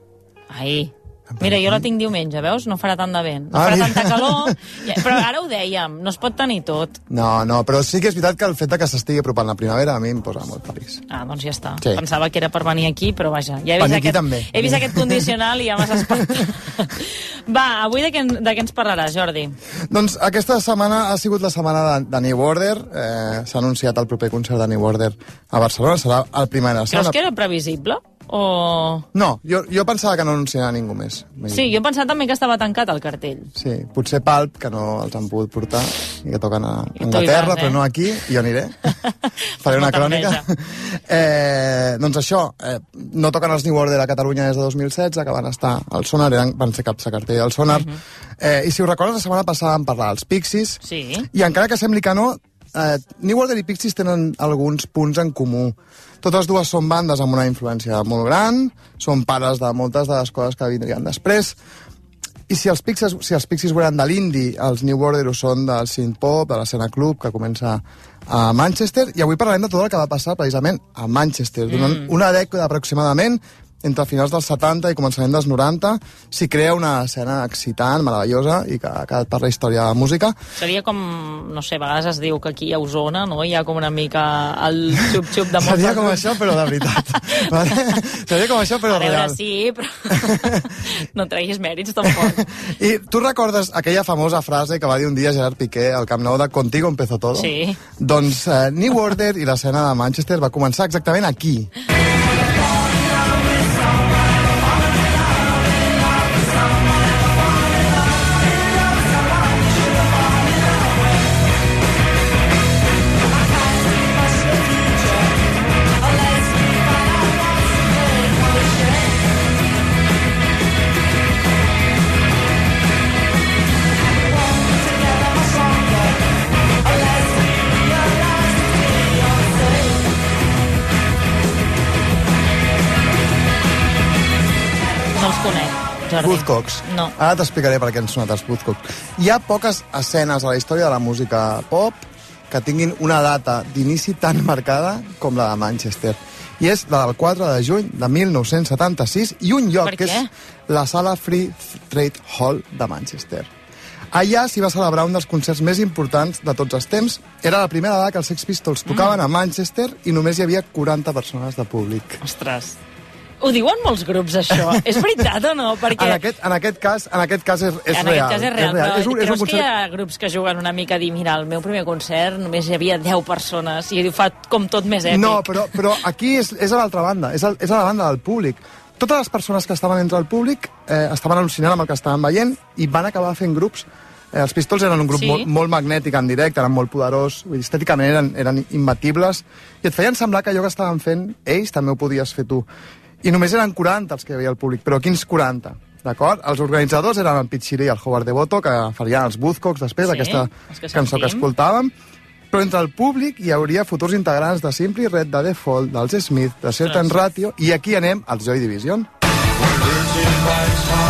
Ai. Mira, jo la tinc diumenge, veus? No farà tant de vent. No Ah, farà mira. tanta calor. Però ara ho dèiem, no es pot tenir tot. No, no, però sí que és veritat que el fet que s'estigui apropant la primavera a mi em posa molt feliç. Ah, doncs ja està. Sí. Pensava que era per venir aquí, però vaja. Ja he vist, aquest, també. he vist aquest condicional i ja m'has espantat. Va, avui de què, de què ens parlaràs, Jordi? Doncs aquesta setmana ha sigut la setmana de, de New Order. Eh, S'ha anunciat el proper concert de New Order a Barcelona. Serà el primer Creus que era previsible? O... No, jo, jo pensava que no anunciarà ningú més. Sí, jo he pensat també que estava tancat el cartell. Sí, potser Palp, que no els han pogut portar, i que toquen a Anglaterra, vas, eh? però no aquí, i jo aniré. Faré una crònica. Eh, doncs això, eh, no toquen els New Order a Catalunya des de 2016, que van estar al Sonar, eren, van ser caps de cartell del Sonar. eh, I si ho recordes, la setmana passada vam parlar dels Pixies, Sí. i encara que sembli que no, eh, New Order i Pixies tenen alguns punts en comú. Totes dues són bandes amb una influència molt gran, són pares de moltes de les coses que vindrien després, i si els Pixies, si els Pixies eren de l'indie, els New Order ho són del synth-pop, de l'escena club, que comença a Manchester, i avui parlarem de tot el que va passar precisament a Manchester. Durant Mm. una dècada aproximadament, entre finals dels 70 i començament dels 90, s'hi crea una escena excitant, meravellosa, i que ha quedat per la història de la música. Seria com, no sé, a vegades es diu que aquí a Osona, no? Hi ha com una mica el xup-xup de moltes... Seria com això, però de veritat. vale? Seria com això, però A veure, real. sí, però no treguis mèrits tampoc. I tu recordes aquella famosa frase que va dir un dia Gerard Piqué al Camp Nou de Contigo empezó todo? Sí. Doncs eh, New Order i l'escena de Manchester va començar exactament aquí. No Jordi. Buzzcocks. No. Ara t'explicaré per què han sonat els Buzzcocks. Hi ha poques escenes a la història de la música pop que tinguin una data d'inici tan marcada com la de Manchester. I és la del 4 de juny de 1976 i un lloc que és la sala Free Trade Hall de Manchester. Allà s'hi va celebrar un dels concerts més importants de tots els temps. Era la primera vegada que els Sex Pistols tocaven a Manchester i només hi havia 40 persones de públic. Ostres. Ho diuen molts grups, això. és veritat o no? Perquè... En aquest, en aquest cas, en aquest cas és, és en real. aquest cas és real, és, real. però és, un, és creus un que hi concert... ha grups que juguen una mica a dir mira, el meu primer concert només hi havia 10 persones i fa com tot més èpic. No, però, però aquí és, és a l'altra banda, és a, és a la banda del públic. Totes les persones que estaven entre el públic eh, estaven al·lucinant amb el que estaven veient i van acabar fent grups Eh, els Pistols eren un grup Sí? molt, molt magnètic en directe, eren molt poderós, estèticament eren, eren imbatibles, i et feien semblar que allò que estaven fent ells també ho podies fer tu. I només eren 40 els que hi havia al públic, però quins 40? D'acord? Els organitzadors eren el Shirley i el Howard Devoto, que farien els Buzzcocks després, Sí, aquesta els que cançó que escoltàvem, però entre el públic hi hauria futurs integrants de Simply Red, de Default, dels Smith, de Certain. Ratio, i aquí anem als Joy Division. Bé,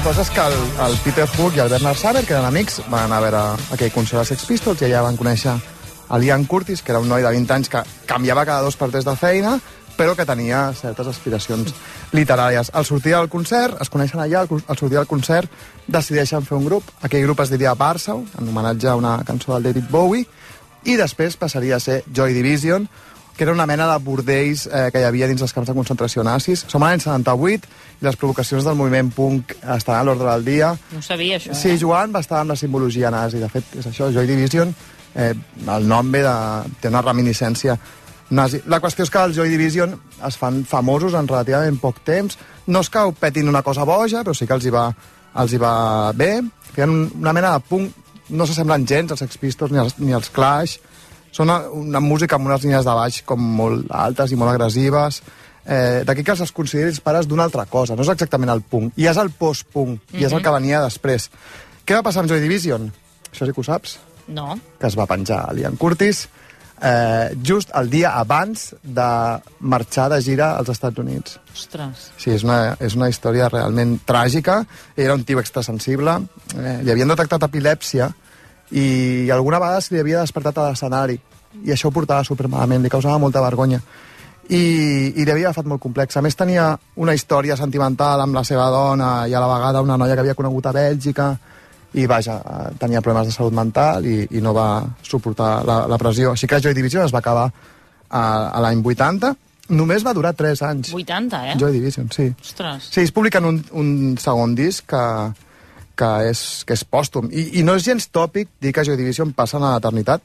la cosa és que el, el Peter Hook i el Bernard Saber, que eren amics, van anar a veure aquell concert dels Sex Pistols i allà van conèixer el Ian Curtis, que era un noi de 20 anys que canviava cada dos per tres de feina, però que tenia certes aspiracions literàries. Al sortir del concert, es coneixen allà, al, al sortir del concert decideixen fer un grup. Aquell grup es diria Barsow, en homenatge a una cançó del David Bowie, i després passaria a ser Joy Division, que era una mena de bordells eh, que hi havia dins els camps de concentració nazis. Som a l'any 78 i les provocacions del moviment punk estan a l'ordre del dia. No sabia, això. Sí, Joan va estar amb la simbologia nazi. De fet, és això, Joy Division, eh, el nom ve de... té una reminiscència nazi. La qüestió és que els Joy Division es fan famosos en relativament poc temps. No és que ho petin una cosa boja, però sí que els hi va, els hi va bé. Feien un- una mena de punk... No s'assemblen gens als Sex Pistols ni als, ni als Clash. Són una, una música amb unes línies de baix com molt altes i molt agressives. Eh, D'aquí que els consideris pares d'una altra cosa. No és exactament el punk. I és el post-punk. I és el Mhm. que venia després. Què va passar amb Joy Division? Això sí que ho saps? No. que es va penjar a Liam Curtis eh, just el dia abans de marxar de gira als Estats Units. Ostres. Sí, és una, és una història realment tràgica. Era un tio extrasensible, eh, li havien detectat epilèpsia i alguna vegada se li havia despertat a l'escenari i això ho portava supermalament, li causava molta vergonya i, i li havia agafat molt complex. A més, tenia una història sentimental amb la seva dona i a la vegada una noia que havia conegut a Bèlgica i vaja, eh, tenia problemes de salut mental i, i no va suportar la, la pressió. Així que Joy Division es va acabar a, a l'any 80. Només va durar 3 anys. 80, eh? Joy Division, sí. Ostres. Sí, ells publiquen un, un segon disc que, que, és, que és pòstum. I, I no és gens tòpic dir que Joy Division passen a l'eternitat,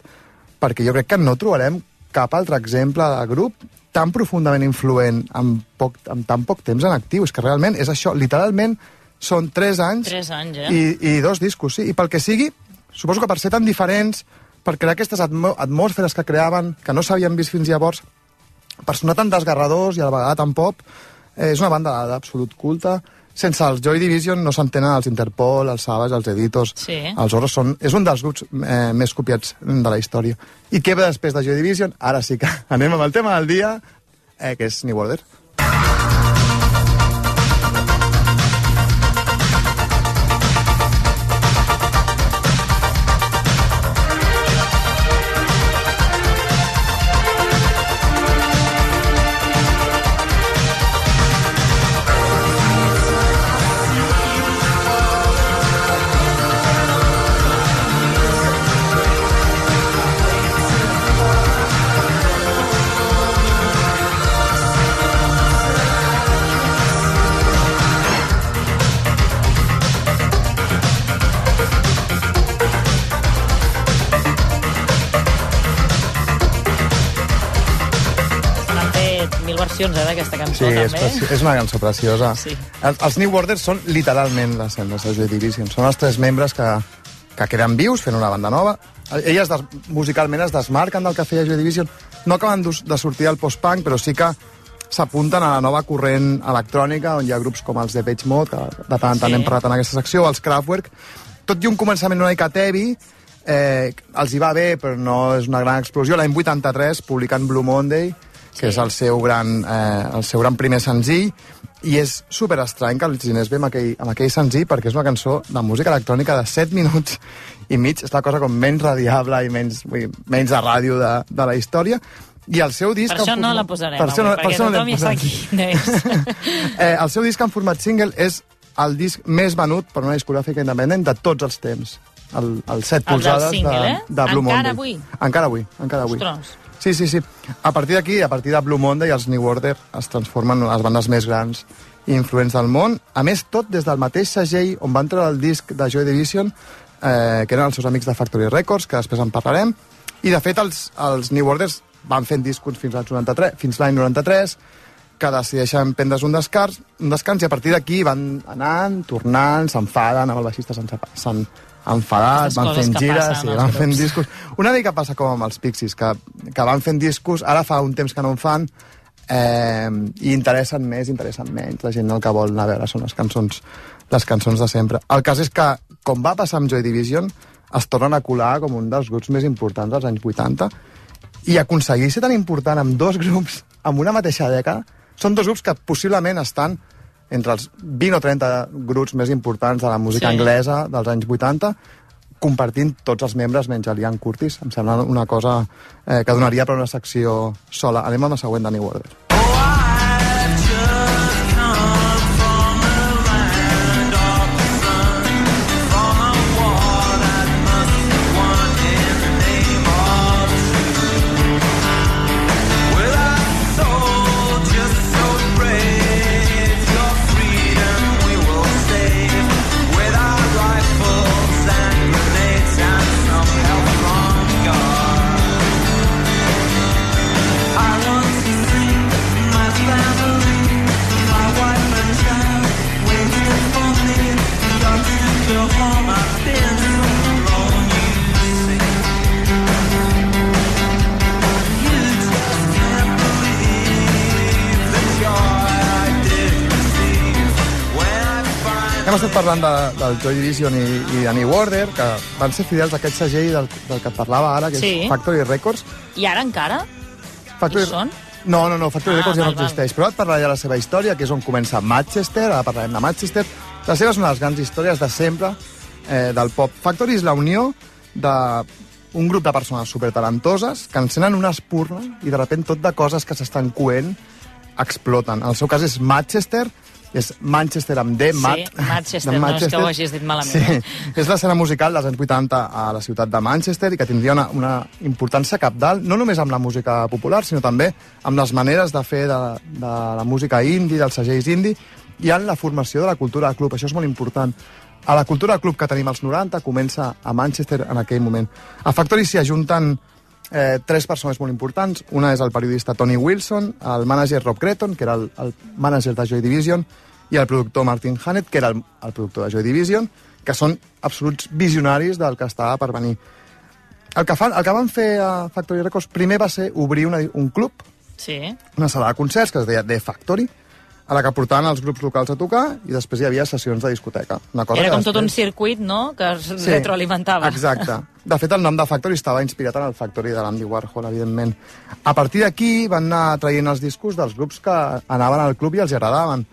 perquè jo crec que no trobarem cap altre exemple de grup tan profundament influent amb, poc, amb tan poc temps en actiu. És que realment és això, literalment són 3 anys, 3 anys, eh? i, i dos discos, sí. I pel que sigui, suposo que per ser tan diferents, per crear aquestes atmo atmosferes que creaven, que no s'havien vist fins llavors, per sonar tan desgarradors i a la vegada tan pop, eh, és una banda d'absolut culte. Sense els Joy Division no s'entenen els Interpol, els Savage, els Editors, Sí. els Horrors. Són, és un dels grups eh, més copiats de la història. I què ve després de Joy Division? Ara sí que anem amb el tema del dia, eh, que és New Order. Versions, eh, d'aquesta cançó, Sí, és, també. preci- és una cançó preciosa. Sí. Els, els New Order són literalment les cendres de Joy Division. Són els tres membres que, que queden vius fent una banda nova. Elles des, musicalment es desmarquen del que feia Joy Division. No acaben de sortir al post-punk, però sí que s'apunten a la nova corrent electrònica, on hi ha grups com els de Page Mode, que de tant en tant Sí. hem parlat en aquesta secció, els Kraftwerk. Tot i un començament una mica tevi, eh, els hi va bé, però no és una gran explosió. L'any 83 publiquen Blue Monday, que és el seu, gran, eh, el seu gran primer senzill, i és super estrany que els hi anés bé amb aquell, amb aquell senzill, perquè és una cançó de música electrònica de 7 minuts i mig, és la cosa com menys radiable i menys, vull dir, menys de ràdio de, de la història, i el seu disc... Per això en no la posarem per no, avui, per perquè no tothom sap posat. quin és. eh, el seu disc en format single és el disc més venut per una discogràfica independent de tots els temps. El, el 7 El polzades single, de, eh? de Blue Encara Monday. avui? Encara avui, encara avui. Ostres. Sí, sí, sí. A partir d'aquí, a partir de Blue Monday, els New Order es transformen en les bandes més grans i influents del món. A més, tot des del mateix segell on van treure el disc de Joy Division, eh, que eren els seus amics de Factory Records, que després en parlarem. I, de fet, els, els New Orders van fent discos fins l'any 93, fins l'any 93, que decideixen prendre's un descans, un descans i a partir d'aquí van anant, tornant, s'enfaden, amb el baixista s'han s'han enfadat, van fent gires, passen als van fent grups. discos. Una mica passa com amb els Pixies, que, que van fent discos, ara fa un temps que no en fan, eh, i interessen més, interessen menys. La gent el que vol anar a veure són les cançons, les cançons de sempre. El cas és que, com va passar amb Joy Division, es tornen a colar com un dels grups més importants dels anys 80 i aconseguir ser tan important amb dos grups amb una mateixa dècada, són dos grups que possiblement estan entre els 20 o 30 grups més importants de la música Sí. anglesa dels anys 80, compartint tots els membres menys el Ian Curtis. Em sembla una cosa eh, que donaria per una secció sola. Anem amb la següent de New Hem estat parlant de, del Joy Division i, i de New Order, que van ser fidels a aquest segell del, del que et parlava ara, que Sí. és Factory Records. I ara encara? Factory... Hi són? No, no, no, Factory Ah, Records ja val, no existeix. Però ara et parlaré de la seva història, que és on comença Manchester, ara parlarem de Manchester. La seva és una de les grans històries de sempre eh, del pop. Factory és la unió d'un grup de persones supertalentoses que encenen una espurna i de repent tot de coses que s'estan coent exploten. En el seu cas és Manchester, és Manchester amb D, Sí, Mat. Manchester, de no és que ho hagis dit malament. Sí, eh? és l'escena musical dels anys 80 a la ciutat de Manchester i que tindria una, una importància capdalt, no només amb la música popular, sinó també amb les maneres de fer de, de la música indie, dels segells indie, i en la formació de la cultura de club. Això és molt important. A la cultura de club que tenim als 90 comença a Manchester en aquell moment. A Factory s'hi ajunten eh, tres persones molt importants. Una és el periodista Tony Wilson, el mànager Rob Creton, que era el, el mànager de Joy Division, i el productor Martin Hannett, que era el, el productor de Joy Division, que són absoluts visionaris del que estava per venir. El que, fan, el que van fer a Factory Records primer va ser obrir una, un club, Sí. una sala de concerts que es deia The Factory, a la que portaven els grups locals a tocar i després hi havia sessions de discoteca. Una cosa Era com tot un després- circuit, no?, que es Sí, retroalimentava. Exacte. De fet, el nom de Factory estava inspirat en el Factory de l'Andy Warhol, evidentment. A partir d'aquí van anar traient els discos dels grups que anaven al club i els agradaven.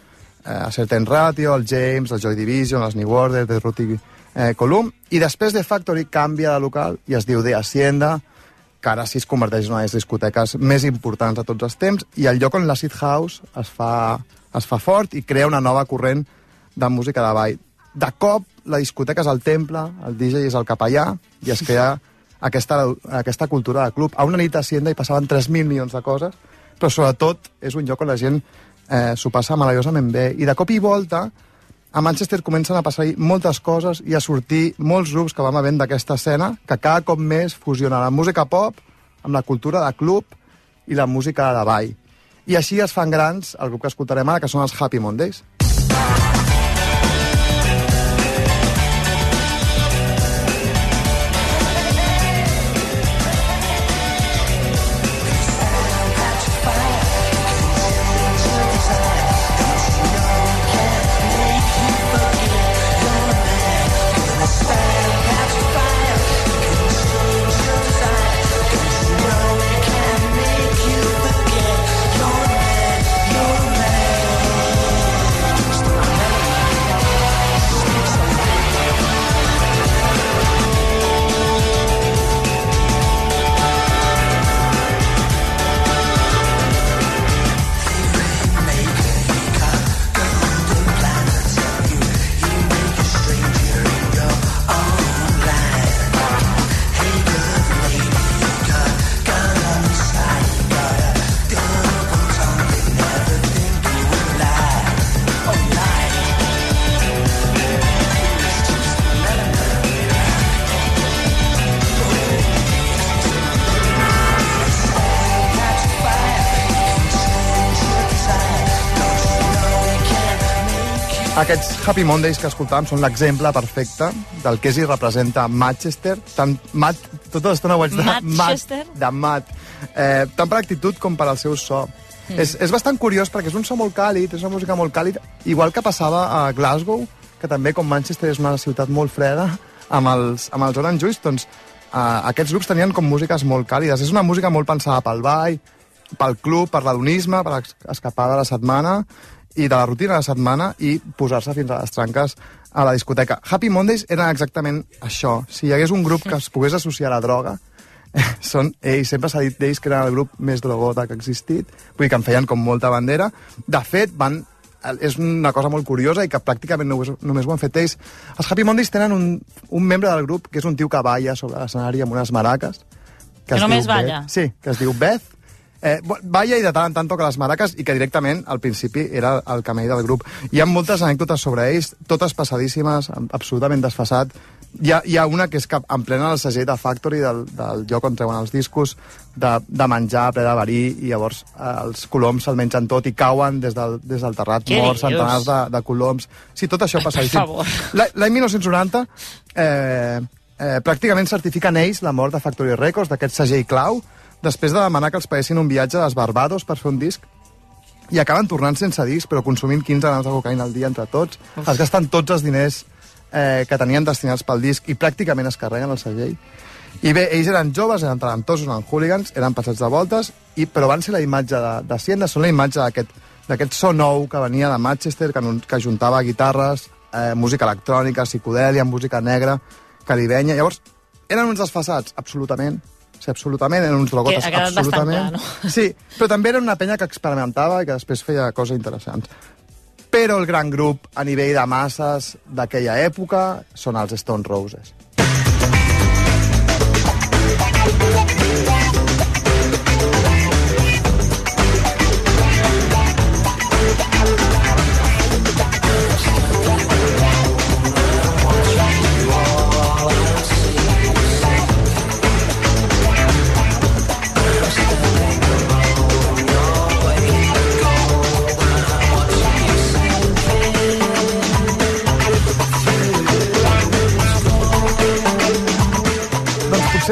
Eh, a Certain Ratio, el James, el Joy Division, els New Order, The Ruti eh, Column, i després de Factory canvia de local i es diu The Hacienda, que ara sí es converteix en una de les discoteques més importants de tots els temps, i el lloc on l'Acid House es fa, es fa fort i crea una nova corrent de música de ball. De cop, la discoteca és el temple, el DJ és el capellà, i es crea aquesta, aquesta cultura de club. A una nit d'Hacienda hi passaven 3.000 milions de coses, però sobretot és un lloc on la gent eh, s'ho passa meravellosament bé. I de cop i volta, a Manchester comencen a passar moltes coses i a sortir molts grups que vam havent d'aquesta escena, que cada cop més fusiona la música pop amb la cultura de club i la música de ball. I així es fan grans el grup que escoltarem ara, que són els Happy Mondays. Aquests Happy Mondays que escoltàvem són l'exemple perfecte del que és i representa Manchester, tant Matt, tota l'estona ho haig de... Manchester? Matt, de Matt. Eh, tant per actitud com per al seu so. Mm. És, és bastant curiós perquè és un so molt càlid, és una música molt càlida, igual que passava a Glasgow, que també, com Manchester, és una ciutat molt freda, amb els, amb els Orange Juice, doncs eh, aquests grups tenien com músiques molt càlides. És una música molt pensada pel ball, pel club, per l'hedonisme, per es- escapar de la setmana i de la rutina de la setmana i posar-se fins a les tranques a la discoteca. Happy Mondays era exactament això. Si hi hagués un grup que es pogués associar a la droga, són ells. Sempre s'ha dit d'ells que eren el grup més drogota que ha existit. Vull dir que en feien com molta bandera. De fet, van és una cosa molt curiosa i que pràcticament només, només ho han fet ells. Els Happy Mondays tenen un, un membre del grup que és un tio que balla sobre l'escenari amb unes maraques. Que es només diu balla? Beth. Sí, que es diu Beth. Eh, balla i de tant en tant toca les maraques i que directament al principi era el camell del grup. Hi ha moltes anècdotes sobre ells, totes passadíssimes, am- absolutament desfasat. Hi ha, hi ha una que és que en plena el segell de Factory, del, del lloc on treuen els discos, de, de menjar ple de verí, i llavors eh, els coloms se'l mengen tot i cauen des del, des del terrat Què morts, centenars de, de coloms. Sí, tot això. L'any l'any 1990 eh, eh, pràcticament certifiquen ells la mort de Factory Records, d'aquest segell clau, després de demanar que els paguessin un viatge a les Barbados per fer un disc i acaben tornant sense disc, però consumint 15 grams de cocaïna al dia entre tots. Uf. Es gasten tots els diners eh, que tenien destinats pel disc i pràcticament es carreguen el segell. I bé, ells eren joves, eren talentosos, eren hooligans, eren passats de voltes, i, però van ser la imatge de, de Siena, són la imatge d'aquest so nou que venia de Manchester, que, que juntava guitarres, eh, música electrònica, psicodèlia, música negra, caribenya. Llavors, eren uns desfasats, absolutament. Sí, absolutament, eren uns drogotes, Que absolutament. clar, no? Sí, però també era una penya que experimentava i que després feia coses interessants. Però el gran grup a nivell de masses d'aquella època són els Stone Roses.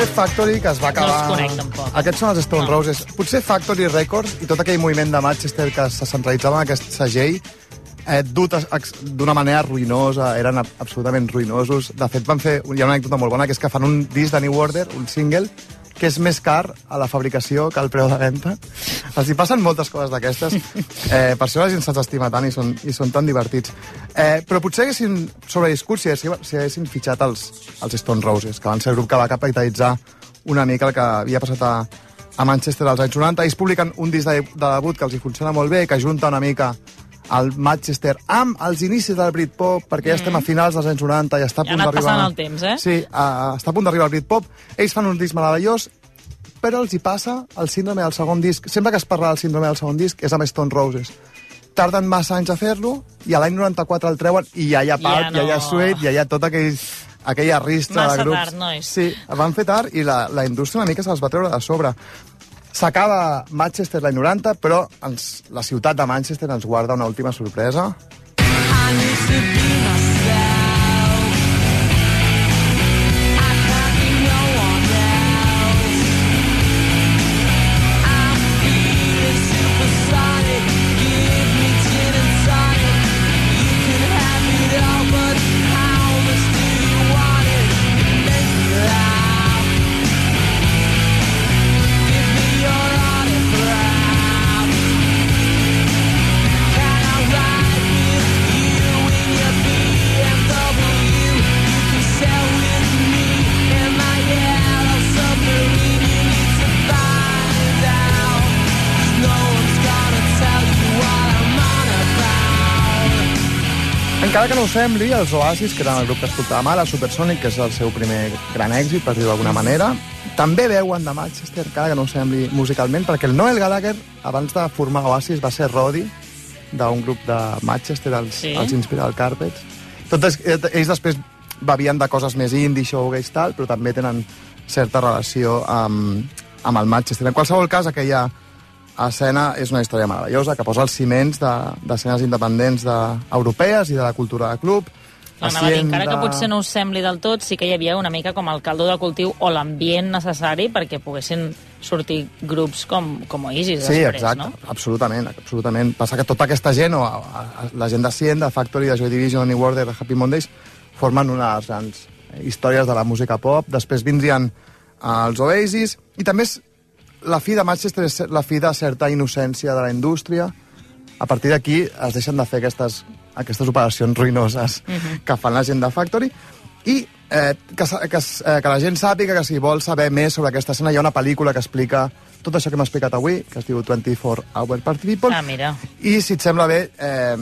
Potser Factory, que es va acabar... els conec, tampoc. Aquests són els Stone no. Roses. Potser Factory Records i tot aquell moviment de Manchester que se centralitzava en aquest segell eh, dut d'una manera ruïnosa, eren ab- absolutament ruïnosos. De fet, van fer... Hi ha una anècdota molt bona, que és que fan un disc de New Order, un single, que és més car a la fabricació que al preu de venda. Els hi passen moltes coses d'aquestes. Eh, per això la gent se'ls estima tant i són, i són tan divertits. Eh, però potser haguessin sobreviscut si haguessin, si haguessin fitxat els, els Stone Roses, que van ser el grup que va capitalitzar una mica el que havia passat a, a Manchester als anys 90. Ells publiquen un disc de, de debut que els hi funciona molt bé, que junta una mica el Manchester amb els inicis del Britpop, perquè ja estem a finals dels anys 90 i està a Ja punt d'arribar... passant el temps, eh? Sí, uh, està a punt d'arribar el Britpop. Ells fan un disc meravellós, però els hi passa el síndrome del segon disc. Sempre que es parla del síndrome del segon disc és amb Stone Roses. Tarden massa anys a fer-lo i a l'any 94 el treuen i ja hi ha Ja Pulp, ja, no. hi ha Sweet, ja hi ha tot aquell, aquella ristra Massa de grups. tard, nois. Sí, van fer tard i la, la indústria una mica se'ls va treure de sobre. S'acaba Manchester l'any 90, però ens, la ciutat de Manchester ens guarda una última sorpresa. Encara que no ho sembli, els Oasis, que eren el grup que escoltàvem ara, Supersonic, que és el seu primer gran èxit, per dir-ho d'alguna manera, també veuen de Manchester, encara que no ho sembli musicalment, perquè el Noel Gallagher, abans de formar Oasis, va ser Roddy d'un grup de Manchester, els, Sí? els Inspiral Carpets. Tot és, ells després bevien de coses més indie, showgaze, tal, però també tenen certa relació amb, amb el Manchester. En qualsevol cas, aquella escena és una història meravellosa que posa els ciments de- d'escenes independents de, europees i de la cultura de club. Anava a dir, encara que potser no us sembli del tot, sí que hi havia una mica com el caldo de cultiu o l'ambient necessari perquè poguessin sortir grups com, com Oasis Sí, després, exacte, no? absolutament, absolutament. Passa que tota aquesta gent, o a, a, la gent de Cien, de Factory, de Joy Division, New Order, de Happy Mondays, formen una de les grans històries de la música pop. Després vindrien eh, els Oasis, i també la fi de Manchester és la fi de certa innocència de la indústria. A partir d'aquí es deixen de fer aquestes, aquestes operacions ruïnoses Mhm. que fan la gent de Factory i eh, que, que, s- eh, que la gent sàpiga que si vol saber més sobre aquesta escena hi ha una pel·lícula que explica tot això que hem explicat avui, que es diu 24 Hour Party People. Ah, mira. I si et sembla bé, eh,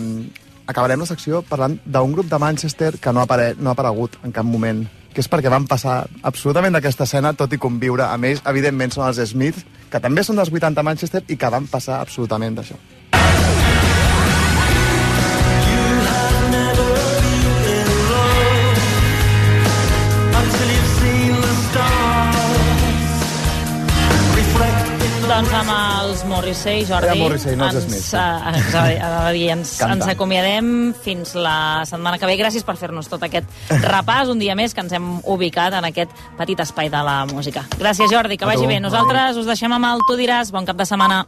acabarem la secció parlant d'un grup de Manchester que no ha, apare no ha aparegut en cap moment que és perquè van passar absolutament d'aquesta escena, tot i conviure amb ells. Evidentment són els Smiths, que també són dels 80 a Manchester i que van passar absolutament d'això. Doncs amb els Morrissey, Jordi, Era Morrissey, no els ens, Smiths. eh, ens, dir, ens, ens acomiadem fins la setmana que ve. Gràcies per fer-nos tot aquest repàs, un dia més que ens hem ubicat en aquest petit espai de la música. Gràcies, Jordi, que vagi bé. Nosaltres us deixem amb el Tu diràs. Bon cap de setmana.